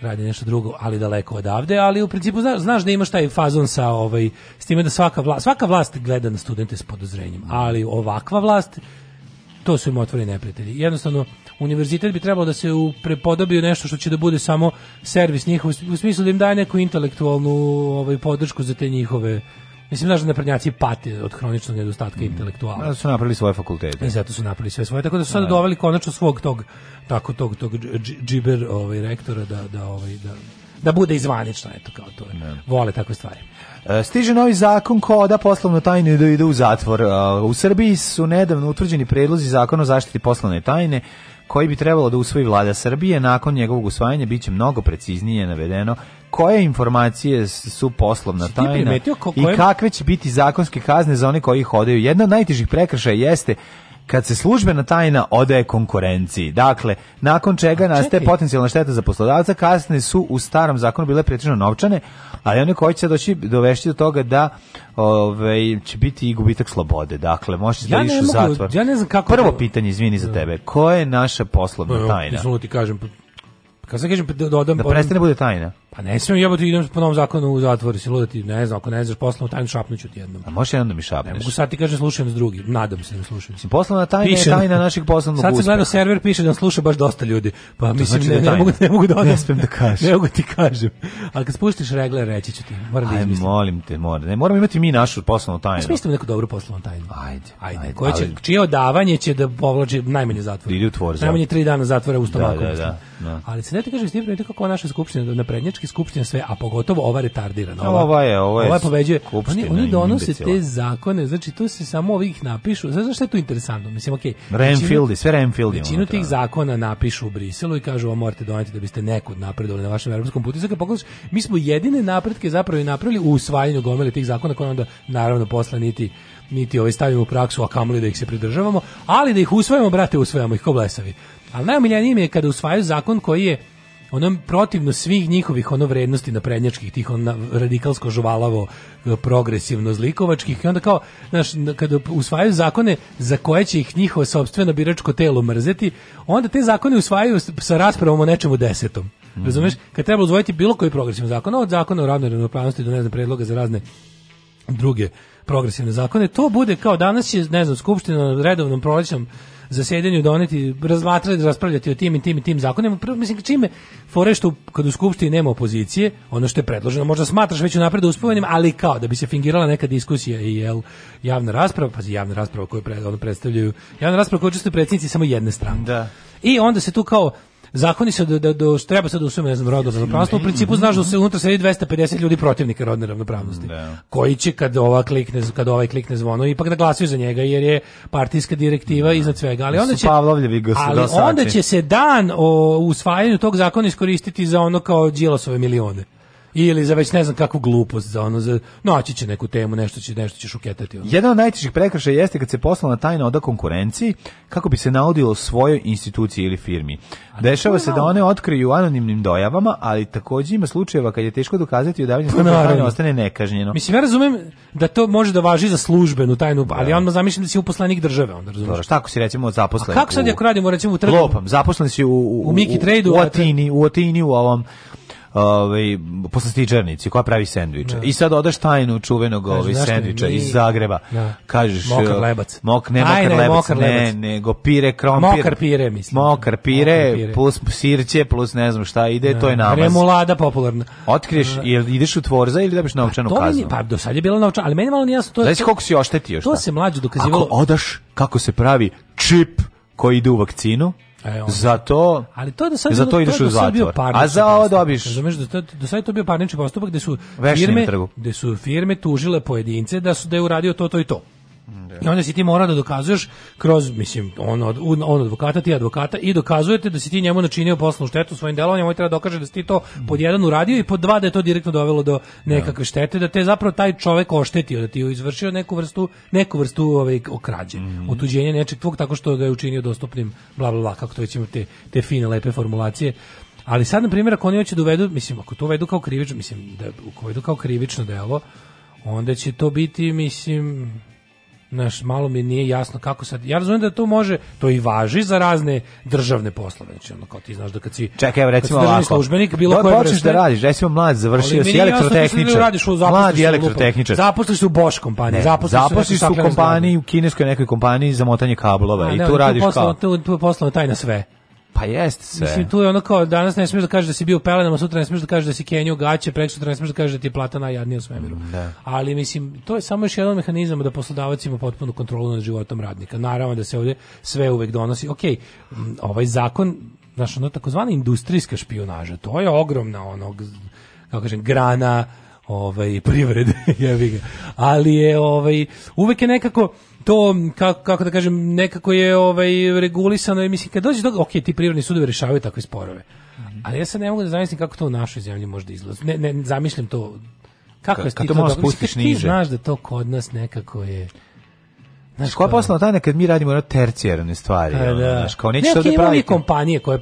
radi nešto drugo, ali daleko odavde, ali u principu znaš, znaš da imaš taj fazon sa ovaj, s time da svaka vlast, svaka vlast gleda na studente s podozrenjem, mhm. ali ovakva vlast to su im otvoreni neprijatelji. Jednostavno, univerzitet bi trebalo da se prepodobio nešto što će da bude samo servis njihov, u smislu da im daje neku intelektualnu ovaj, podršku za te njihove Mislim da naprednjaci pati od hroničnog nedostatka mm. intelektuala. Da su napravili svoje fakultete. I e, zato su napravili sve svoje. Tako da su sada da. doveli konačno svog tog tako tog tog džiber ovaj rektora da da ovaj da da bude izvanično eto kao to. Je. Da. Vole takve stvari. E, stiže novi zakon koda oda poslovnu tajnu da ide u zatvor. E, u Srbiji su nedavno utvrđeni predlozi zakona o zaštiti poslovne tajne koji bi trebalo da usvoji vlada Srbije. Nakon njegovog usvajanja biće mnogo preciznije navedeno koje informacije su poslovna tajna i kakve će biti zakonske kazne za one koji ih hodaju. Jedna od najtežih prekršaja jeste kad se službena tajna odaje konkurenciji. Dakle, nakon čega nastaje potencijalna šteta za poslodavca, kasne su u starom zakonu bile pretežno novčane, ali one koji će doći dovesti do toga da ovaj će biti i gubitak slobode. Dakle, možeš da ja da ideš u zatvor. Ja ne znam kako Prvo pitanje, izvini za da. tebe. ko je naša poslovna pa tajna? Ja, ti kažem, pa- kad sam kažem pa da dodam... Da, da prestane bude tajna. Pa ne smijem jebote, idem po novom zakonu u zatvor, si ludati, ne znam, ako ne znaš poslom tajnu šapnuću ti jednom. A možeš jednom da mi šapneš? Ne mogu sad ti kažem slušam s drugim, nadam se da slušam. Mislim, poslovna tajna piše, je tajna našeg poslovnog uspeha. Sad se gleda server, piše da sluša baš dosta ljudi. Pa to mislim, znači ne, da ne, mogu, ne mogu da odam. Ne smijem da kažem. [LAUGHS] ne mogu ti kažem. Ali kad spuštiš regler, reći ću ti. Moram Aj, da izmislim. molim te, moram. Da- ne, moramo imati mi našu poslovnu tajnu. Ja neku dobru poslovnu tajnu. Ajde. Ajde. ajde Koje će, čije odavanje će da povlači najmanje zatvore? Ili u tvor. Najmanje tri dana zatvora u stomaku. Da, da, da, da. Ali se ne ti kažem, s kako naša skupština na prednjački partijske skupštine sve, a pogotovo ova retardirana. Ova, ova je, ova je. Ova pobeđuje. Oni, oni donose te zakone, znači to se samo ovih napišu. Znaš šta je tu interesantno? Mislim, okej. Okay, Renfieldi, sve Renfieldi. Većinu tih da. zakona napišu u Briselu i kažu vam morate doneti da biste nekud napredovali na vašem evropskom putu. Znači, pogledaš, mi smo jedine napretke zapravo i napravili u usvajanju gomile tih zakona koje onda naravno posle niti niti ovaj stavimo u praksu, a kamoli da ih se pridržavamo, ali da ih usvojimo, brate, usvajamo ih ko blesavi. Ali najomiljenije mi je kada usvajaju zakon koji je ono protivno svih njihovih ono vrednosti na prednjačkih tih on radikalsko žvalavo e, progresivno zlikovačkih i onda kao znaš kada usvajaju zakone za koje će ih njihovo sopstveno biračko telo mrzeti onda te zakone usvajaju sa raspravom o nečemu desetom Mm -hmm. Razumeš? Kad treba uzvojiti bilo koji progresivni zakon, od zakona o radnoj ravnopravnosti do ne znam predloga za razne druge progresivne zakone, to bude kao danas je, ne znam, skupština na redovnom prolećnom zasedanju doneti, razmatrati, raspravljati o tim i tim i tim zakonima. Prvo, mislim, čime fore što kad u Skupštini nema opozicije, ono što je predloženo, možda smatraš već unapred uspovenim, ali kao da bi se fingirala neka diskusija i jel, javna rasprava, pa javna rasprava koju pre, ono predstavljaju, javna rasprava koju učestvuju predsjednici samo jedne strane. Da. I onda se tu kao zakoni se do, do, do treba sad da usume, ne znam, rodno ravnopravstvo, u principu znaš da se mhm. unutra sedi 250 ljudi protivnika rodne ravnopravnosti, da. koji će kad, ova klikne, kad ovaj klikne zvono ipak da glasaju za njega, jer je partijska direktiva da. iznad svega. Ali onda će, ali onda će se dan o usvajanju tog zakona iskoristiti za ono kao džilosove milione ili za već ne znam kakvu glupost za ono za noći će neku temu nešto će nešto će šuketati ono. Jedan od najtežih prekršaja jeste kad se poslovna tajna oda konkurenciji kako bi se naudilo svojoj instituciji ili firmi. Dešava se da one otkriju anonimnim dojavama, ali takođe ima slučajeva kad je teško dokazati i odavanje poslovne pa tajne ostane nekažnjeno. Mislim ja razumem da to može da važi za službenu tajnu, ali ja da. odmah zamišljam da si uposlenik države, onda razumeš. Dobro, šta ako si recimo zaposlen? A kako sad ako radimo recimo u trgu? Lopam, zaposlen si u u, u, u, u Otini, u Otini, u ovom ovaj poslastičarnici koja pravi sendviče. Da. I sad odeš tajnu čuvenog ovaj sendviča mi... iz Zagreba. Da. Kažeš mokar e, lebac. Mok ne mokar, Aj, lebac, lebac, ne, nego pire krompir. Mokar pire mislim. Mokar pire, mokar pire. plus sirće plus ne znam šta ide, da. to je da. namaz. Remolada popularna. Otkriješ ili da. ideš u tvorza ili dobiš pa novčanu to kaznu? Mi, pa do sad je bila novčana, ali meni malo nije jasno to. Znaš koliko si oštetio šta? To se mlađe dokazivalo. Ako odaš kako se pravi čip koji ide u vakcinu, E, zato ali to da sad zato ideš u zatvor. A za ovo dobiš. Razumeš da do sad je to bio parnični postupak gde su firme gde su firme tužile pojedince da su da je uradio to to i to. Da. I onda si ti mora da dokazuješ kroz, mislim, on, od, on advokata, ti advokata i dokazujete da si ti njemu načinio poslovnu štetu svojim delovanjem, on ovaj treba da dokaže da si ti to pod jedan uradio i pod dva da je to direktno dovelo do nekakve da. štete, da te zapravo taj čovek oštetio, da ti je izvršio neku vrstu, neku vrstu ovaj, okrađe, mm -hmm. otuđenje nečeg tvog tako što ga je učinio dostupnim, bla, bla, bla, kako to već ima te, te fine, lepe formulacije. Ali sad, na primjer, ako oni hoće da uvedu, mislim, ako to uvedu kao krivično, mislim, da uvedu kao krivično delo, onda će to biti, mislim, naš malo mi nije jasno kako sad. Ja razumijem da to može, to i važi za razne državne poslove. Znači ono kao ti znaš da kad si Čekaj, evo recimo kad si službenik bilo koje vrste. da radiš, recimo mlad završio si elektrotehničar. Radiš u mladi elektrotehničar. Zaposliš se u Bosch kompaniji, zaposliš se u kompaniji, u kineskoj nekoj kompaniji za motanje kablova i tu radiš kao. Tu je poslovna tajna sve. Pa jeste sve. Mislim, tu je ono kao, danas ne smiješ da kažeš da si bio u pelenama, sutra ne smiješ da kažeš da si kenio gaće, prek sutra ne smiješ da kažeš da ti je plata najjadnija u svemiru. Da. Ali, mislim, to je samo još jedan mehanizam da poslodavac ima potpunu kontrolu nad životom radnika. Naravno da se ovdje sve uvek donosi. Ok, ovaj zakon, znaš, ono takozvana industrijska špionaža, to je ogromna onog, kako kažem, grana ovaj, privrede, [LAUGHS] jevi ga. Ali je, ovaj, uvek je nekako, to kako, kako da kažem nekako je ovaj regulisano i mislim kad dođe do ok ti privredni sudovi rešavaju takve sporove mm -hmm. ali ja se ne mogu da zamislim kako to u našoj zemlji može da izgleda ne ne zamislim to kako K, je to, to malo spustiš niže znaš da to kod nas nekako je Znaš, koja da. poslovna tajna kad mi radimo ono tercijarne stvari, e, ono, da. znaš, kao neće ne, okay, da pravi. Neki kompanije koje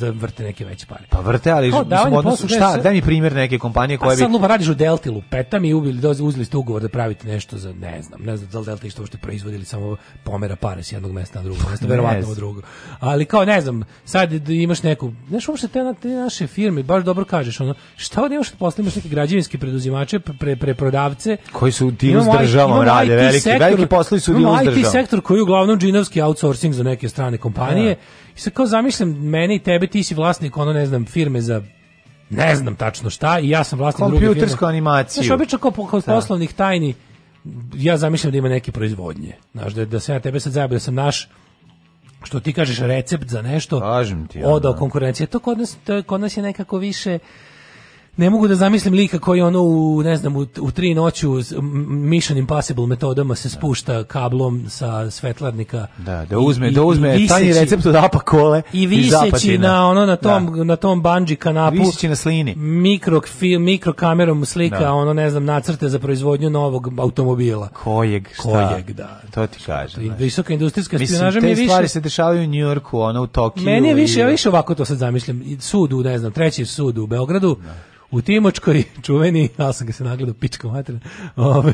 vrte neke veće pare. Pa vrte, ali kao, mislim, odnosu, šta, daj mi primjer neke kompanije koje bi... A sad lupa radiš u Delti lupetam i ubili, dozi, uzeli ste ugovor da pravite nešto za, ne znam, ne znam da li Delta išto uopšte proizvodili, samo pomera pare s jednog mesta na drugo, mesta, verovatno u drugo. Ali kao, ne znam, sad da imaš neku, znaš, uopšte te, te naše firme, baš dobro kažeš, ono, šta ovdje imaš da posle, imaš neke građevinske preduzimače, pre, pre, pre prodavce, koji su tim s državom rade, veliki, veliki poslovi su imamo IT sektor koji je uglavnom džinovski outsourcing za neke strane kompanije. Da. I sad kao zamišljam mene i tebe, ti si vlasnik ono ne znam firme za ne znam tačno šta i ja sam vlasnik druge firme. Kompjutersku animaciju. Znaš, obično kao, kao da. poslovnih tajni ja zamišljam da ima neke proizvodnje. Znaš, da, da se ja tebe sad zajabim, da sam naš što ti kažeš recept za nešto Kažem ti, odao ja, konkurencije. To kod nas, to kod nas je nekako više ne mogu da zamislim lika koji ono u ne znam u, u tri noću s Mission Impossible metodama se spušta kablom sa svetlarnika da da uzme i, da uzme i viseći, taj recept od apa kole i viseći na ono na da. tom da. na tom bungee kanapu viseći na slini mikrofilm mikrokamerom slika da. ono ne znam nacrte za proizvodnju novog automobila kojeg šta kojeg da to ti kažem znači. visoka industrijska spionaža mi više stvari se dešavaju u Njujorku ono u Tokiju meni je više i... ja više ovako to sad zamišljam sud u ne znam treći sud u Beogradu da u Timočkoj, čuveni, ja [LAUGHS] sam ga se nagledao, pička mater, ovaj,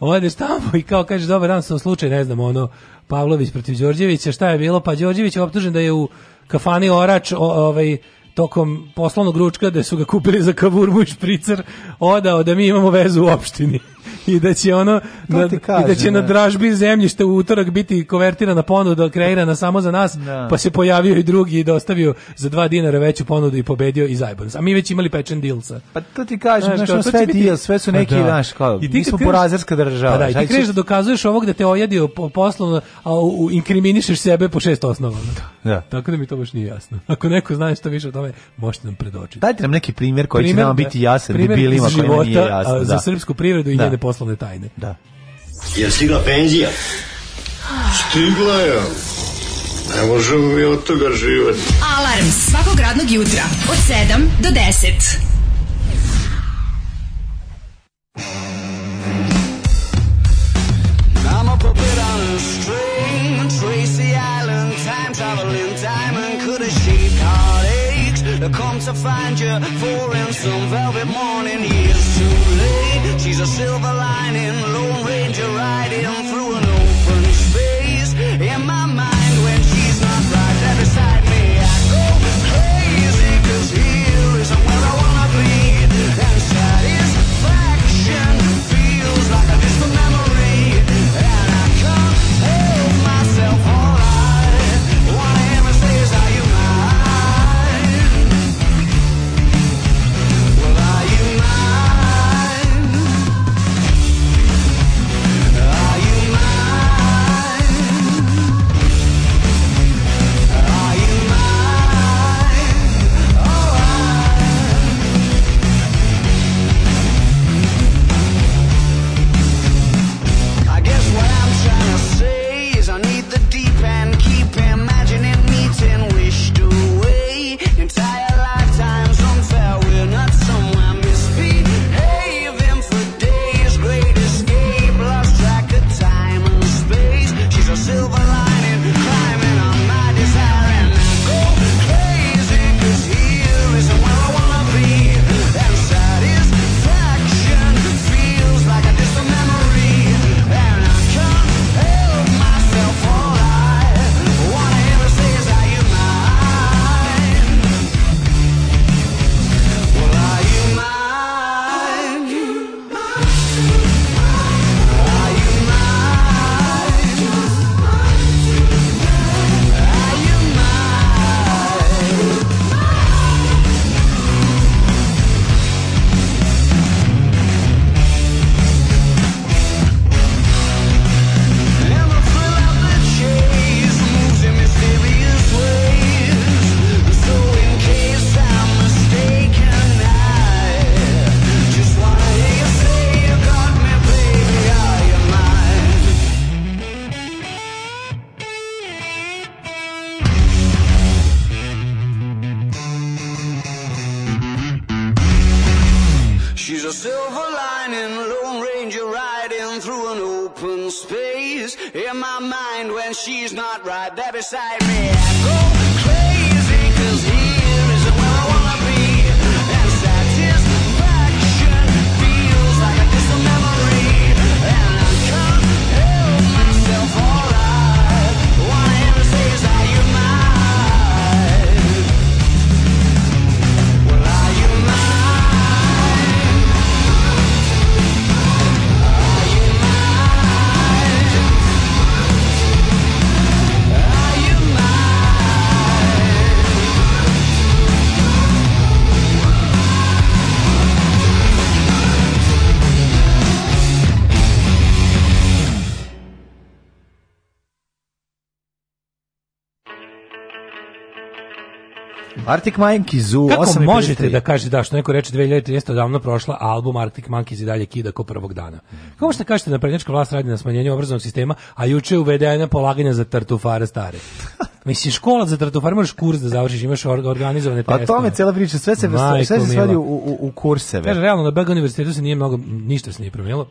odeš ovaj tamo i kao kaže, dobar dan, sam slučaj, ne znam, ono, Pavlović protiv Đorđevića, šta je bilo, pa Đorđević je optužen da je u kafani Orač, o, ovaj, tokom poslovnog ručka da su ga kupili za kavurbu i špricer, odao da mi imamo vezu u opštini i da će ono na, kažem, i da će ne. na da. dražbi zemljište u utorak biti konvertirana ponuda kreirana samo za nas, ne. Da. pa se pojavio i drugi i dostavio za dva dinara veću ponudu i pobedio i zajban. A mi već imali pečen dilca. Pa to ti kažem, znaš, znaš, sve biti... deal, sve su pa neki, da. naš kao, I ti mi smo kreš... država. Pa da, i ti kreš da dokazuješ ovog da te ojadio po, poslovno, a u, inkriminišeš sebe po šest osnova. Da. Tako da mi to baš nije jasno. Ako neko zna što više o tome, možete nam predočiti. Dajte nam neki primjer koji primjer, će nam biti jasan, primjer bi bili ima koji nije jasno. Za srpsku privredu i da rade poslovne tajne. Da. Je stigla penzija? Stigla je. Ne možemo mi od toga živati. Alarm svakog radnog jutra od 7 do 10. I'm a puppet on a string Tracy Island time traveling diamond Could a sheep hearted come to find you for in some velvet morning. Years too late, she's a silver lining, Lone Ranger riding through an open space in my mind. she's not right there beside me. I go. Arctic Monkeys u Kako 8 možete da kažete da što neko reče 2013 odavno prošla, album Arctic Monkeys i dalje kida ko prvog dana. Kako možete kažete da prednjačka vlast radi na smanjenju obrazovnog sistema, a juče uvedena polaganja za tartufare stare? [LAUGHS] Mislim, škola za tartufare moraš kurs da završiš, imaš organizovane pa testove. A tome cela priča, sve se, Majko sve se svadi u, u, u kurseve. Kaže, realno, na BG univerzitetu se nije mnogo, ništa se nije promijenilo.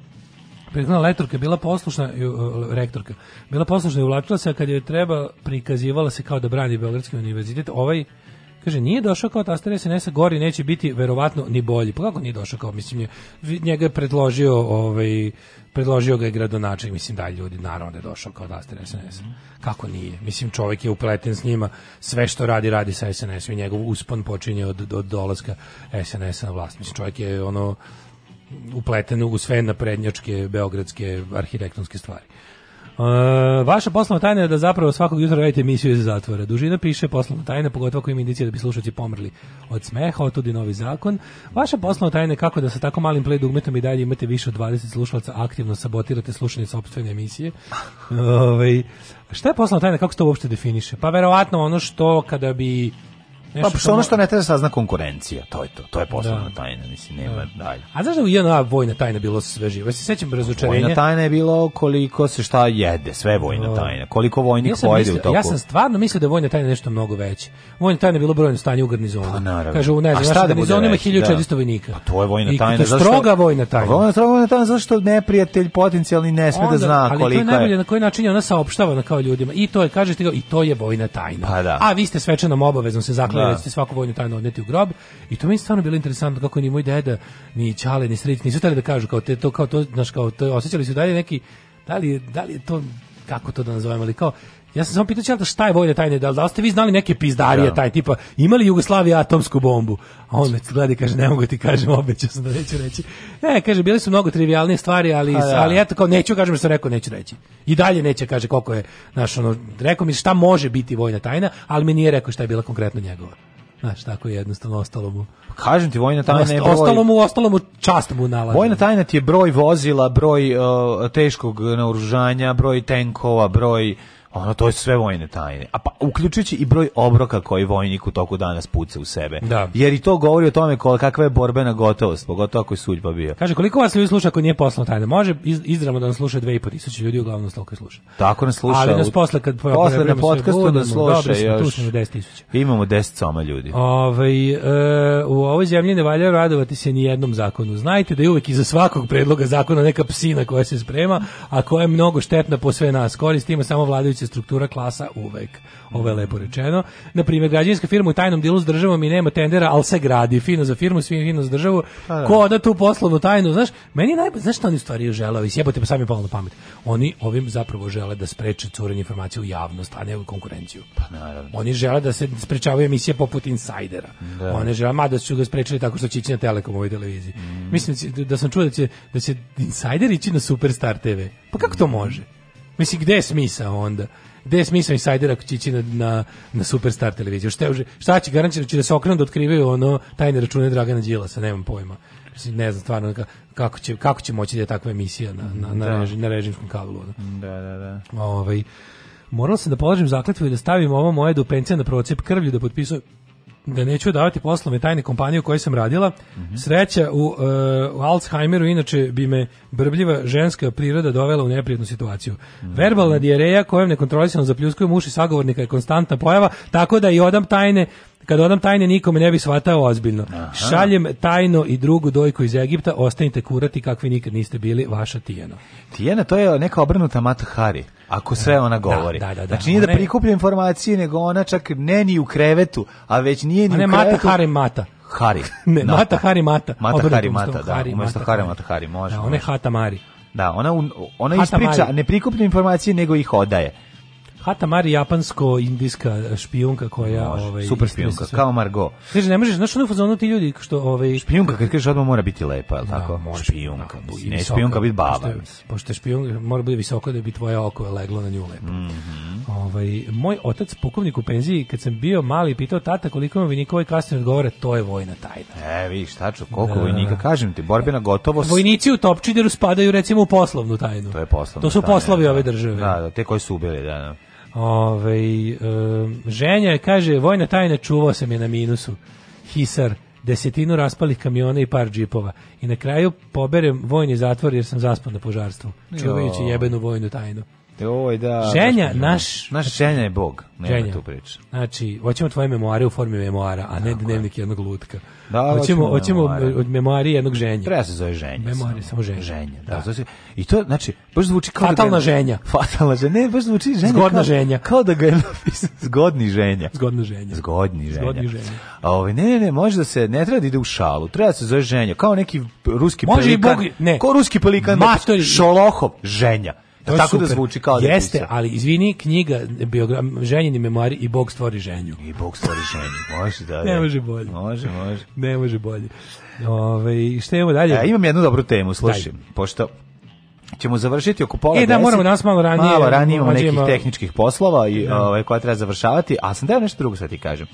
Prethodna lektorka bila poslušna, uh, rektorka, bila poslušna i uvlačila se, a kad joj treba, prikazivala se kao da brani Beogradski univerzitet, ovaj Kaže, nije došao kao taster SNS-a, gori neće biti verovatno ni bolji. Pa kako nije došao kao, mislim, njega je predložio, ovaj, predložio ga je gradonačelnik, mislim, da ljudi, naravno da je došao kao taster SNS-a. Kako nije? Mislim, čovjek je upleten s njima, sve što radi, radi sa SNS-om i njegov uspon počinje od, od dolaska SNS-a na vlast. Mislim, čovjek je ono upleten u sve naprednjačke, beogradske, arhitektonske stvari. E, vaša poslovna tajna je da zapravo svakog jutra radite emisiju iz zatvora. Dužina piše poslovna tajna, pogotovo ako ima indicija da bi slušalci pomrli od smeha, od tudi novi zakon. Vaša poslovna tajna je kako da sa tako malim play dugmetom i dalje imate više od 20 slušalaca aktivno sabotirate slušanje sopstvene emisije. [LAUGHS] Ove, ovaj, šta je poslovna tajna, kako se to uopšte definiše? Pa verovatno ono što kada bi Nešto pa pošto ono što ne treba da sazna konkurencija, to je to, to je poslovna da. tajna, mislim, nema da. dalje. A zašto da je ona vojna tajna bilo da sve živo? Ja se sećam razočarenja. Vojna tajna je bilo koliko se šta jede, sve je vojna tajna. Koliko vojnik ja pojede u toku. Ja sam stvarno mislio da je vojna tajna nešto mnogo veće. Vojna tajna je bilo brojno stanje u garnizonu. Pa, naravno. Kaže, ne znam, naša garnizon ima 1400 da. vojnika. A pa, to je vojna tajna. I to je stroga vojna tajna. Pa, vojna stroga vojna tajna, zašto neprijatelj potencijalni ne sme da zna koliko je. ali to je. najbolje na koji način ona saopštava na kao ljudima. I to je, kažete, i to je vojna tajna. Pa, A vi ste svečanom obavezno se zaklali da. i da ćete svaku vojnu tajnu odneti u grob. I to mi je stvarno bilo interesantno kako ni moj deda, ni Ćale, ni Sreć, nisu hteli da kažu kao te, to, kao to, znaš, kao to, osjećali su dalje neki, da li, da li je to, kako to da nazovemo, ali kao, Ja sam samo pitao čelta šta je vojna tajna, da li, da ste vi znali neke pizdarije da. taj tipa, imali Jugoslavija atomsku bombu? A on me gleda i kaže ne mogu ti kažem, obećao sam da neću reći. Ne, kaže bile su mnogo trivialne stvari, ali da. ali eto kao neću kažem što sam rekao neću reći. I dalje neće kaže koliko je naš ono rekao mi šta može biti vojna tajna, ali mi nije rekao šta je bila konkretno njegova. Znaš, tako je jednostavno ostalo mu. Pa kažem ti, vojna tajna Osta, je broj... Ostalo mu, ostalo mu, čast mu nalazi. Vojna tajna ti je broj vozila, broj uh, teškog naoružanja, broj tenkova, broj ono to je sve vojne tajne. A pa uključujući i broj obroka koji vojnik u toku dana spuca u sebe. Da. Jer i to govori o tome kol, kakva je borbena gotovost, pogotovo ako je suđba bio. Kaže koliko vas ljudi sluša ako nije poslovna tajne? Može iz, izravno da nas sluša i 2.500 ljudi uglavnom toliko sluša. Tako nas sluša. Ali nas posle kad posle da na podkastu da sluša još. Smo, 10 Imamo 10 soma ljudi. Ovaj e, u ovoj zemlji ne valja radovati se ni jednom zakonu. Znajte da je uvek iza svakog predloga zakona neka psina koja se sprema, a koja je mnogo štetna po sve nas. Koristimo samo vladajući se struktura klasa uvek. Ovo je lepo rečeno. Na primjer, građevinska firma u tajnom dilu s državom i nema tendera, al se gradi fino za firmu, svi fino za državu. A, pa da. Ko da tu poslovnu tajnu, znaš, meni naj znaš šta oni stvari žele, i sjebote pa sami palo na pamet. Oni ovim zapravo žele da spreče curenje informacija u javnost, a ne u konkurenciju. Pa naravno. Oni žele da se sprečavaju emisije poput Insajdera. Da. Oni žele, mada su ga sprečili tako što će ići na Telekom ovoj televiziji. Mm. Mislim da, da sam čuo da će, da će Insajder ići na Superstar TV. Pa kako to može? Mislim, gde je smisa onda? Gde je smisao insajdera ako će na, na, na Superstar televiziju? Šta, je, šta će garantirati? Da će da se okrenu da otkrivaju ono tajne račune Dragana Đilasa, nemam pojma. Mislim, ne znam stvarno kako će, kako će moći da je takva emisija na, na, na, da. režim, na režimskom kablu. Da, da, da. da. Ovaj, moral sam da položim zakletvu i da stavim ovo moje do pencija na procep krvlju da potpisujem da neću davati poslove tajne kompanije u kojoj sam radila. Mm -hmm. Sreća u, uh, u Alzheimeru inače bi me brbljiva ženska priroda dovela u neprijatnu situaciju. Mm -hmm. Verbalna dijareja kojom nekontrolisano zapljuskujem uši sagovornika je konstantna pojava, tako da i odam tajne Kad odam tajne nikome ne bi shvatao ozbiljno. Aha. Šaljem tajno i drugu dojku iz Egipta, ostanite kurati kakvi nikad niste bili, vaša Tijena. Tijena, to je neka obrnuta Mata Hari ako sve da, ona da, govori. Da, da, da, znači nije da prikuplja informacije, nego ona čak ne ni u krevetu, a već nije ni [LAUGHS] ne da. u krevetu. Mata Hari Mata. Hari. ne, no. Mata Hari Mata. Mata Obradu, Hari Mata, da. Hari, Mata, Hari, Mata Hari, može. Da, ona je Hata Mari. Da, ona, ona ispriča, ne prikuplja informacije, nego ih odaje. Hatamari japansko-indijska špijunka koja Može, ovaj super da špijunka sve... kao Margot. Kaže ne možeš, znači ono fazonu ti ljudi što ovaj špijunka kad kažeš odmah mora biti lepa, al da, tako? Može, špijunka, da, ne visoka, špijunka biti baba. Pošto, pošto špijunka mora biti visoko da bi tvoje oko leglo na nju lepo. Mm -hmm. ovaj, moj otac pukovnik u penziji kad sam bio mali pitao tata koliko ima vojnika ovaj kasnije odgovara to je vojna tajna. E, vidiš, tačno, koliko da. vojnika kažem ti, borbena gotovost. Vojnici u Topčideru spadaju recimo u poslovnu tajnu. To je poslovna. To su tajna, poslovi da, ove države. Da, da, te koji su ubili, da. da. Ove, ovaj, e, ženja kaže, vojna tajna čuvao sam je na minusu. Hisar, desetinu raspalih kamiona i par džipova. I na kraju poberem vojni zatvor jer sam zaspao na požarstvu, čuvajući jebenu vojnu tajnu. Oj, ovaj, da. Ženja, naš... Naš ženja je bog, nema ženja. tu priča. Znači, hoćemo tvoje memoare u formi memoara, a ne Tako dnevnik jednog lutka. Da, hoćemo, hoćemo od memoarije jednog ženja. Treba se zove ženja. Memoarije, samo ženja. Ženja, da. da. I to, znači, baš zvuči kao da Fatalna da ženja. [LAUGHS] Fatalna ženja, ne, baš zvuči ženja. Zgodna kao, ženja. Kao da ga je napisao. Zgodni ženja. Zgodna ženja. Zgodni ženja. Zgodni ženja. A ovaj, ne, ne, ne, može da se, ne treba da ide u šalu, treba da se zove ženja, kao neki ruski može pelikan. Može i bog, ne. Kao ruski pelikan, Matori. šolohov, ženja. Da to tako da super. da zvuči kao da Jeste, je ali izvini, knjiga biogram ženjeni memoari i Bog stvori ženju. I Bog stvori ženju. Može da. [LAUGHS] da. ne može bolje. Može, može. [LAUGHS] Ne može bolje. Ovaj šta imamo dalje? Ja e, imam jednu dobru temu, slušaj. Pošto ćemo završiti oko pola E, da, deset. moramo danas malo ranije. Malo ranije imamo nekih tehničkih poslova i da. ove, ovaj, koja treba završavati, a sam teo nešto drugo sad ti kažem.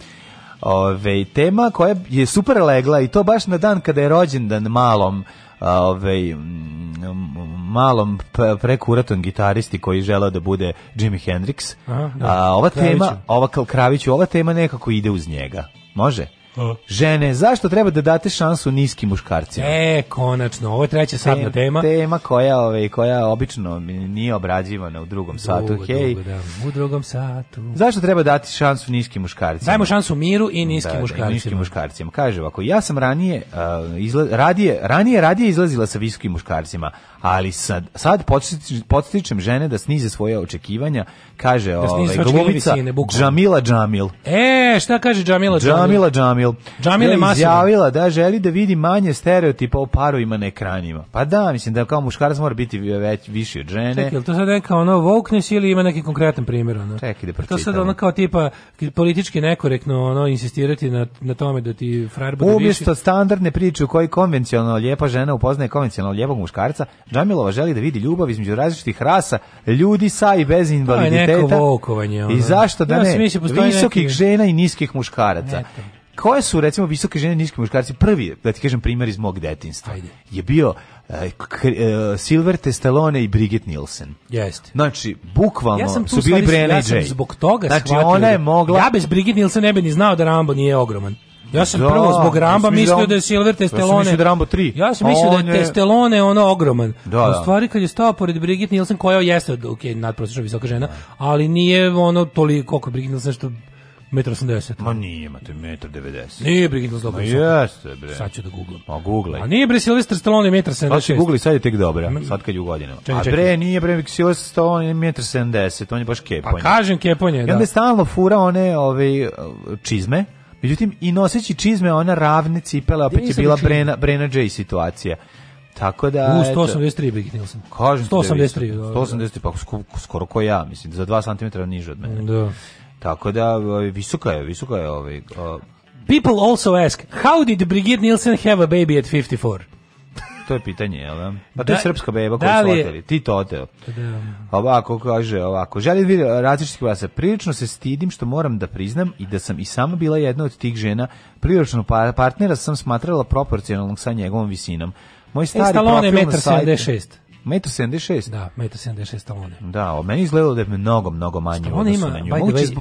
Ove, ovaj, tema koja je super legla i to baš na dan kada je rođendan malom ovaj, malom prekuratom gitaristi koji želeo da bude Jimi Hendrix. Aha, da. A, ova Kraviću. tema, ova Kraviću, ova tema nekako ide uz njega. Može? žene, zašto treba da date šansu niskim muškarcima? E, konačno, ovo je treća satna tema. Tema koja, ove, ovaj, koja obično nije obrađivana u drugom satu. hej. Drugo, da, u drugom satu. Zašto treba dati šansu niskim muškarcima? Dajmo šansu miru i da, niskim da, muškarcima. Da, niskim muškarcima. Kaže ovako, ja sam ranije, uh, izla, radije, ranije, radije izlazila sa visokim muškarcima, ali sad, sad podstičem žene da snize svoje očekivanja, kaže da ove, ovaj, glumica Džamila Džamil. E, šta kaže Džamila Džamil? Džamila Džamil Džamil. Džamil je izjavila da želi da vidi manje stereotipa o parovima na ekranima. Pa da, mislim da kao muškarac mora biti već viši od žene. Čekaj, to sad neka ono wokeness ili ima neki konkretan primjer? Ono? Čekaj da pročitam. To sad ono kao tipa politički nekorektno ono, insistirati na, na tome da ti frajer bude Umjesto standardne priče u kojoj konvencionalno lijepa žena upoznaje konvencionalno lijepog muškarca, Džamilova želi da vidi ljubav između različitih rasa, ljudi sa i bez invaliditeta. To je neko vokovanje. Ono. I zašto da ne? Ja, mislim, Visokih neki... žena i niskih muškaraca. Eto koje su recimo visoke žene niski muškarci prvi da ti kažem primer iz mog detinjstva Ajde. je bio uh, uh, Silver Testalone i Brigitte Nielsen jeste znači bukvalno ja su bili Brenna ja zbog toga znači ona da- je mogla ja bez Brigitte Nielsen ne bih ni znao da Rambo nije ogroman ja sam da, prvo zbog Ramba mislio da, da je Silver Testelone. Ja sam mislio da Rambo 3. Ja sam mislio da je Testelone ono ogroman. Da, da. U stvari kad je stao pored Brigitte Nielsen koja jeste ok, nadprosečno visoka žena, ali nije ono toliko koliko Brigitte Nielsen što Metar 80. Ma nije, ma to je metar 90. Nije bre Gintal Slobodan. Ma jeste bre. Sad ću da googlam. Ma googlaj. A nije bre Silvestar Stallone metar 76. Pa se googli, sad je tek dobra, sad kad je u godinama. Čekaj, čekaj. A bre, nije bre Silvestar Stallone metar 70, on je baš keponje. Pa kažem keponje, da. I onda da. je stalno fura one ove, čizme. Međutim, i noseći čizme, ona ravne cipele, opet je bila Brena, Brena J situacija. Tako da... U, 183 Big Nilsen. Kažem 183. 183, da, da, pa skoro ko ja, mislim, za 2 cm niže od mene. Da. Tako da ovaj, visoka je, visoka je ovaj uh... People also ask how did Brigitte Nielsen have a baby at 54? to je pitanje, jel da? Pa to je da- srpska beba koju da su oteli. Ti to oteo. Da. Ovako, kaže, ovako. Želim vidjeti različitih glasa. Prilično se stidim što moram da priznam i da sam i sama bila jedna od tih žena. Prilično pa, partnera sam smatrala proporcionalnog sa njegovom visinom. Moj e, stari e, profil je na sajtu... 1,76? Da, 1,76 Stallone. Da, o meni izgledalo da je mnogo, mnogo manje Stallone ima, na nju.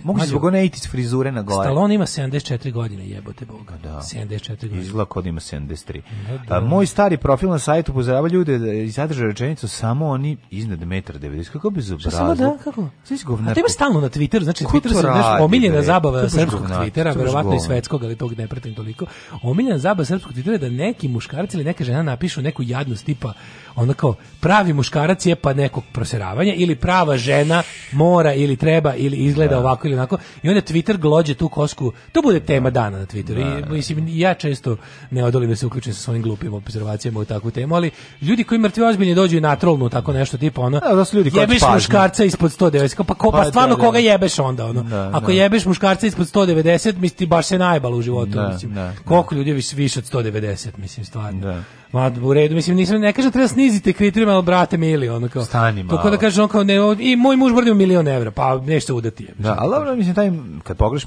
Mogu se zbog one frizure na gore. Stallone ima 74 godine, jebote boga. Da. 74 godine. Izgleda kod ima 73. Da, da. moj stari profil na sajtu pozdrava ljude da sadrža rečenicu samo oni iznad 90. Kako bi zobrazio? Samo da, kako? Sviš govnar. A to ima stalno na Twitteru, znači Ko Twitter se nešto omiljena zabava srpskog Twittera, verovatno i svetskog, ali tog ne pratim toliko. Omiljena zabava srpskog Twittera da neki muškarci ili neka žena napišu neku jadnost tipa onako, kao pravi muškarac je pa nekog proseravanja ili prava žena mora ili treba ili izgleda da. ovako ili onako i onda Twitter glođe tu kosku to bude tema dana na Twitteru da. i da, da. mislim ja često ne odolim da se uključim sa svojim glupim observacijama u takvu temu ali ljudi koji mrtvi ozbiljni dođu i natrolnu tako nešto tipa ono da, da su ljudi jebeš muškarca ispod 190 pa, ko, pa, pa stvarno da, koga jebeš onda ono ako jebeš muškarca ispod 190 misli baš se najbalo u životu mislim koliko ljudi više od 190 mislim stvarno Ma, u redu, mislim, nisam, ne kaže da treba snizite kriterijum, ali brate, mili, ono kao. Stani da malo. Kako da kažem, on kao, ne, i moj muž brdio milion evra, pa nešto udati je. Da, ali dobro, mislim, taj, kad pogreš,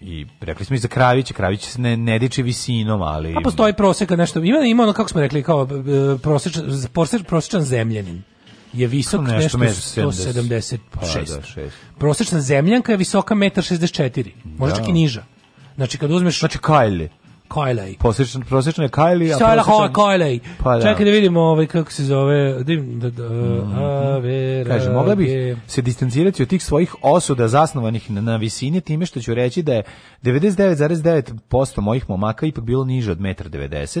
i rekli smo i za Kravića, Kravić se ne, ne diče visinom, ali... Pa postoji proseka, nešto, ima, ima ono, kako smo rekli, kao prosečan, prosečan, prosečan zemljanin je visok nešto, nešto 176. Pa, da, Prosečna zemljanka je visoka 1,64 m, možda čak i da. niža. Znači kad uzmeš Znači Kajli. Kylie. Prosječno, prosječno je Kajli, a prosječno... Pa da. Čekaj da vidimo ovaj, kako se zove... Da Dim, da, da, mm. a, vera, Kaže, mogla bih se distancirati od tih svojih osuda zasnovanih na, na visini time što ću reći da je 99,9% mojih momaka ipak bilo niže od 1,90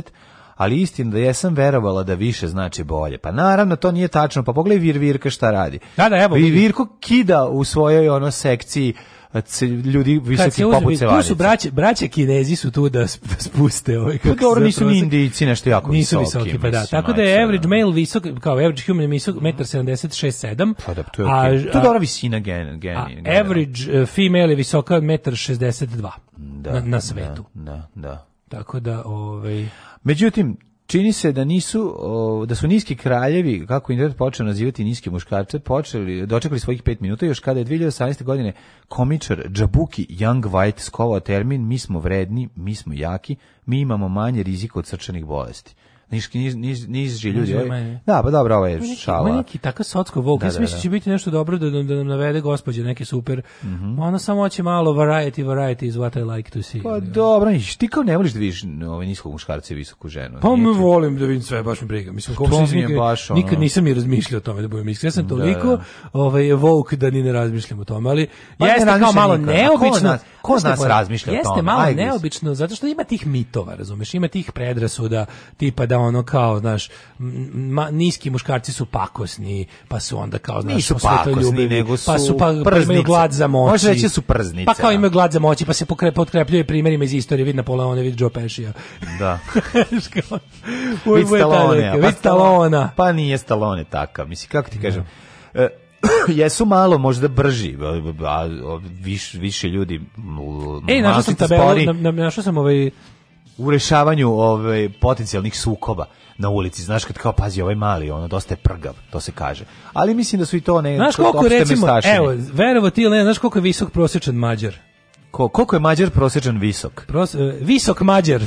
ali istina da jesam verovala da više znači bolje. Pa naravno to nije tačno, pa pogledaj Vir Virka šta radi. Da, da, evo. Vir Virko kida u svojoj ono sekciji c, ljudi visoki poput Cevanica. Tu su braće, braće Kinezi su tu da, da spuste ove ovaj, pa kako. Pa dobro, nisu ni Indijci nešto jako nisu visoki. Nisu visoki, pa da. Tako da je znači, average male visok, kao average human visok 1,76 7. Pa da, to je okay. A, to je dobra visina gen, gen, a average eh, female je visoka 1,62 da, na, na svetu. Da, da, da. Tako da, ovaj... Međutim, čini se da nisu da su niski kraljevi kako internet počeo nazivati niski muškarce počeli dočekali svojih 5 minuta još kada je 2018. godine komičar Džabuki Young White skovao termin mi smo vredni, mi smo jaki, mi imamo manje rizika od srčanih bolesti. Niš, niz, niz, niz ljudi. Ovaj. Da, pa dobro, ovo ovaj je šala. Ima neki takav sotsko vok. Da, ja da, da, da. će biti nešto dobro da, da, da nam navede gospođe neke super. Mm -hmm. Ona samo hoće malo variety, variety is what I like to see. Pa dobro, niš, ti kao ne voliš da vidiš ovaj niskog muškarca i visoku ženu. Pa mi volim da vidim sve, baš mi briga. Mislim, kako se nikad, baš, ono... nikad nisam i razmišljao o tome da budem iskren. Ja sam da, toliko ovaj, vok da ni ne razmišljam o tome, ali pa jeste ne kao malo neobično. Ko od nas pa- razmišlja o tome? Jeste malo neobično, zato što ima tih mitova, razumeš, ima tih predrasuda, tipa da ono kao, znaš, ma, niski muškarci su pakosni, pa su onda kao, znaš, Nisu pakosni, ljubivi, nego pa su pa su pa, pa imaju glad za moći. Može reći su prznice. Pa kao da. imaju glad za moći, pa se pokre, potkrepljuje primjerima iz istorije, vid Napoleone, vid Joe Pešija. Da. [LAUGHS] vid Stallone. Pa vid Stallone. Pa nije Stallone takav, misli, kako ti da. kažem, no. E, [CLEARS THROAT] jesu malo možda brži, a, a, a, više, više ljudi. e, našao sam tabelu, na, na, našao sam ovaj u rešavanju ove potencijalnih sukoba na ulici. Znaš kad kao pazi ovaj mali, ono dosta je prgav, to se kaže. Ali mislim da su i to ne Znaš koliko recimo, evo, verovo ti ne, znaš koliko je visok prosječan mađar? Ko, koliko je Mađar prosječan visok? Pros, e, visok Mađar.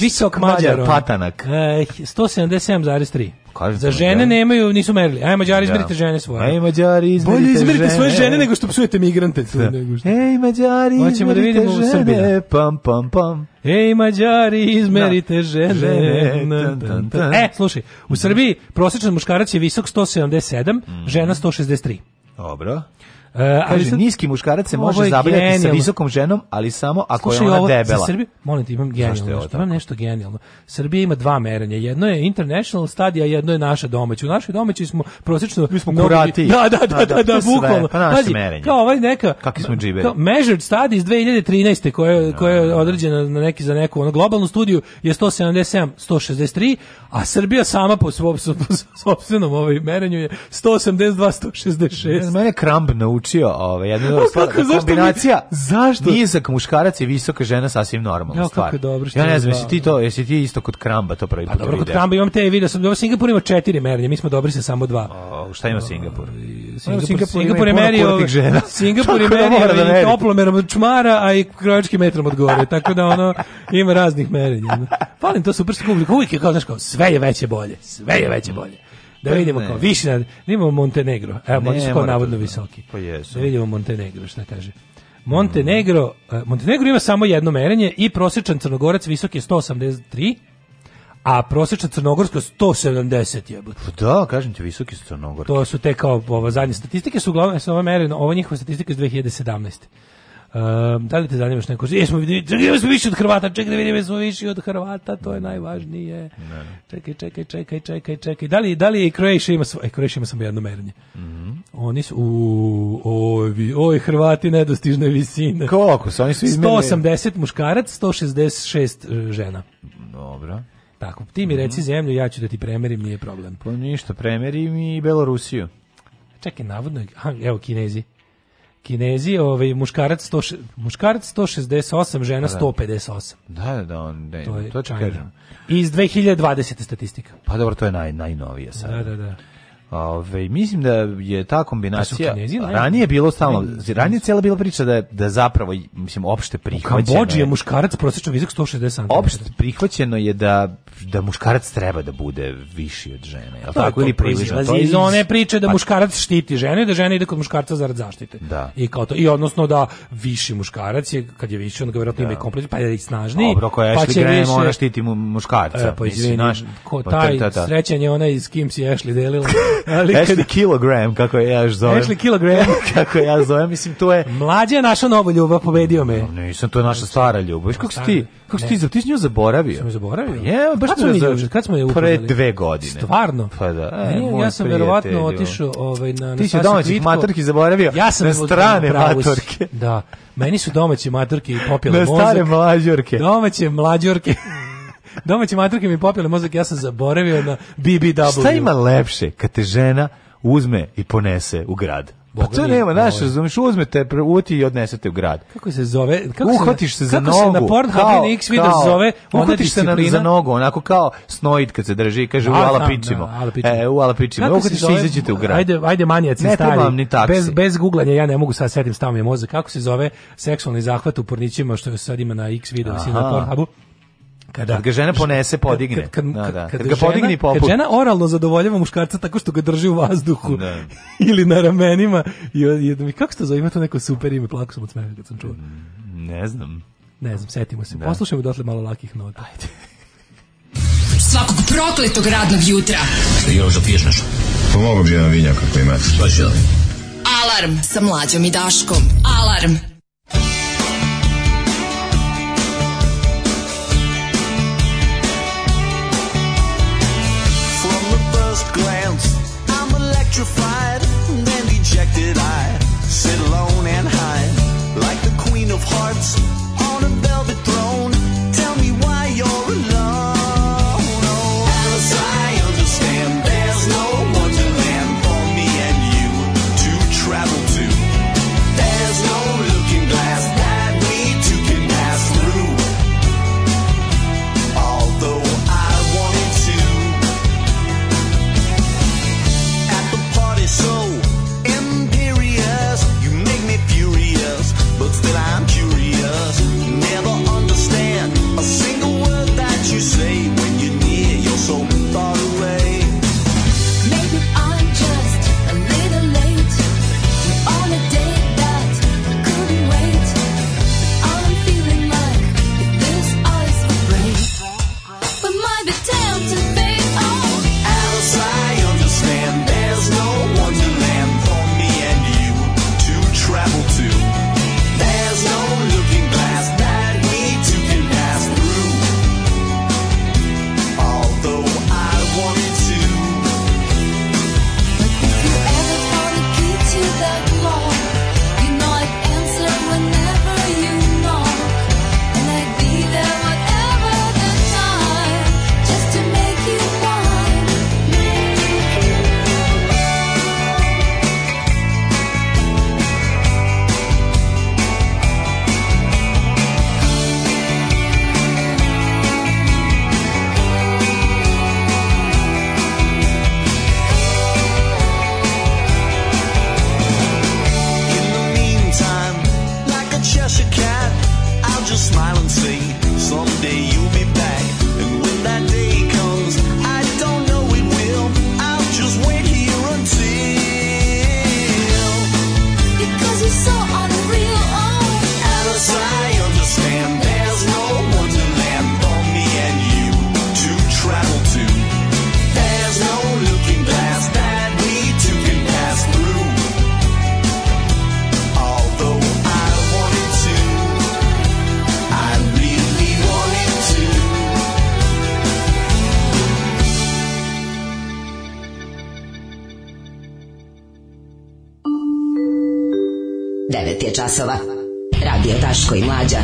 Visok Mađar. patanak. E, 177,3. Kažete Za žene mađari. nemaju, nisu merili. Aj Mađari da. izmerite žene svoje. Aj Mađari izmerite Bolje izmerite svoje žene nego što psujete migrante. Tu, da. nego što... Ej Mađari Hoćemo da vidimo žene. Srbina. Pam, pam, pam. Ej Mađari izmerite da. žene. žene. Tan, tan, tan. E, slušaj, u Srbiji prosječan muškarac je visok 177, mm. žena 163. Dobro. E, ali Kaže, sad, niski muškarac se može zabavljati sa visokom ženom, ali samo ako Slušaj, je ona ovo, debela. Srbije, molim te, imam genijalno, nešto, imam nešto genijalno. Srbija ima dva merenja, jedno je international stadija, jedno je naša domaća. U našoj domaći smo prosečno... Mi smo mnogi, kurati. Da, da, da, da, da, da, da bukvalno. Pa naše merenje. Kao ovaj neka... Kakvi smo džiberi. Kao measured study iz 2013. koja, koja je da, da. određena na neki, za neku ono, globalnu studiju je 177, 163, a Srbija sama po svom, po svom, svom ovaj merenju je 182, 166. Mene kramb nauči naučio ovaj jednu stvar, kako, zašto kombinacija. zašto? Nizak muškarac i visoka žena sasvim normalna stvar. Kako dobro, ja ne znam, jesi da, ti da. to, jesi ti isto kod Kramba to prvi pa, put. dobro, kod Kramba imam te video, sam dobro Singapur ima četiri merenja, mi smo dobri sa samo dva. O, šta ima Singapur? Singapur, Singapur, Singapur je merio, [LAUGHS] Singapur je da merio i toplomerom od čmara, a i krojačkim metrom od gore, [LAUGHS] tako da ono, ima raznih merenja. Palim to su super publiku, uvijek je kao, znaš kao, sve je veće bolje, sve je veće bolje. Da vidimo kao visina, da imamo Montenegro. Evo, ne, oni su kao navodno da- visoki. Pa jesu. Da vidimo Montenegro, šta kaže. Montenegro, mm. Montenegro ima samo jedno merenje i prosječan crnogorac visok je 183 a prosječna crnogorska 170 je. Pa da, kažem ti, visoki su crnogorski. To su te kao ova zadnje statistike su uglavnom su ova merena, ova njihova statistika iz 2017. Um, da li te zanima što neko kaže, jesmo vidjeli, smo više od Hrvata, čekaj da vidimo, jesmo više od Hrvata, to je najvažnije. Ne. Čekaj, čekaj, čekaj, čekaj, čekaj. Da li, da li Croatia ima svoje, Croatia ima samo jedno merenje. Mm -hmm. Oni su, u, ovi, oj, Hrvati nedostižne visine. Koliko su, oni su izmjeli? 180 muškarac, 166 e, žena. Dobro. Tako, ti mi mm -hmm. reci zemlju, ja ću da ti premerim, nije problem. Pa ništa, premerim i Belorusiju. Čekaj, navodno, a, evo, Kinezi. Kinezi, ovaj muškarac 100 muškarac 168, žena 158. Da. da, da, da on ne, to je, to kažem. Iz 2020 statistika. Pa dobro, to je naj najnovije sad. Da, da, da. Ove, mislim da je ta da kombinacija kinezi, ranije bilo stalno ranije cela bila priča da je, da zapravo mislim opšte prihvaćeno. U Kambodži je muškarac prosečno visok 160 cm. Opšte prihvaćeno je da da muškarac treba da bude viši od žene. Jel tako ili približno? To iz one priče da pa... muškarac štiti žene, da žena ide kod muškarca zarad zaštite. Da. I kao to i odnosno da viši muškarac je kad je viši on ga verovatno ima i da. komplet pa je i snažniji. Dobro, koja je pa će više... ona štiti muškarca. E, pa izvini, naš ko pa taj ta, ta, srećan je onaj s kim si Ashley delila. [LAUGHS] Ali kad... Ashley Kilogram, kako ja još zovem. Ashley Kilogram. [LAUGHS] kako ja zovem, mislim, to je... Mlađe je našao novu ljubav, pobedio me. No, nisam, to je naša stara ljubav. Viš kako si ti, kako si ti, ti si nju zaboravio? Sam zaboravio? Pa je, baš kad smo, zav... kad smo je upoznali? Pre dve godine. Stvarno? Pa da. E, Nije, ja sam verovatno otišao ovaj, na, na Ti si domaćih matorki zaboravio? Ja sam na strane matorke. Da. Meni su domaće matorke popile mozak. Na stare mlađorke. Domaće mlađorke. Domaće matrike mi popile mozak, ja sam zaboravio na BBW. Šta ima lepše kad te žena uzme i ponese u grad? Pa Boga pa to nema, naš, razumiješ, uzmete, uti i odnesete u grad. Kako se zove? Kako uhvatiš se, se za kako nogu. Kako se na Pornhub ili X video zove? Uhvatiš se na, za nogu, onako kao snoid kad se drži i kaže u alapićimo. Da, e, u alapićimo. Uhvatiš se izađete u grad. Ajde, ajde manijaci ne stari. Ne ni taksi. Bez, bez googlanja ja ne mogu sad setim je mozak. Kako se zove seksualni zahvat u pornićima što sad ima na X video, na Pornhubu? kada kad ga žena ponese podigne kad, kad, da, da. kad, kad ga žena, podigni poput kad žena oralno zadovoljava muškarca tako što ga drži u vazduhu da. [LAUGHS] ili na ramenima i, i, i kako se to zove ima to neko super ime plako sam od smeha kad sam čuo mm, ne znam ne znam setimo se da. poslušajmo dotle malo lakih nota ajde svakog prokletog radnog jutra još da piješ nešto pomogu pa bi jedan vinjak ako imate pa ću alarm sa mlađom i daškom alarm petrified and then dejected I sit alone and high like the queen of hearts on a velvet throne časova. Radio Daško i Mlađa.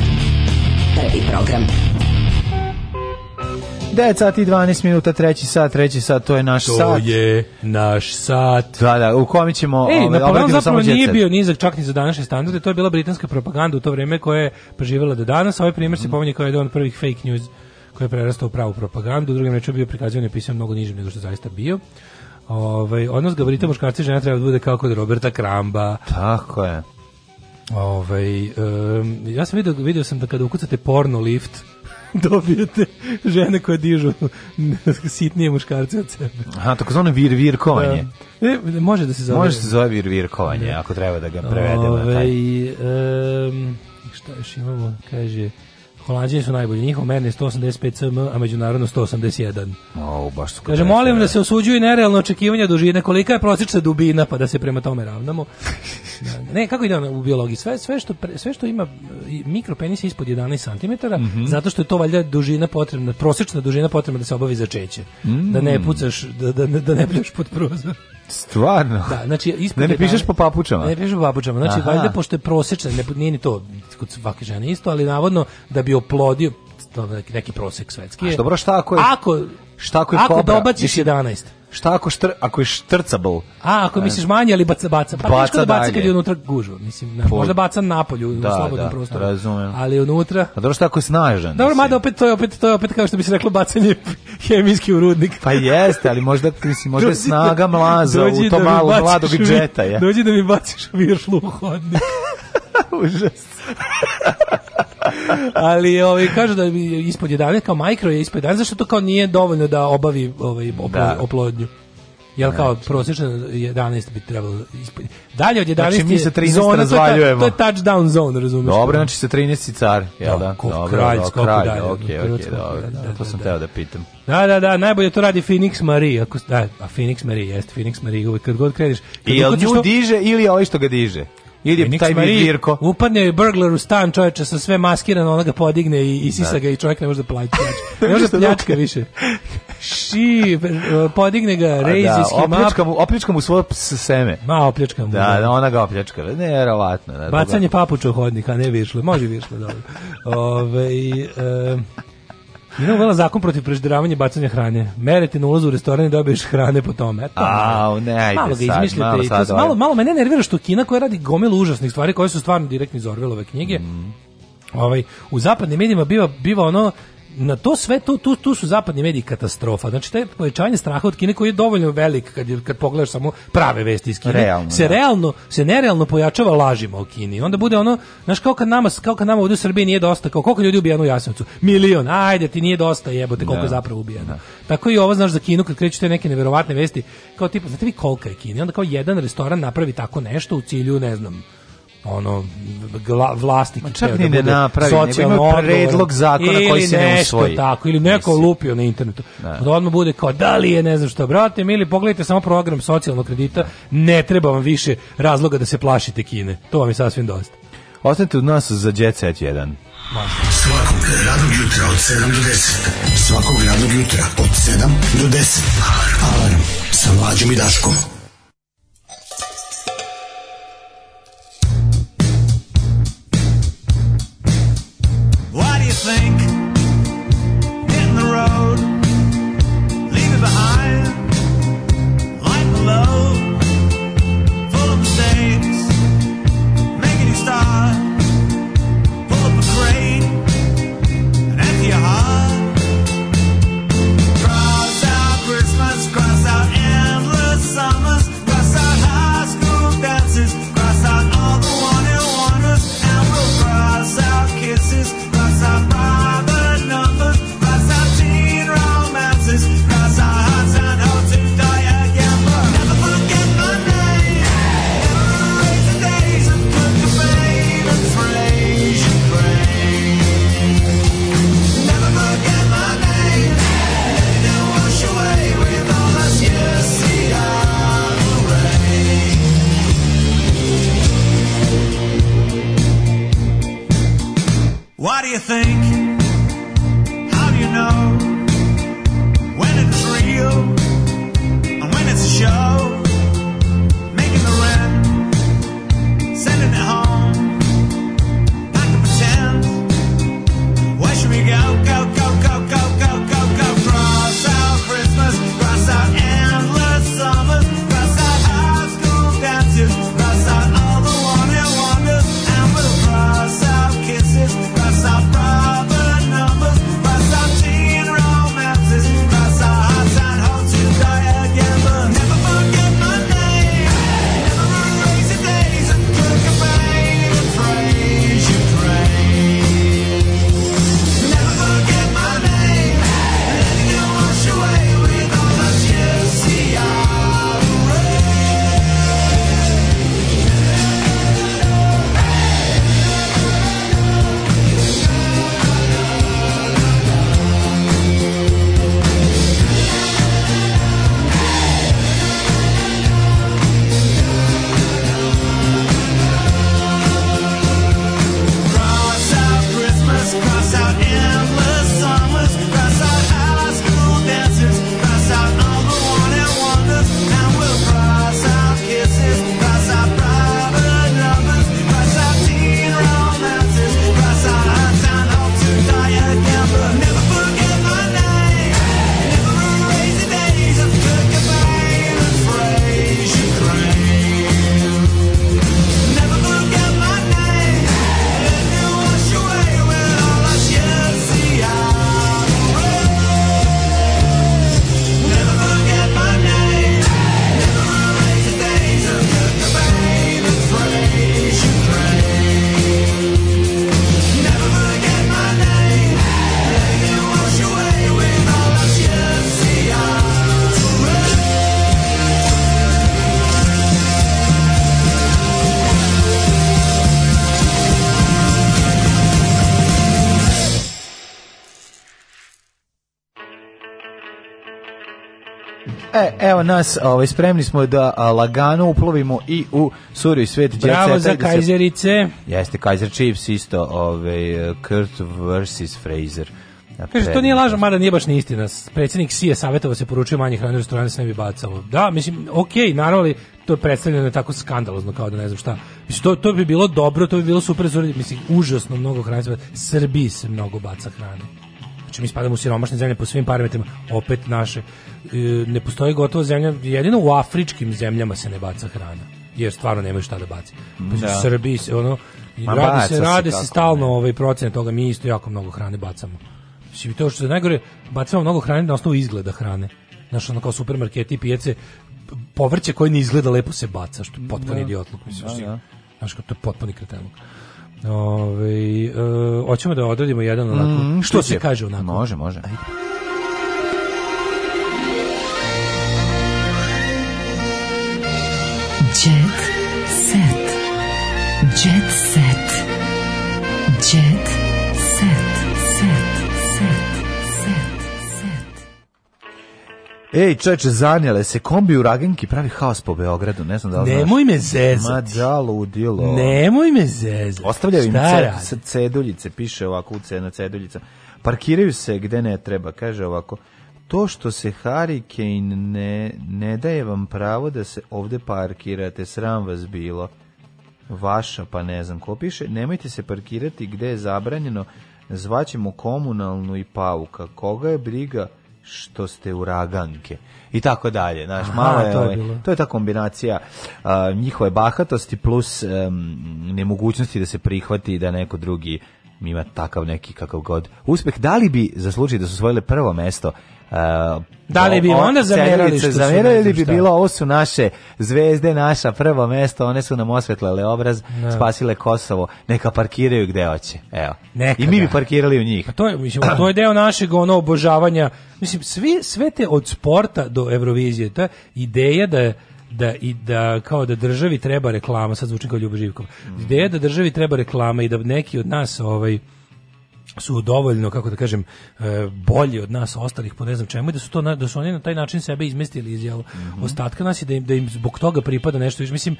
Prvi program. 9 sati i 12 minuta, treći sat, treći sat, to je naš to sat. To je naš sat. Da, da, u kome ćemo... Ej, ovaj, Napoleon zapravo nije bio nizak čak ni za današnje standarde, to je bila britanska propaganda u to vrijeme koja je preživjela do danas, ovaj primjer mm. se mhm. pominje kao jedan od prvih fake news koji je prerastao u pravu propagandu, u drugim rečima bio prikazivan i pisao mnogo nižim nego što zaista bio. Ovaj odnos gabarita muškarca i žena treba da bude kao kod Roberta Kramba. Tako je. Ove, ovaj, um, ja sam video video sam da kada ukucate porno lift [LAUGHS] dobijete žene koje dižu [LAUGHS] sitnije muškarce od sebe. Aha, takozvano vir vir kovanje. Da. E, može da se zove. Može se zove vir kovanje, da. ako treba da ga prevedemo. Ove, taj. Um, šta još imamo? Kaže, Holandije su najbolji. Njihov merne 185 cm, a međunarodno 181. O, baš su Kaže, molim da se osuđuju nerealno očekivanja dužine, kolika je prosječna dubina, pa da se prema tome ravnamo. [LAUGHS] Da, ne, kako ide ono u biologiji? Sve, sve, što, sve što ima mikropenis ispod 11 cm, mm -hmm. zato što je to valjda dužina potrebna, prosječna dužina potrebna da se obavi začeće. Mm -hmm. Da ne mm. pucaš, da, da, da ne pljuš pod prozor. Stvarno? Da, znači ispod ne, pišeš po papučama. Ne pišeš po papučama. Znači Aha. valjda pošto je prosečna, ne nije ni to kod svake žene isto, ali navodno da bi oplodio neki, neki prosek svetski. A što dobro, šta ako je? Ako šta ako je ako kobra? dobaciš 11. Šta ako štr, ako je štrcable? A, ako misliš manje, ali baca, baca. Pa baca da baca kad je unutra gužva. Mislim, na, da, možda baca napolju, da, u da, slobodnom da, prostoru. Razumem. Ali unutra... A dobro šta ako je snažan? Dobro, mada opet to je, opet, to je opet kao što bi se reklo bacanje [LAUGHS] hemijski u rudnik. Pa jeste, ali možda, mislim, možda je snaga mlaza u to da malo mladog džeta. Je. Dođi da mi baciš viršlu u hodnik. [LAUGHS] Užas. [LAUGHS] ali ovaj kaže da ispod 11 kao mikro je ispod 11 zašto to kao nije dovoljno da obavi ovaj da. oplodnju. Jel kao znači. prosječno 11 bi trebalo ispod. Dalje od 11 znači, mi se 13 zona, razvaljujemo. To je, ta, to je touchdown zone, razumiješ? Dobro, znači se 13 car, jel da, da? Ko, dobro, kralj, dobro, kralj, kralj, dalje, okej, okay, okej, dobro. Da, da, da, sam da, teo da pitam. Da, da, da, najbolje to radi Phoenix Marie, ako da, a Phoenix Marie jeste Phoenix Marie, uvek kad god kreneš. I jel nju što... diže ili ovaj što ga diže? Ili je taj bio Upadne je burglar u stan čoveče sa sve maskirano, ona ga podigne i, i sisa da. ga i čovjek ne može da plaća. Znači. [LAUGHS] ne može da pljačka više. Ši, podigne ga, rejz da, opljačka mu, opljačka mu svoje seme. Ma, opljačka mu. Da, da, da ona ga opljačka. Ne, vjerovatno. Ne, Bacanje papuča u hodnik, a ne višlo. Može viršle, dobro. Ove, e, Imam volan zakon protiv prežderavanja i bacanja hrane. ti na ulazu u restoran i dobiješ hrane po tome. Eto, A, ne, ajde malo ga izmislite. Malo, sad, to, malo, ovaj- malo mene nervira što Kina koja radi gomilu užasnih stvari koje su stvarno direktni iz Orvelove knjige. Mm. Ovaj, u zapadnim medijima biva, biva ono na to sve to tu, tu su zapadni mediji katastrofa. Znači taj povećanje straha od Kine koji je dovoljno velik kad kad pogledaš samo prave vesti iz Kine, realno, se da. realno se nerealno pojačava lažima o Kini. Onda bude ono, znaš kao kad nama kao kad nama ovde u Srbiji nije dosta, kao koliko ljudi ubijeno u Jasenovcu. Milion. Ajde, ti nije dosta, jebote, koliko da. je zapravo ubijeno. Da. Tako i ovo znaš za Kinu kad krećete neke neverovatne vesti, kao tipa, znate vi kolika je Kina? Onda kao jedan restoran napravi tako nešto u cilju, ne znam, ono gla, vlasnik Ma čak ni da ne napravi, nego predlog zakona koji se ne usvoji. tako, ili neko Mislim. lupio na internetu. Da. Pa da. odmah bude kao, da li je, ne znam što, brate, ili pogledajte samo program socijalnog kredita, ne treba vam više razloga da se plašite Kine. To vam je sasvim dosta. Ostanite od nas za Jet Set 1. Svakog radnog jutra od 7 do 10. Svakog radnog jutra od 7 do 10. Alarm. Alarm. Sa mlađom i Daškom. evo nas, ovaj, spremni smo da a, lagano uplovimo i u suri svet. Bravo za Kajzerice. Da jeste, Kaiser Chiefs isto, ovaj, Kurt versus Fraser. Kaže, to nije lažno, mada nije baš ni istina. Predsednik Sije savjetovao se poručuje manje hrane u restorane da se ne bi bacalo. Da, mislim, okej, okay, naravno, ali to je predstavljeno tako skandalozno kao da ne znam šta. Mislim, to, to bi bilo dobro, to bi bilo super, mislim, užasno mnogo hrane. Srbiji se mnogo baca hrane znači mi spadamo u siromašne zemlje po svim parametrima, opet naše, e, ne postoji gotovo zemlja, jedino u afričkim zemljama se ne baca hrana, jer stvarno nemaju šta da baci. Pa da. Srbiji se, ono, Ma radi se, radi se, se stalno ne. ovaj procene toga, mi isto jako mnogo hrane bacamo. Znači, to što se najgore, bacamo mnogo hrane na osnovu izgleda hrane. Znaš, ono kao supermarketi i pijace, povrće koje ne izgleda lepo se baca, što je potpuno da. idiotluk. Mislim, da, da. Znaš, kao to je potpuni kretenluk. Ove, uh, hoćemo da odradimo jedan onako. Mm, što se kaže onako? Može, može. Ajde. Jet Ej, čeče, zanjale se, kombi u Ragenki pravi haos po Beogradu, ne znam da li Nemoj znaš. Nemoj me zezati. Ma da, ludilo. Nemoj me zezati. Ostavljaju im ce, ceduljice, piše ovako u na ceduljica. Parkiraju se gde ne treba, kaže ovako. To što se Hurricane ne, ne daje vam pravo da se ovde parkirate, sram vas bilo. Vaša, pa ne znam ko piše, nemojte se parkirati gde je zabranjeno, zvaćemo komunalnu i pauka. Koga je briga? što ste uraganke i tako dalje znaš Aha, malo je, to, je ovaj, bilo. to je ta kombinacija uh, njihove bahatosti plus um, nemogućnosti da se prihvati da neko drugi ima takav neki kakav god uspeh. Da li bi zaslužili da su osvojile prvo mesto Uh, da li bi onda zamerali što zamerali bi bilo ovo su naše zvezde naša prvo mesto one su nam osvetlale obraz no. Da. spasile Kosovo neka parkiraju gde hoće evo Nekada. i mi bi da. parkirali u njih pa to je mislim to je deo našeg onog obožavanja mislim svi sve te od sporta do Evrovizije ta ideja da je da i da kao da državi treba reklama, sad zvuči kao Ljubo Živkov. Ideja da državi treba reklama i da neki od nas ovaj su dovoljno kako da kažem e, bolji od nas ostalih po ne znam čemu i da su to da su oni na taj način sebe izmestili iz jel mm -hmm. ostatka nas i da im da im zbog toga pripada nešto više mislim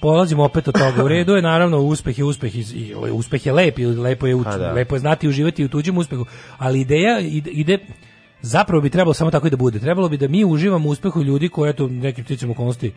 polazimo opet od toga. U redu je naravno uspeh je uspeh i, i ovaj, uspeh je lep i lepo je, u, pa da. lepo je znati uživati u tuđem uspehu, ali ideja ide, ide Zapravo bi trebalo samo tako i da bude. Trebalo bi da mi uživamo u uspehu ljudi koji eto nekim ticom okolnosti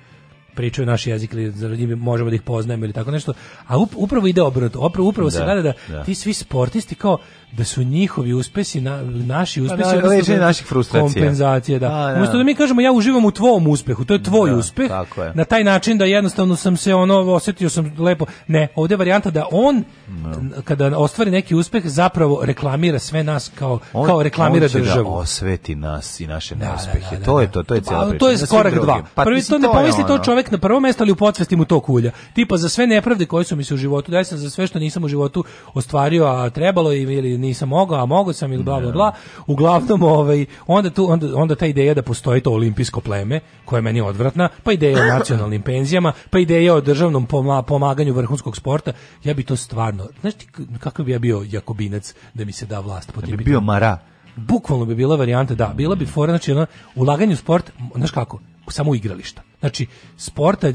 pričaju naš jezik ili za možemo da ih poznajemo ili tako nešto. A upravo ide obrnuto. Upravo, upravo da, se gleda da, da, ti svi sportisti kao da su njihovi uspesi na, naši pa uspesi da, lečenje naših frustracija kompenzacije da. da. Umesto da mi kažemo ja uživam u tvom uspehu to je tvoj da, uspeh tako je. na taj način da jednostavno sam se ono osetio sam lepo ne ovde je varijanta da on no. Da. kada ostvari neki uspeh zapravo reklamira sve nas kao on, kao reklamira on će da državu da osveti nas i naše da, neuspehe da, to je to to je pa, cijela pa, to je korak 2 pa, prvi to ne pomisli to čovek na prvo mesto ali u podsvesti mu to kulja tipa za sve nepravde koje su mi se u životu desile za sve što nisam u životu ostvario a trebalo je ili nisam mogao, a mogao sam ili bla bla da. bla. Uglavnom ovaj onda tu onda, onda ta ideja da postoji to olimpijsko pleme koja je meni odvratna, pa ideja o nacionalnim penzijama, pa ideja o državnom pomaganju vrhunskog sporta, ja bi to stvarno, znaš ti kakav bi ja bio jakobinac da mi se da vlast pod. Da bi bio mara. Bukvalno bi bila varijanta, da, bila bi fora, znači ono, ulaganje u sport, znaš kako, samo u igrališta. Znači, sporta, e,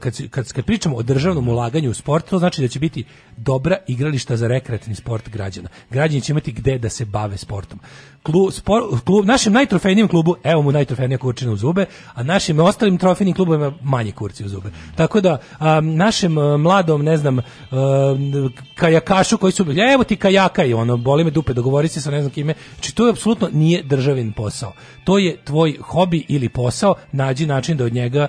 kad, kad, kad pričamo o državnom ulaganju u sport, to znači da će biti dobra igrališta za rekreativni sport građana. Građani će imati gde da se bave sportom. Klub, spor, klub, našem najtrofejnijem klubu, evo mu najtrofejnija kurčina u zube, a našim ostalim trofejnim klubovima manje kurci u zube. Tako da, a, našem a, mladom, ne znam, a, kajakašu koji su evo ti kajaka i ono, boli me dupe, dogovori se sa ne znam kime. Znači, to je apsolutno nije državin posao. To je tvoj hobi ili posao, nađi način da od njega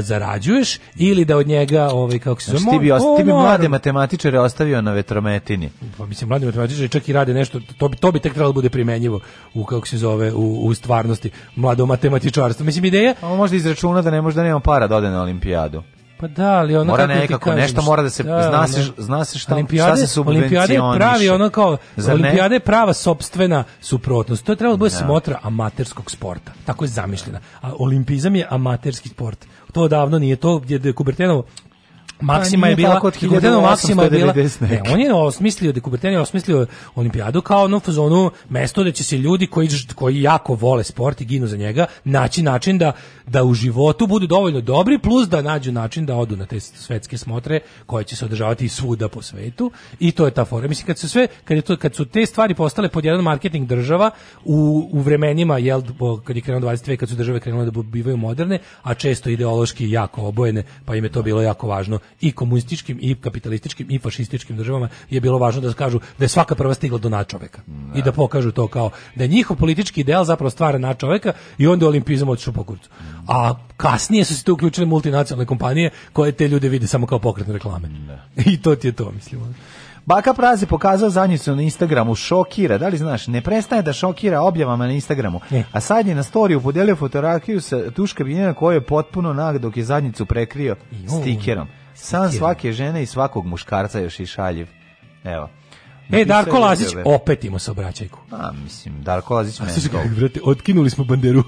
zarađuješ ili da od njega, ovaj, kako se zove, znači, ti bi, ost, ti bi mlade matematičare ostavio na vetrometini. Pa mislim mladi matematičari čak i rade nešto to bi to bi tek trebalo da bude primenjivo u kako se zove u, u stvarnosti mlado matematičarstvo. Mislim ideja, a možda izračuna da ne možda nema para da ode na olimpijadu. Pa da, ali ona mora nekako kažem, nešto mora da se da, zna se zna se šta, olimpijade, šta se olimpijade pravi ono kao Zar olimpijade ne? prava sopstvena suprotnost. To je trebalo da bude smotra amaterskog sporta. Tako je zamišljena. A olimpizam je amaterski sport. To davno nije to gdje je Kubertenovo Maksima pa, je bila Kubertenova od je bila ne, on je osmislio da Kuberten je osmislio olimpijadu kao ono fazonu mesto da će se ljudi koji koji jako vole sport i ginu za njega naći način da da u životu budu dovoljno dobri plus da nađu način da odu na te svetske smotre koje će se održavati svuda po svetu i to je ta fora mislim kad su sve kad je to kad su te stvari postale pod jedan marketing država u, u vremenima jel kad je krenuo 20 kad su države krenule da bivaju moderne a često ideološki jako obojene pa im je to bilo jako važno i komunističkim i kapitalističkim i fašističkim državama je bilo važno da kažu da je svaka prva stigla do načoveka da. i da pokažu to kao da je njihov politički ideal zapravo stvara na čoveka i onda olimpizam od po A kasnije su se tu uključile multinacionalne kompanije koje te ljude vide samo kao pokretne reklame. Ne. [LAUGHS] I to ti je to, mislim. Baka Praze pokazao zadnjicu na Instagramu, šokira, da li znaš, ne prestaje da šokira objavama na Instagramu, ne. a sad je na storiju podelio fotografiju sa tuška binjena koja je potpuno nag dok je zadnicu prekrio stikerom. San svake žene i svakog muškarca još i šaljiv. Evo. E, Darko Lazić, opet ima obraćajku. A, mislim, Darko Lazić meni. me... Brate, otkinuli smo banderu.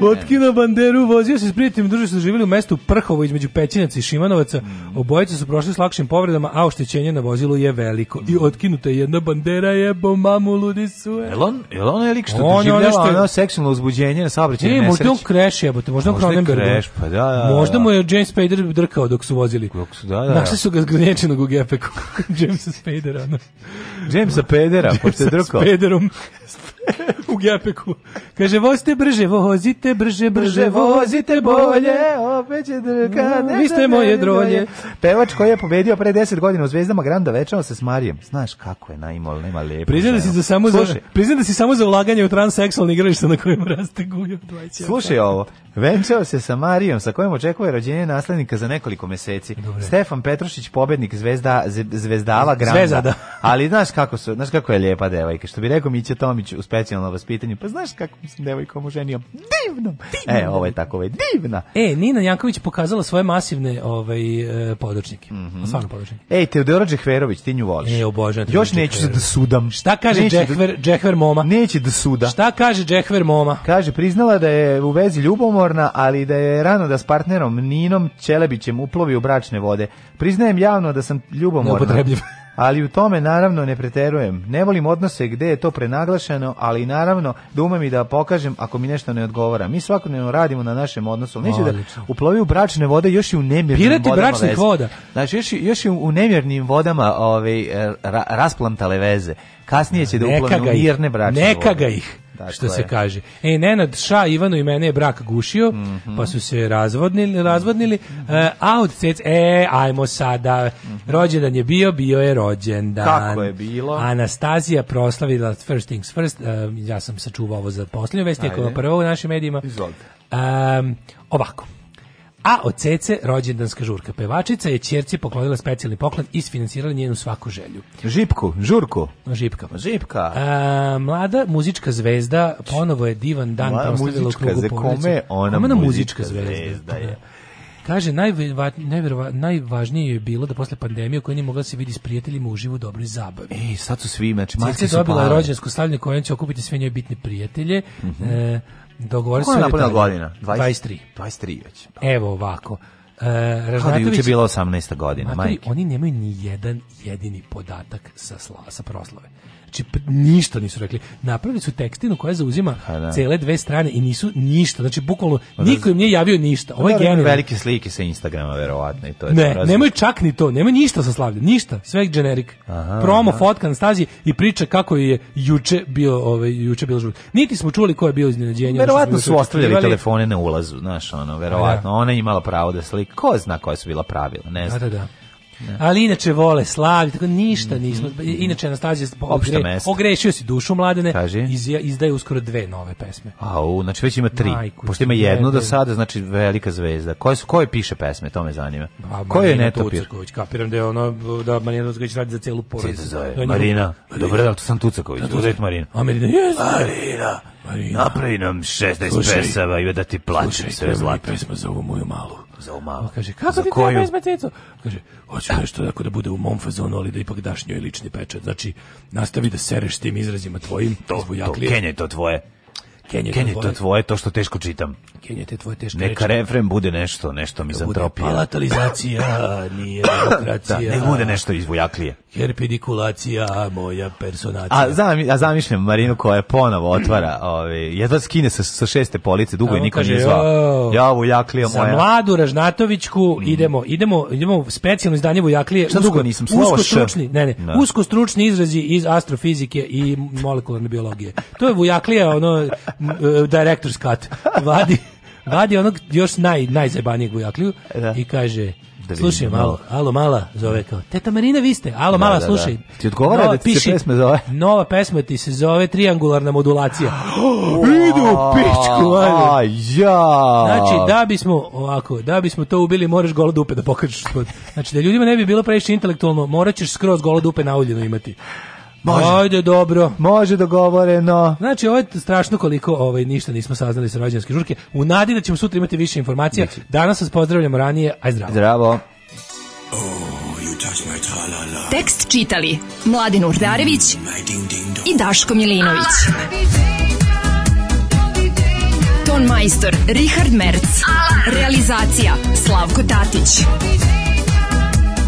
Otkino banderu, vozio se s prijateljima, druže se živjeli u mestu Prhovo između Pećinaca i Šimanovaca. Mm. Obojice su prošli s lakšim povredama, a oštećenje na vozilu je veliko. Mm. I otkinuta je jedna bandera, jebo mamu, ludi su. Jel on, li on je lik što on doživljava što... ono seksualno uzbuđenje na saobraćajnoj e, nesreći? Možda on kreš, jebote, možda on Kronenberg. Možda pa da, pa da, da, da, Možda mu je James Spader drkao dok su vozili. Dok su, da, da, da. Našli su ga zgrnječenog u gepeku. [LAUGHS] Jamesa Spadera. Jamesa Pedera, pošto je drko. S Pederom u gepeku. Kaže, vozite brže, vozite brže, brže, vozite bolje, opet će drka, mm, no, vi ste moje drolje. Pevač koji je pobedio pre 10 godina u Zvezdama Granda večao se s Marijem. Znaš kako je naimol, nema lepo. Priznaj da si za samo Slušaj. za priznaj da si samo za ulaganje u transseksualni igrališta na kojem raste gujo 20. Slušaj ovo. Venčao se sa Marijom, sa kojom očekuje rođenje naslednika za nekoliko meseci. Dobre. Stefan Petrošić, pobednik Zvezda Zvezda dava granda. [LAUGHS] Ali znaš kako su, znaš kako je lijepa devojka. Što bi rekao Mića Tomić u specijalnom vaspitanju, pa znaš kako sam devojkom oženio? Divnom. Divno. E, ovo je tako, ovo je divna. E, Nina Janković pokazala svoje masivne ovaj, e, podočnike. Mm -hmm. Stvarno podočnike. Ej, Teodora Džehverović, ti nju voliš. E, obožavam. Još neću Džehver. da sudam. Šta kaže da- Džehver, Džehver moma? Neće da suda. Šta kaže Džehver moma? Kaže, priznala da je u vezi ljubomorna, ali da je rano da s partnerom Ninom Čelebićem uplovi u bračne vode. Priznajem javno da sam ljubomorna. [LAUGHS] Ali u tome naravno ne preterujem. Ne volim odnose gde je to prenaglašeno, ali naravno da umem i da pokažem ako mi nešto ne odgovara. Mi svakodnevno radimo na našem odnosu. Neće da uplovi u bračne vode još i u nemirnim Pirati vodama. bračnih veze. voda. Znači, još, još i u nemirnim vodama ovaj, e, ra, rasplantale veze. Kasnije će da uplove u mirne bračne neka vode. Neka ga ih. Dakle. Što se kaže. E, Nenad Ša, Ivanu i mene je brak gušio, mm -hmm. pa su se razvodnili, razvodnili mm -hmm. e, a cec, e, ajmo sada, mm -hmm. rođendan je bio, bio je rođendan. Kako je bilo? Anastazija proslavila First Things First, e, ja sam sačuvao ovo za posljednju vest, je prvo u našim medijima. Izvolite. E, ovako. A od Cece rođendanska žurka. Pevačica je ćerci poklonila specijalni poklon i sfinansirala njenu svaku želju. Žipku, žurku. Žipka. Žipka. A, mlada muzička zvezda ponovo je divan dan mlada prostavila u krugu porodice. Kome ona Komena muzička, muzička zvezda? je. Da. Kaže, najverovat, najverovat, najvažnije je bilo da posle pandemije koja nije mogla da se vidi s prijateljima uživo u dobroj zabavi. Ej, sad su svi, znači, maske su dobila rođensku slavljenje koja će okupiti sve njoj bitne prijatelje. Mm -hmm. e, dogovorili su... Kako je godina? 23. 23 već. Da. Evo ovako. Uh, e, Ražnatović... Kada je bila 18. godina, Maturi, majke. Oni nemaju ni jedan jedini podatak sa, sla, sa proslave. Znači, pa ništa nisu rekli. Napravili su tekstinu koja zauzima da. cele dve strane i nisu ništa. Znači, bukvalno, pa da niko im nije javio ništa. Ovo je pa da, genijalno. velike slike sa Instagrama, verovatno, i to je Ne, nemoj čak ni to, nema ništa sa slavljem, ništa, sve generic. Aha, Promo, aha. Da. fotka na stazi i priča kako je juče bio, ovaj, juče bilo žut. Niti smo čuli ko je bio iznenađenje. Verovatno su ostavljali telefone na ulazu, znaš, ono, verovatno. Ona je imala pravo da slika. Ko zna koja su bila pravila, ne znam. Da, da, da. Ali inače vole slavlje, tako ništa mm-hmm. nismo. Inače Anastazija ogre, ogrešio si dušu mladene, iz, izdaje uskoro dve nove pesme. Au, znači već ima tri. Majku, Pošto ima jednu do sada, znači velika zvezda. Koje su koje piše pesme, to me zanima. Pa, A, Ko je Netopir? Tucaković, kapiram da je ono da Marina Tucaković radi za celu porodicu. Da Marina, Marina. Da, dobro da to sam Tucaković, da, Tucaković Marina. A Marina, yes. Marina. Marina. Napravi nam 16 pesava i da ti plaćem sve zlate. Pesma za ovu moju malu za omala. Kaže, kako za ti koju? treba izbacicu? Kaže, hoću nešto tako da bude u mom fazonu, ali da ipak daš njoj lični pečat. Znači, nastavi da sereš tim izrazima tvojim. To, to, Kenje to tvoje. Kenjo, Kenjo to tvoje, to što teško čitam. Kenjo, te tvoje teško Neka refren bude nešto, nešto mizantropija. Bude palatalizacija, [LAUGHS] nije da, demokracija. da, nek bude nešto izvojaklije. Herpidikulacija, moja personacija. A, zam, a zamišljam Marinu koja je ponovo otvara, [CLEARS THROAT] ovaj, jedva skine sa, sa šeste police, dugo je niko nije zvao. Ja, vojaklija moja. Za mladu Ražnatovićku mm. idemo, idemo, idemo specijalno izdanje vojaklije. Šta dugo nisam slovo usko stručni, ne, ne, no. Da. usko stručni izrazi iz astrofizike i molekularne biologije. To je vojaklija, ono, E, director's cut. Vadi, vadi onog još naj, najzajebanijeg bujakliju da. i kaže... Da slušaj malo, alo mala, zove kao. Teta Marina, vi ste, alo da, mala, da, da. slušaj. Da. Ti odgovara da ti piši, se pesma zove? Nova pesma ti se zove Triangularna modulacija. Oh, [GASPS] Idu pičku, ajde. Ja. Znači, da bismo, ovako, da bismo to ubili, moraš golo dupe da pokažeš. Znači, da ljudima ne bi bilo previše intelektualno, morat ćeš skroz golo dupe na imati. Može. Ajde, dobro. Može dogovoreno. Znači, ovo je strašno koliko ovaj, ništa nismo saznali sa rođenske žurke. U nadi da ćemo sutra imati više informacija. Neći. Danas vas pozdravljamo ranije. Aj zdravo. Zdravo. Oh, Tekst čitali Mladin Urdarević i Daško Milinović. Ton majstor Richard Merc. Realizacija Slavko Tatić